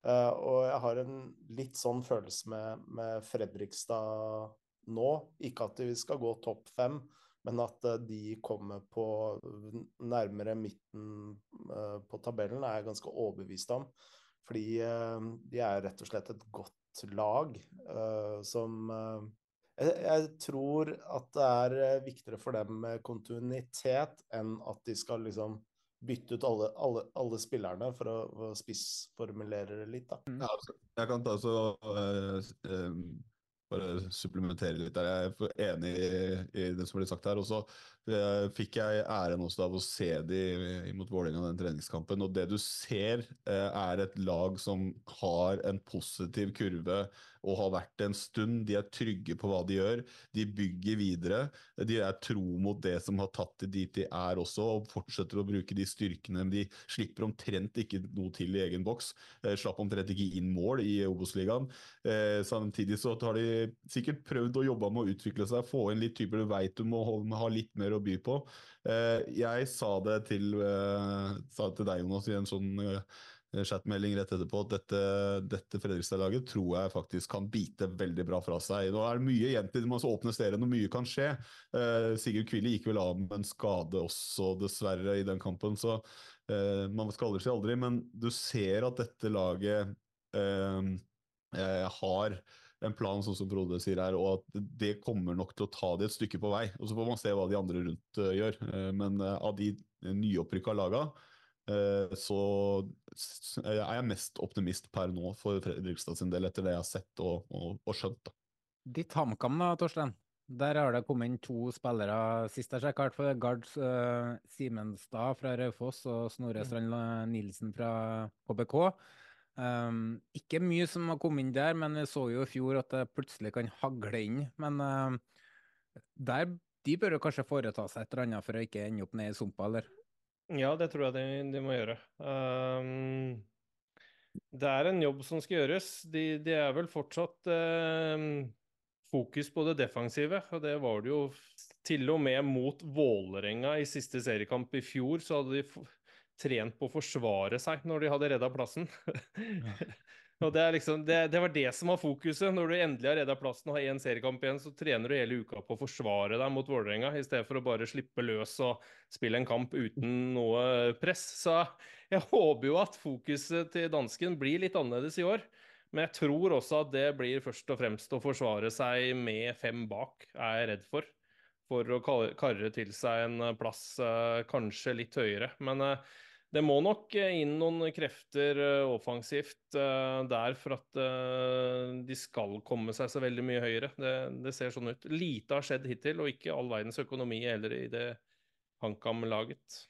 Uh, og jeg har en litt sånn følelse med, med Fredrikstad nå. Ikke at vi skal gå topp fem, men at eh, de kommer på nærmere midten eh, på tabellen, er jeg ganske overbevist om. Fordi eh, de er rett og slett et godt lag som jeg, tror at det er viktigere for dem med kontinuitet enn at de skal liksom bytte ut alle, alle, alle spillerne, for å, spissformulere det litt, da. Altså, jeg kan ta så uh, eh, bare supplementere litt der. Jeg er enig i, i det som ble sagt her. Og fikk jeg æren også av å se de mot Vålerenga den treningskampen. Og det du ser, eh, er et lag som har en positiv kurve og har vært det en stund. De er trygge på hva de gjør. De bygger videre. De er tro mot det som har tatt det dit de er også, og fortsetter å bruke de styrkene. De slipper omtrent ikke noe til i egen boks. Eh, slapp omtrent ikke inn mål i Obos-ligaen. Eh, samtidig så har de sikkert prøvd å jobbe med å utvikle seg, få inn litt typer du veit du må ha litt mer å by på. Eh, jeg sa det til, eh, sa det til deg, Jonas, i en sånn eh, chatmelding rett etterpå at dette, dette Fredrikstad-laget tror jeg faktisk kan bite veldig bra fra seg. Nå er det mye igjen til man åpne serien og mye kan skje. Sigurd Kvile gikk vel av med en skade også, dessverre, i den kampen. Så man skal aldri si aldri, men du ser at dette laget eh, har en plan, sånn som Frode sier her, og at det kommer nok til å ta det et stykke på vei. Og Så får man se hva de andre rundt uh, gjør. Uh, men uh, av de nyopprykka laga, så er jeg mest optimist per nå for Fredrikstad sin del, etter det jeg har sett og, og, og skjønt. Da. Ditt HamKam da, Torstein? Der har det kommet inn to spillere sist jeg sjekka, for Gard Simenstad fra Raufoss og Snorre Strand Nilsen fra KBK. Um, ikke mye som har kommet inn der, men vi så jo i fjor at det plutselig kan hagle inn. Men uh, der, de bør jo kanskje foreta seg et eller annet for å ikke ende opp ned i sumpa, eller? Ja, det tror jeg de, de må gjøre. Um, det er en jobb som skal gjøres. De, de er vel fortsatt uh, fokus på det defensive, og det var det jo til og med mot Vålerenga i siste seriekamp i fjor. Så hadde de trent på å forsvare seg når de hadde redda plassen. og det, liksom, det, det, var det som var fokuset. Når du endelig har redda plassen og har én seriekamp igjen, så trener du hele uka på å forsvare deg mot Vålerenga, i stedet for å bare slippe løs og spille en kamp uten noe press. Så jeg håper jo at fokuset til dansken blir litt annerledes i år. Men jeg tror også at det blir først og fremst å forsvare seg med fem bak, er jeg redd for. For å karre til seg en plass eh, kanskje litt høyere. Men uh, det må nok eh, inn noen krefter eh, offensivt uh, der for at de skal komme seg så veldig mye høyere. Det, det, ser sånn ut. Lite har skjedd hittil, og ikke all verdens økonomi heller i det HamKam-laget.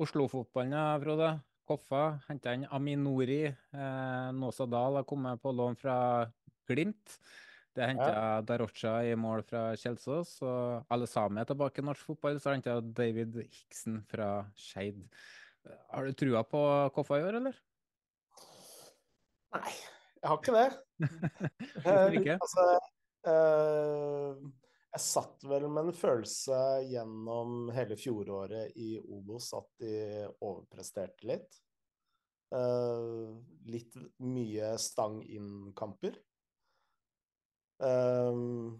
Oslo-fotballen, ja, Frode. Koffa henta inn Aminori. Eh, Nåsa Dahl har kommet på lån fra Glimt. Det henta ja. Darocha i mål fra Kjelsås. Og alle sammen er tilbake i norsk fotball. Så henta David Hiksen fra Skeid. Har du trua på Koffa i år, eller? Nei, jeg har ikke det. Hvorfor ikke? altså, uh, jeg satt vel med en følelse gjennom hele fjoråret i Obos at de overpresterte litt. Uh, litt mye stang inn-kamper. Uh,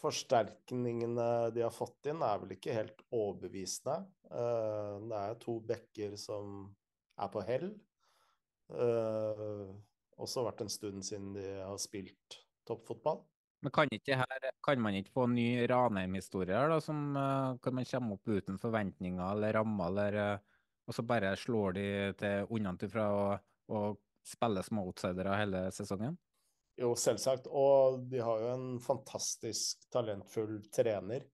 forsterkningene de har fått inn, er vel ikke helt overbevisende. Eh, det er to bekker som er på hell. Uh, også vært en stund siden de har spilt toppfotball. Men kan, her, kan man ikke få en ny Ranheim-historie her, da, som uh, kan man komme opp uten forventninger eller rammer, eller og så bare slår de til unnafra og, å spille som outsidere hele sesongen? Jo, selvsagt. Og de har jo en fantastisk talentfull trener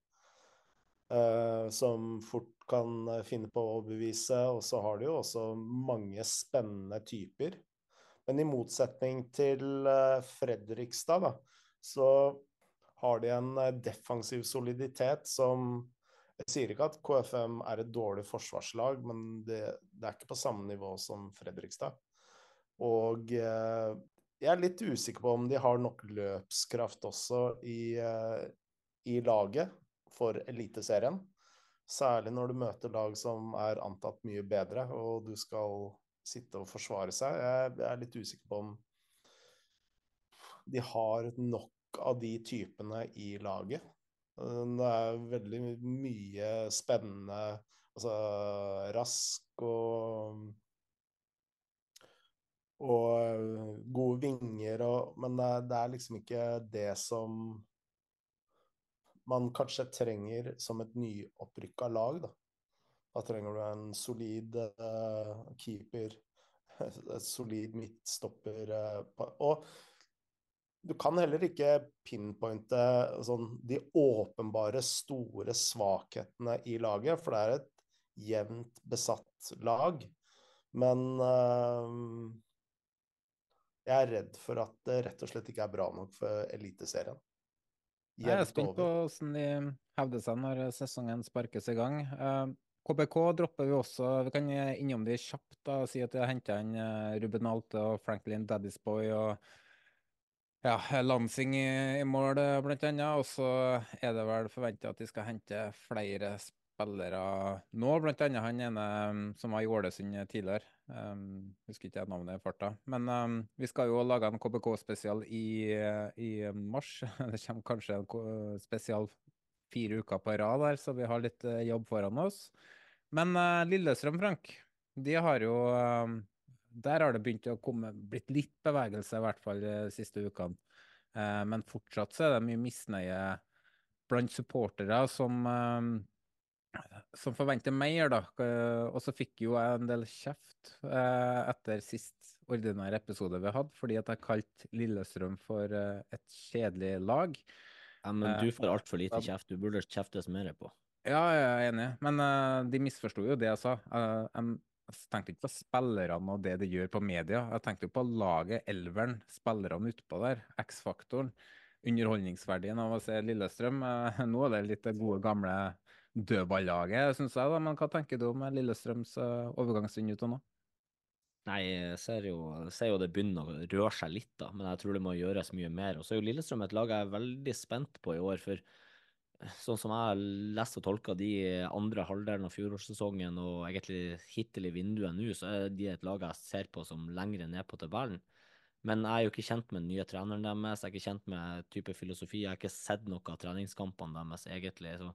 eh, som fort kan finne på å bevise. Og så har de jo også mange spennende typer. Men i motsetning til uh, Fredrikstad, da, så har de en uh, defensiv soliditet som Jeg sier ikke at KFM er et dårlig forsvarslag, men det, det er ikke på samme nivå som Fredrikstad. Og jeg er litt usikker på om de har nok løpskraft også i, uh, i laget for Eliteserien. Særlig når du møter lag som er antatt mye bedre, og du skal sitte og forsvare seg. Jeg, jeg er litt usikker på om de har nok av de typene i laget. Det er veldig mye spennende, altså rask og og eh, gode vinger og Men det, det er liksom ikke det som man kanskje trenger som et nyopprykka lag, da. Da trenger du en solid uh, keeper, et solid midtstopper uh, Og du kan heller ikke pinpointe sånn, de åpenbare store svakhetene i laget, for det er et jevnt besatt lag. Men uh, Jeg er redd for at det rett og slett ikke er bra nok for Eliteserien. Jeg er spent på hvordan de hevder seg når sesongen sparkes i gang. Eh, KBK dropper vi også. Vi kan innom de kjapt da, og si at de har henta inn eh, Ruben Alte og Franklin Daddisboy og ja, Lansing i, i mål, eh, blant annet. Og så er det vel forventa at de skal hente flere spillere nå, blant annet han ene um, som var i Ålesund tidligere. Um, husker ikke jeg navnet i farta. Men um, vi skal jo lage en KBK-spesial i, i mars. Det kommer kanskje en spesial fire uker på rad der, så vi har litt eh, jobb foran oss. Men uh, Lillestrøm, Frank, de har jo um, Der har det begynt å komme blitt litt bevegelse, i hvert fall de siste ukene. Eh, men fortsatt så er det mye misnøye blant supportere som som forventer mer, da. Eh, Og så fikk jo jeg en del kjeft eh, etter sist ordinære episode vi hadde, fordi at jeg kalte Lillestrøm for eh, et kjedelig lag. Ja, men du får altfor lite kjeft. Du burde kjeftes mer på. Ja, jeg er enig, men eh, de misforsto jo det jeg sa. Eh, jeg jeg tenkte ikke på spillerne og det de gjør på media. Jeg tenkte jo på laget, elveren, spillerne utpå der, X-faktoren. Underholdningsverdien av å se Lillestrøm. Eh, nå er det litt det gode, gamle dødballaget, syns jeg. da, Men hva tenker du om Lillestrøms uh, overgangsvindu til nå? Nei, jeg ser jo, jeg ser jo det begynner å røre seg litt, da, men jeg tror det må gjøres mye mer. Og så er jo Lillestrøm et lag jeg er veldig spent på i år, for sånn som jeg har lest og tolka de andre halvdelen av fjorårssesongen og egentlig hittil i vinduet nå, så er de et lag jeg ser på som lengre ned på tabellen. Men jeg er jo ikke kjent med den nye treneren deres, jeg er ikke kjent med type filosofi, jeg har ikke sett noe av treningskampene deres egentlig. så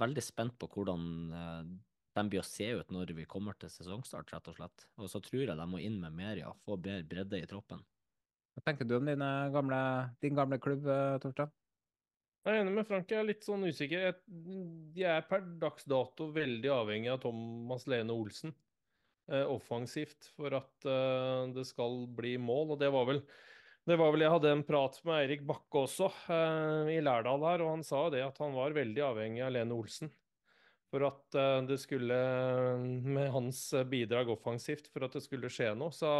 veldig spent på hvordan eh, de blir å se ut når vi kommer til sesongstart, rett og slett. Og så tror jeg de må inn med mer, ja. Få bedre bredde i troppen. Hva tenker du om dine gamle, din gamle klubb, eh, Torstein? Jeg er enig med Frank, jeg er litt sånn usikker. Jeg, de er per dags dato veldig avhengig av Thomas Lene Olsen eh, offensivt for at eh, det skal bli mål. Og det var vel det var vel Jeg hadde en prat med Eirik Bakke også eh, i Lærdal her, og han sa det at han var veldig avhengig av Lene Olsen. For at eh, det skulle Med hans bidrag offensivt for at det skulle skje noe. Så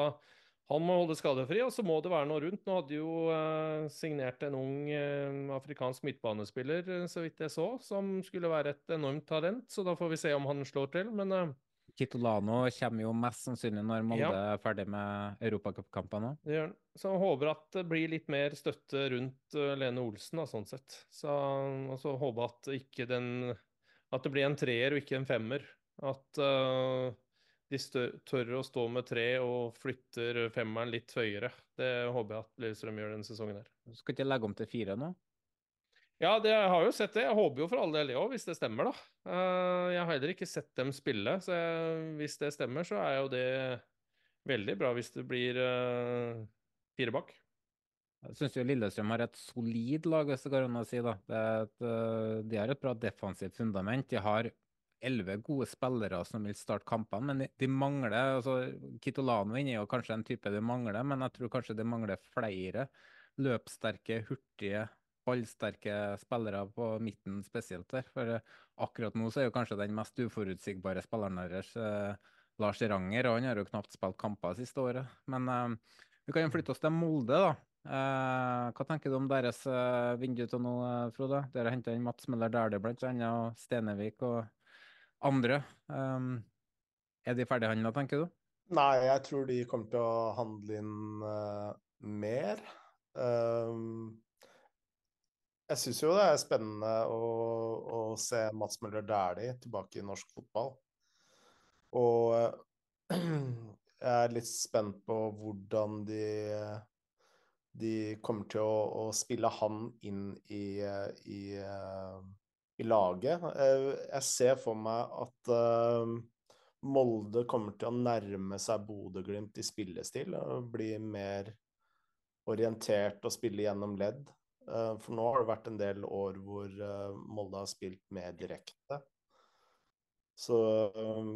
han må holde skadefri, og så må det være noe rundt. Nå hadde jo eh, signert en ung eh, afrikansk midtbanespiller, eh, så vidt jeg så, som skulle være et enormt talent. Så da får vi se om han slår til. Men eh, Kitolano kommer jo mest sannsynlig når Molde Ja. er ferdig med europacupkampene. det gjør han. Så jeg håper at det blir litt mer støtte rundt eh, Lene Olsen, da, sånn sett. Så, og så håper at ikke den At det blir en treer og ikke en femmer. At uh, de stør, tør å stå med tre og flytter femmeren litt høyere. Det håper jeg at Lillestrøm gjør denne sesongen her. Du skal ikke legge om til fire nå? Ja, det, jeg har jo sett det. Jeg håper jo for all del det òg, hvis det stemmer, da. Eh, jeg har heller ikke sett dem spille, så jeg, hvis det stemmer, så er jo det veldig bra hvis det blir uh, fire bak. Jeg syns Lillestrøm har et solid lag, hvis det går an å si. da. Et, øh, de har et bra defensivt fundament. De har elleve gode spillere som vil starte kampene, men de, mangler altså Kitolano er jo kanskje en type de mangler, men jeg tror kanskje de mangler flere løpssterke, hurtige, ballsterke spillere på midten spesielt der. For eh, akkurat nå så er jo kanskje den mest uforutsigbare spilleren deres eh, Lars Ranger, og han har jo knapt spilt kamper siste året. Men eh, vi kan jo flytte oss til Molde, da. Eh, hva tenker du om deres eh, vindu til nå, Frode? Dere henta inn Mats Møller Dæhlie blant annet, og Stenevik og andre. Um, er de ferdighandla, tenker du? Nei, jeg tror de kommer til å handle inn mer. Um, jeg syns jo det er spennende å, å se Mats Møller Dæhlie tilbake i norsk fotball. Og eh, jeg er litt spent på hvordan de de kommer til å, å spille han inn i, eh, i, eh, i laget. Jeg ser for meg at Molde kommer til å nærme seg Bodø-Glimt i spillestil og bli mer orientert og spille gjennom ledd. Eh, For nå har det vært en del år hvor eh, Molde har spilt mer direkte. Så eh,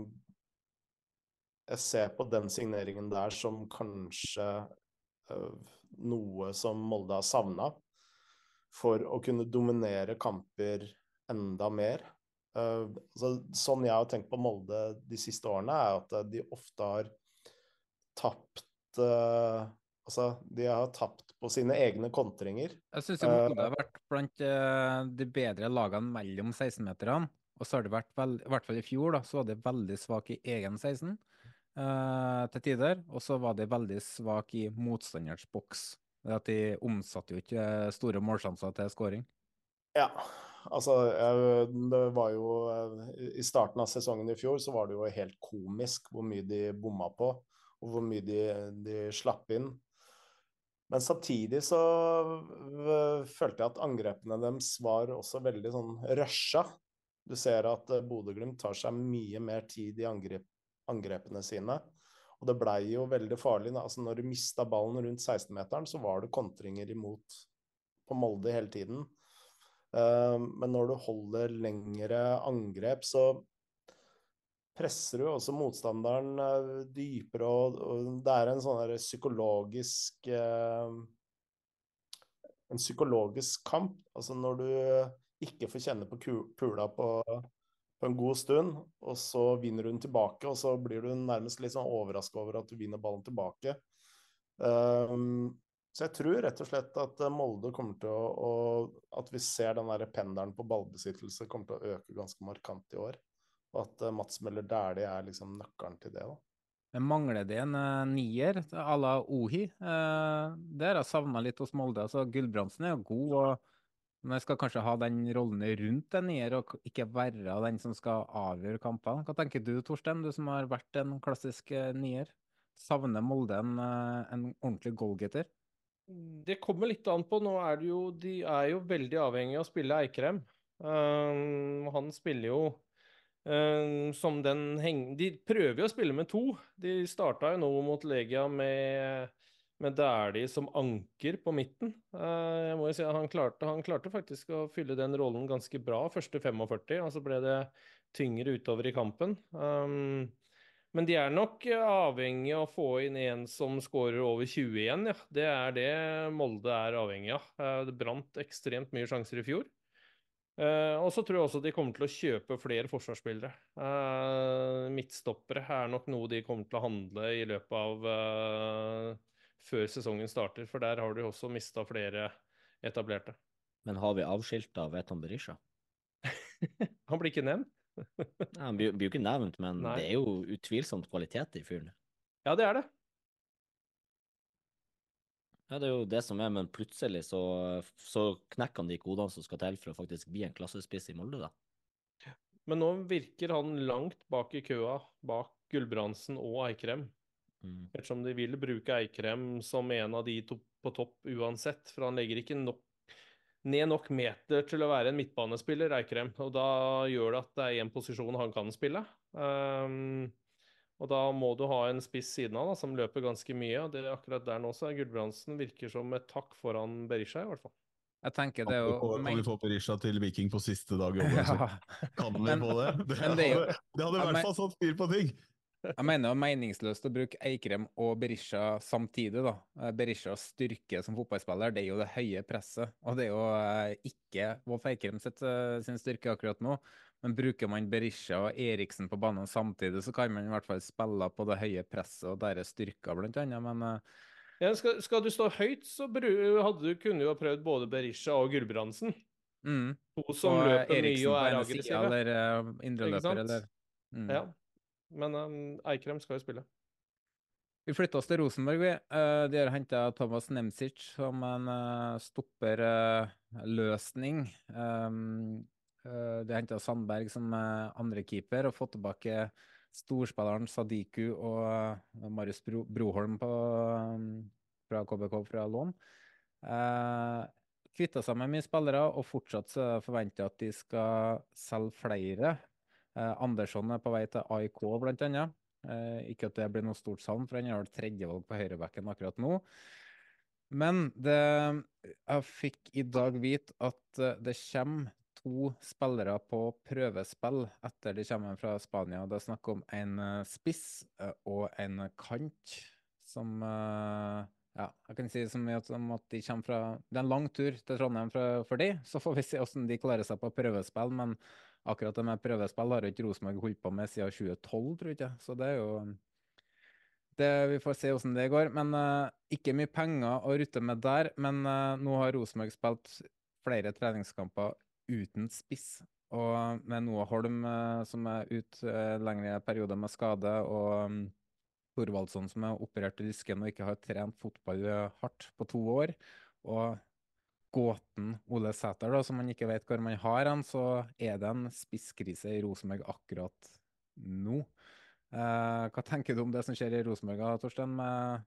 jeg ser på den signeringen der som kanskje eh, noe som Molde har savna for å kunne dominere kamper enda mer. Så, sånn jeg har tenkt på Molde de siste årene, er at de ofte har tapt Altså, de har tapt på sine egne kontringer. Jeg syns Molde har vært blant uh, de bedre lagene mellom 16-meterne. Og så har det vært, veld, i hvert fall i fjor, da, så var de veldig svake i egen 16 eh, til tider. Og så var de veldig svake i motstanders boks. Det at De omsatte jo ikke store målsjanser til skåring. Ja, altså det var jo I starten av sesongen i fjor så var det jo helt komisk hvor mye de bomma på, og hvor mye de, de slapp inn. Men samtidig så følte jeg at angrepene deres var også veldig sånn rusha. Du ser at Bodø-Glimt tar seg mye mer tid i angrep, angrepene sine. Og det blei jo veldig farlig. Altså når du mista ballen rundt 16-meteren, så var det kontringer imot på Molde hele tiden. Men når du holder lengre angrep, så presser du også motstanderen dypere, og, det er en sånn psykologisk En psykologisk kamp. Altså når du ikke får kjenne på pula på, på en god stund, og så vinner du den tilbake, og så blir du nærmest litt sånn overraska over at du vinner ballen tilbake. Um, så jeg tror rett og slett at Molde kommer til å, At vi ser den der pendelen på ballbesittelse kommer til å øke ganske markant i år. Og at Mats Møller Dæhlie er liksom nøkkelen til det. da. Men mangler det en uh, nier à la Ohi? Uh, det har jeg savna litt hos Molde. altså Gulbrandsen er jo god, og men jeg skal kanskje ha den rollen rundt en nier, og ikke være den som skal avgjøre kampene. Hva tenker du, Torstein, du som har vært en klassisk uh, nier? Savner Molde en, en ordentlig goalgetter? Det kommer litt an på. Nå er det jo, de er jo veldig avhengig av å spille Eikrem. Han spiller jo um, som den heng... De prøver jo å spille med to. De starta jo nå mot Legia med, med Dæhlie som anker på midten. Uh, jeg må jo si at han klarte, han klarte faktisk å fylle den rollen ganske bra første 45, og så ble det tyngre utover i kampen. Um, men de er nok avhengig av å få inn en som skårer over 20 igjen, ja. Det er det Molde er avhengig av. Det brant ekstremt mye sjanser i fjor. Og så tror jeg også de kommer til å kjøpe flere forsvarsspillere. midtstoppere er nok noe de kommer til å handle i løpet av før sesongen starter, for der har de også mista flere etablerte. Men har vi avskilta Veton Berisha? Han blir ikke nevnt. Nei, han blir, jo ikke nevnt, men Nei. det er jo utvilsomt kvalitet i fyren. Ja, det er det. Ja, Det er jo det som er, men plutselig så, så knekker han de kodene som skal til for å faktisk bli en klassespiss i Molde, da. Men nå virker han langt bak i køa, bak Gulbrandsen og Eikrem. Mm. Ettersom de vil bruke Eikrem som en av de to på topp uansett, for han legger ikke nok ned nok meter til å være en midtbanespiller, Eikrem. Og da gjør det at det er én posisjon han kan spille. Um, og da må du ha en spiss siden av da, som løper ganske mye. og det er Akkurat der nå så er Gulbrandsen virker som et takk foran Berisha, i hvert fall. Jeg tenker det er jo... Kan vi få Berisha til Viking på siste dag? i Ja. Kan vi få det? Det, hadde, det hadde i hvert fall satt fyr på ting. Jeg mener det er meningsløst å bruke Eikrem og Berisha samtidig. da. Eh, Berishas styrke som fotballspiller det er jo det høye presset. Og det er jo eh, ikke Wolf Eikrem sitt, sin styrke akkurat nå. Men bruker man Berisha og Eriksen på banen samtidig, så kan man i hvert fall spille på det høye presset og deres styrker, blant annet. Men ja, skal, skal, du stå høyt, så hadde du kunne jo ha prøvd både Berisha og Gulbrandsen. Mm. To som og løper mye og er aggressive. Eller uh, indreløper, eller mm. Ja. Men um, Eikrem skal jo spille. Vi flytter oss til Rosenborg. vi. Uh, de har henta Thomas Nemzic som en stopperløsning. Um, de henta Sandberg som andrekeeper og fått tilbake storspilleren Sadiku og Marius Bro Broholm på, um, fra KBK fra lån. Uh, Kvitta seg med mye spillere, og fortsatt forventer at de skal selge flere. Eh, Andersson er på vei til AIK, blant annet. Eh, ikke at det blir noe stort savn, for han har tredjevalg på høyrebekken akkurat nå. Men det, jeg fikk i dag vite at eh, det kommer to spillere på prøvespill etter de kommer fra Spania. Det er snakk om en spiss og en kant som ja, jeg kan si som at, de kommer fra Det er en lang tur til Trondheim for, for de, så får vi se hvordan de klarer seg på prøvespill. Men akkurat det med prøvespill har ikke Rosenborg holdt på med siden 2012, tror jeg. Så det er jo det, vi får se hvordan det går. Men uh, ikke mye penger å rutte med der. Men uh, nå har Rosenborg spilt flere treningskamper uten spiss. Og med Noah Holm eh, som er ute uh, lengre perioder med skade, og um, Thorvaldsson som er operert i lysken og ikke har trent fotball eh, hardt på to år. Og gåten Ole Sæter, som man ikke vet hvor man har han, så er det en spisskrise i Rosenborg akkurat nå. Eh, hva tenker du om det som skjer i Rosenborg, Torstein, med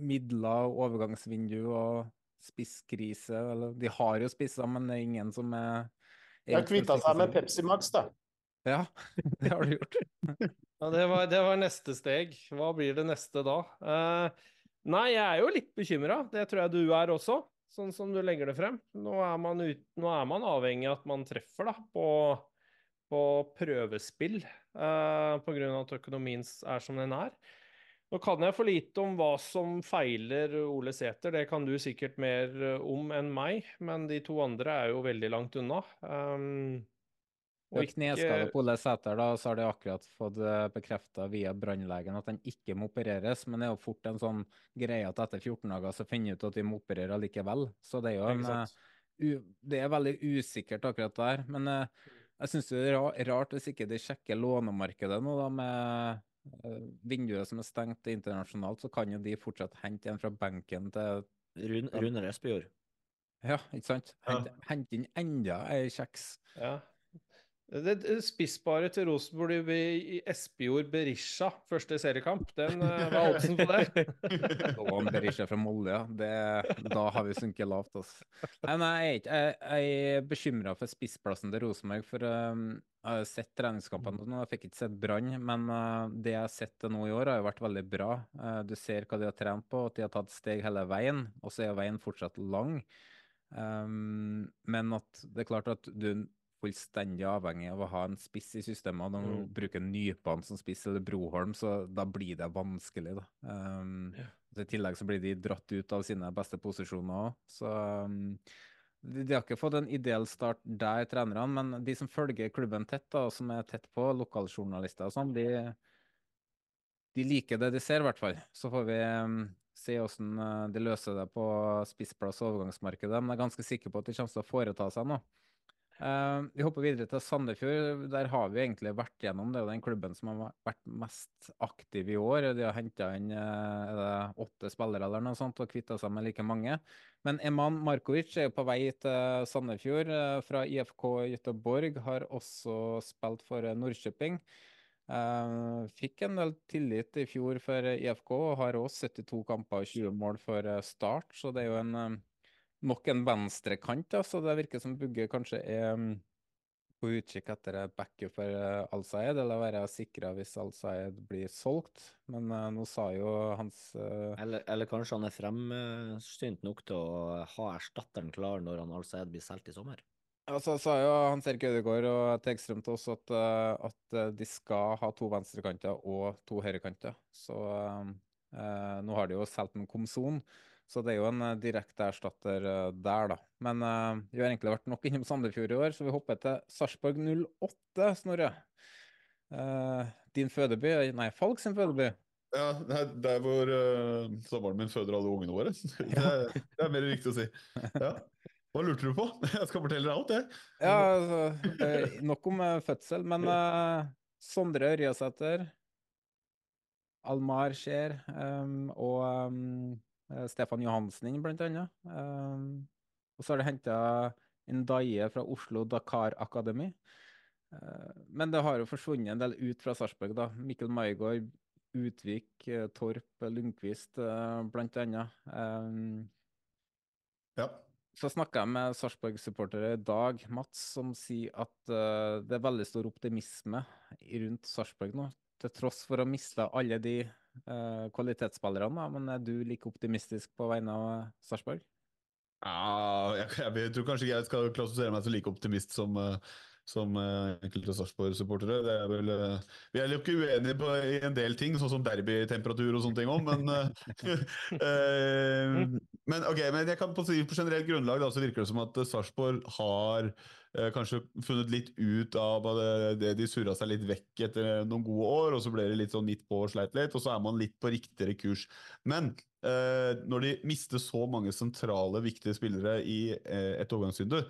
midler, overgangsvindu og spisskrise? Eller, de har jo spisser, men det er ingen som er De har kvitta seg med Pepsi Max, da. Ja, det har de gjort. Ja, det var, det var neste steg. Hva blir det neste da? Uh, nei, jeg er jo litt bekymra. Det tror jeg du er også, sånn som du legger det frem. Nå er man, ut, nå er man avhengig av at man treffer da, på, på prøvespill, uh, pga. at økonomien er som den er. Nå kan jeg for lite om hva som feiler Ole Sæter, det kan du sikkert mer eh, om enn meg, men de to andre er jo veldig langt unna. Um, og kneskade på Ole Sæter, da, så har de akkurat fått bekrefta via brannlegen at han ikke må opereres. Men det er jo fort en sånn greie at etter 14 dager så finner de ut at de må operere likevel. Så det er jo en, uh, det er veldig usikkert akkurat der. Men jeg syns det er rart hvis ikke de sjekker lånemarkedet nå, da, med vinduet som er stengt internasjonalt, så kan jo de fortsatt hente en fra benken til Rune, Rune Ja, ikke sant? Hente, ja. hente inn enda ei kjeks. Ja. Det Spissparet til Rosenborg i Espejord Berisha, første seriekamp, den var oddsen på det? Og Berisha fra Molde, ja. Det, da har vi sunket lavt. Altså. Nei, nei, jeg, jeg, jeg er bekymra for spissplassen til Rosenborg. For um, jeg har sett treningskampene nå, jeg fikk ikke sett Brann, men uh, det jeg har sett til nå i år, har jo vært veldig bra. Uh, du ser hva de har trent på, at de har tatt steg hele veien, og så er veien fortsatt lang. Um, men at det er klart at du fullstendig avhengig av å ha en spiss i systemet. Når man mm. bruker Nypan som spiss eller Broholm, så da blir det vanskelig. da. Um, ja. I tillegg så blir de dratt ut av sine beste posisjoner òg. Så um, de, de, har ikke fått en ideell start der, trenerne, men de som følger klubben tett, da, som er tett på, lokaljournalister og sånn, de, de, liker det de ser, i hvert fall. Så får vi um, se hvordan uh, de løser det på spissplass- og overgangsmarkedet. Men jeg er ganske sikker på at de kommer til å foreta seg noe. Uh, vi hopper videre til Sandefjord. Der har vi egentlig vært gjennom. Det er jo den klubben som har vært mest aktiv i år. De har henta inn uh, åtte spillere eller noe sånt og kvitta seg med like mange. Men Eman Markovic er jo på vei til Sandefjord uh, fra IFK Göteborg. Har også spilt for Nordkjøping. fikk en del tillit i fjor for IFK og har også 72 kamper og 20 mål for Start, så det er jo en nok en venstrekant, da, så det virker som Bugge kanskje er um, på utkikk etter backup for uh, Al-Sayed, eller være sikra hvis Al-Sayed blir solgt. Men uh, nå sa jo hans uh... eller, eller, kanskje han er fremsynt nok til å ha erstatteren klar når han Al-Sayed blir solgt i sommer? Ja, så sa jo Hans Erik Ødegaard og Tegstrøm til oss at, at, de skal ha to venstrekanter og to høyrekanter. Så nå har de jo solgt en Komson. Så det er jo en uh, direkte erstatter uh, der, da. Men uh, vi har egentlig vært nok innom Sandefjord i år, så vi hopper til Sarpsborg 08, Snorre. din fødeby? Nei, Falk sin fødeby. Ja, det er der hvor uh, samboeren min føder alle ungene våre. Det, er, det er mer riktig å si. Ja. Hva lurte du på? Jeg skal fortelle deg alt, jeg. Ja, altså, nok om fødsel, men Sondre Ørjasæter, Almar Skjer um, og um, Eh, Stefan Johansen inn, blant annet. Um, og så har de henta en Daie fra Oslo Dakar Akademi. Uh, men det har jo forsvunnet en del ut fra Sarpsborg, da. Mikkel Maigård, Utvik, Torp, Lundqvist, blant annet. Ja. Så snakka jeg med Sarpsborg-supportere i dag, Mats, som sier at uh, det er veldig stor optimisme rundt Sarpsborg nå. Til tross for å miste alle de kvalitetsspillerne, men er du like optimistisk på vegne av Sarpsborg? Ja, jeg, jeg, tror kanskje ikke jeg skal klassifisere meg som like optimist som, uh, som enkelte Sarpsborg-supportere. Vi er jo ikke uenige på, i en del ting, sånn som derbytemperatur og sånne ting òg, men, men, okay, men jeg kan på, på generelt grunnlag da, så virker det som at Sarpsborg har eh, kanskje funnet litt ut av det, det de surra seg litt vekk etter noen gode år, og så ble det litt sånn midt på og sleit litt, og så er man litt på riktigere kurs. Men eh, når de mister så mange sentrale, viktige spillere i eh, et overgangsvindu,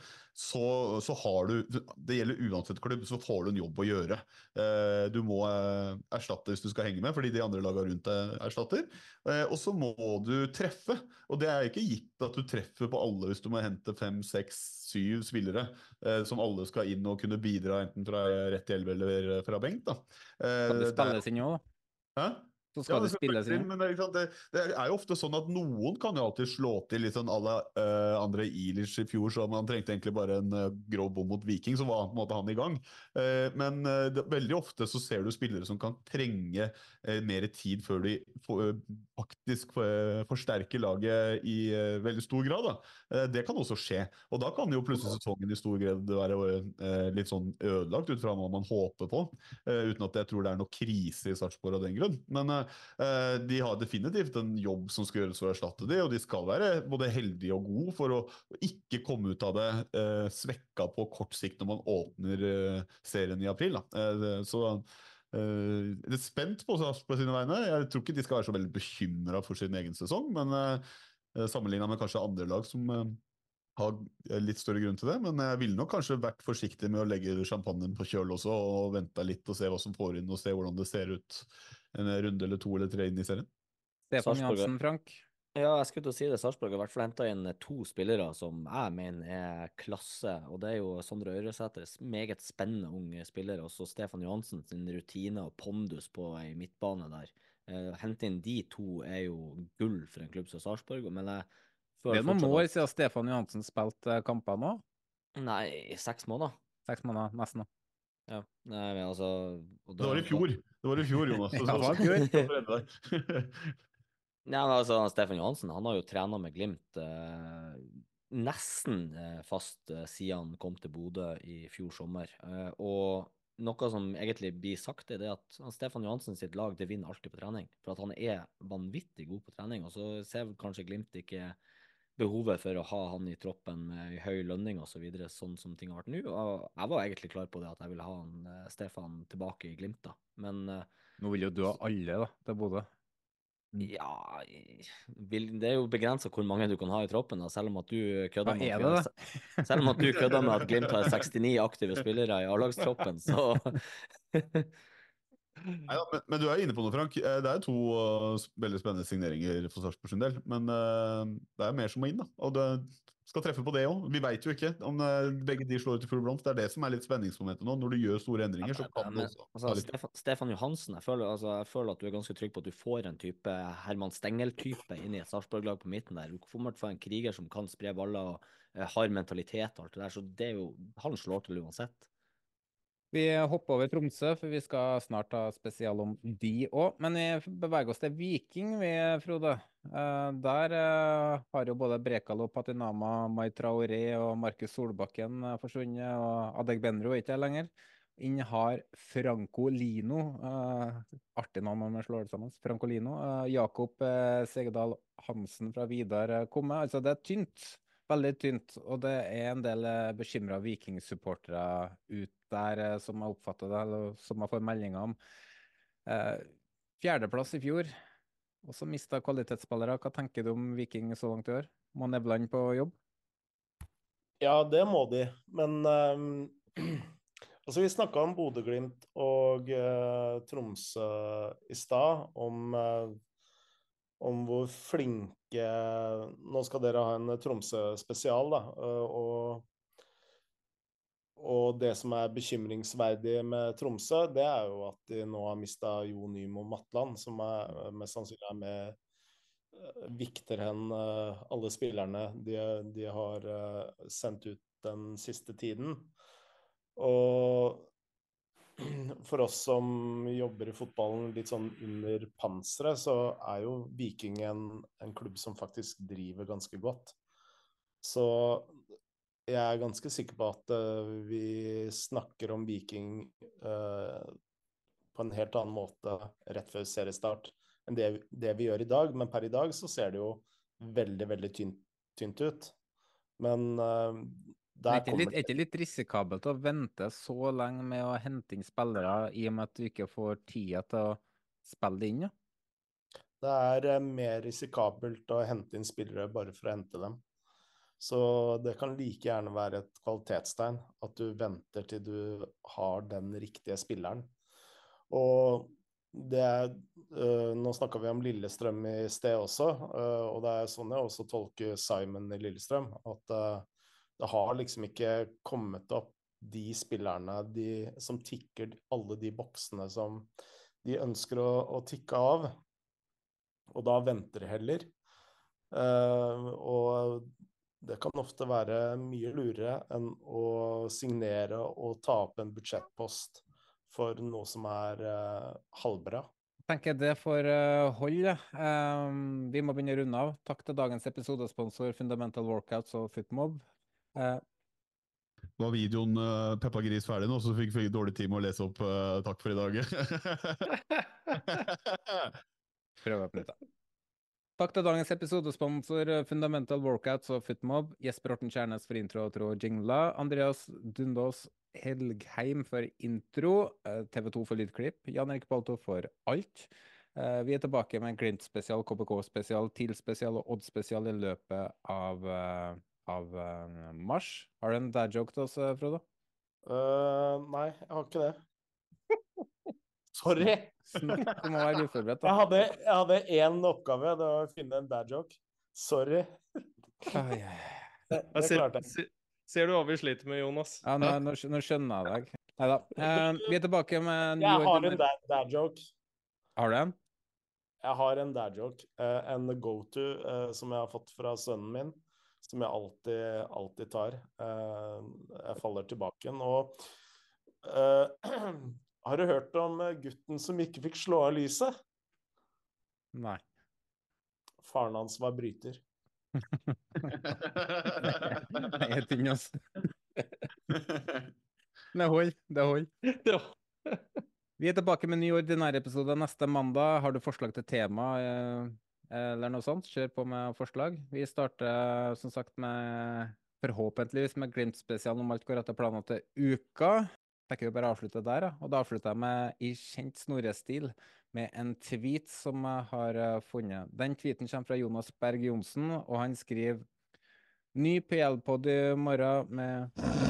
så, så har du Det gjelder uansett klubb, så får du en jobb å gjøre. Eh, du må eh, erstatte hvis du skal henge med, fordi de andre lagene rundt deg erstatter. Eh, og så må du treffe. Og det er ikke gitt at du treffer på alle hvis du må hente fem, seks, syv spillere eh, som alle skal inn og kunne bidra enten fra rett elve eller fra benk. da. Eh, Kan det er- spilles inn òg, da? Hæ? Så skal det skal spilles spilles inn. Men det, det, det er jo ofte sånn at noen kan jo alltid slå til litt sånn à la uh, André Ilic i fjor, så man trengte egentlig bare en uh, grå bom mot Viking, så var på en måte han i gang. Uh, men eh, det, veldig ofte så ser du spillere som kan trenge mer tid før de for, eh, faktisk eh, forsterker laget i eh, veldig stor grad. Da. Eh, det kan også skje. Og da kan jo plutselig sesongen i stor grad være eh, litt sånn ødelagt ut fra hva man håper på, eh, uten at jeg tror det er noe krise i Sarpsborg av den grunn. Men eh, de har definitivt en jobb som skal gjøres for å erstatte det, og de skal være både heldige og gode for å å ikke komme ut av det uh, svekka på kort sikt når man åpner uh, serien i april. Så Uh, er spent på Sarpsborg sine vegne. Jeg tror ikke de skal være så veldig bekymra for sin egen sesong, men uh, sammenligna med kanskje andre lag som eh, har litt større grunn til det. Men jeg ville nok kanskje vært forsiktig med å legge champagnen på kjøl også, og venta litt og se hva som får inn, og se hvordan det ser ut en runde eller to eller tre inn i serien. Stefan. Jansen, Frank? Ja, jeg skulle til å si det. Sarpsborg har i hvert fall henta inn to spillere som jeg mener er klasse. og Det er jo Sondre Øyresæter, meget spennende ung spiller, og så Stefan Johansen sin rutine og pondus på ei midtbane der. Å Hente inn de to er jo gull for en klubb som Sarpsborg. Men jeg Det er noen år siden Stefan Johansen spilte eh, kamper nå. Nei, seks måneder. Seks måneder, nesten. Ja, nei, men altså og Det var i fjor, det var i fjor, Jonas. Ja, det var i fjor. Ja, men altså, Stefan Johansen han har jo trena med Glimt eh, nesten eh, fast eh, siden han kom til Bodø i fjor sommer. Eh, og noe som egentlig blir sagt, er det at Stefan Johansen sitt lag det vinner alltid på trening. For at han er vanvittig god på trening. Og så ser kanskje Glimt ikke behovet for å ha han i troppen med høy lønning osv., så videre, sånn som ting har vært nå. Og jeg var egentlig klar på det at jeg ville ha han, eh, Stefan tilbake i Glimt, da. Men eh, Nå vil jo du ha alle da, til Bodø. ja, det er jo begrensa hvor mange du kan ha i troppen, da, selv om at du kødder med at, det, selv om at du kødder med at Glimt har 69 aktive spillere i A-lagstroppen, så Neida, men, men du er inne på noe, Frank. Eh, Det er to uh, veldig spennende signeringer for Sarpsborg sin del. Men uh, det er mer som må inn, da. Og det skal treffe på det òg. Vi veit jo ikke om uh, begge de slår ut i full blomst. Det er det som er litt spenningsmomentet nå. Når du gjør store endringer, så kan du også altså, litt Stefan, Stefan Johansen, jeg føler, altså, jeg føler at du er ganske trygg på at du får en type Herman Stengel-type inn i et Sarpsborg-lag på midten der. Du kommer til å få en kriger som kan spre baller og har mentalitet og alt det der, så det er jo Han slår til uansett. Vi hopper over Tromsø, for vi skal snart ha spesial om de òg. Men vi beveger oss til Viking, vi, Frode. Eh, der eh, har jo både Brekalo, Patinama, Mai Traoré og Markus Solbakken eh, forsvunnet, og Adegbenro er ikke her lenger. Inn har Franco Lino. artig navn når man slår det sammen, Franco Lino. Jakob Segedal Hansen fra Vidar kommet. Altså, det er tynt. Veldig tynt, og det er en del eh, bekymra Viking-supportere ut der, eh, som jeg oppfatter det, eller som jeg får meldinger om. Eh, fjerdeplass i fjor, og så mista kvalitetsspillere. Hva tenker du om Viking så langt i år? Må Nevland på jobb? Ja, det må de, men um, Altså, vi snakka om Bodø-Glimt og uh, Tromsø i stad, om, uh, om hvor flinke Nå skal dere ha en Tromsø-spesial, da. og og det som er bekymringsverdig med Tromsø, det er jo at de nå har mista Jo Nymo Matland, som er, mest sannsynlig er med eh, viktigere enn eh, alle spillerne de, de har eh, sendt ut den siste tiden. Og for oss som jobber i fotballen litt sånn under panseret, så er jo Viking en, en klubb som faktisk driver ganske godt. Så jeg er ganske sikker på at eh, vi snakker om Viking uh, på en helt annen måte rett før seriestart enn det, det vi gjør i dag. Men per i dag så ser det jo veldig, veldig tynt, tynt ut. Men Der er, det litt, ikke litt risikabelt å vente så lenge med å hente inn spillere, i og med at du ikke får tida til å spille det inn? Ja? Det er eh, mer risikabelt å hente inn spillere bare for å hente dem. Så det kan like gjerne være et kvalitetstegn at du venter til du har den riktige spilleren. Og det er øh, Nå snakka vi om Lillestrøm i sted også, øh, og det er sånn jeg også tolker Simon i Lillestrøm. At øh, det har liksom ikke kommet opp de spillerne de, som tikker alle de boksene som de ønsker å, å tikke av. Og da venter de heller. Uh, og det kan ofte være mye lurere enn å signere og ta opp en budsjettpost for noe som er uh, halvbra. Jeg tenker det får uh, holde. Um, vi må begynne å runde av. Takk til dagens episodesponsor Fundamental Workouts og Footmob. Uh, var videoen uh, Peppa Gris ferdig nå, så fikk vi dårlig tid med å lese opp uh, 'takk for i dag'. Prøver på dette. Takk til dagens episodesponsor Fundamental Workouts og Footmob. Jesper Horten Kjærnes for intro og tro jingla. Andreas Dundås Helgheim for intro. TV2 for lydklipp. Jan Erik Balto for alt. Vi er tilbake med Glimt-spesial, KBK-spesial, TIL-spesial og Odd-spesial i løpet av, av mars. Har du en dad joke til oss, Frodo? Uh, nei, jeg har ikke det. Sorry. Snakk om å være uforberedt. Jeg hadde, jeg hadde én oppgave, det var å finne en dad joke. Sorry. Det, det ser, klarte jeg. se- ser du hva vi sliter med, Jonas? Ja, nå, nå, nå skjønner jeg deg. Nei da. vi er tilbake med en Jeg har en dad, dad joke. Har du en? Jeg har en dad joke. Uh, en go-to uh, som jeg har fått fra sønnen min. Som jeg alltid, alltid tar. Eh, jeg faller tilbake igjen. Og uh, har du hørt om eh, gutten som ikke fikk slå av lyset? Nei. Faren hans var bryter. det er ting, altså. Det holder. Det holder. Vi er tilbake med en ny ordinær episode neste mandag. Har du forslag til tema eller noe sånt, kjør på med forslag. Vi starter som sagt med forhåpentligvis med Glimt-spesialen om alt går etter planen til uka. tenker vi bare avslutte der. Og da avslutter jeg med i kjent Snorre-stil med en tweet som jeg har eh, funnet. Den tweeten kommer fra Jonas Berg Johnsen, og han skriver Ny PL-pod i morgen med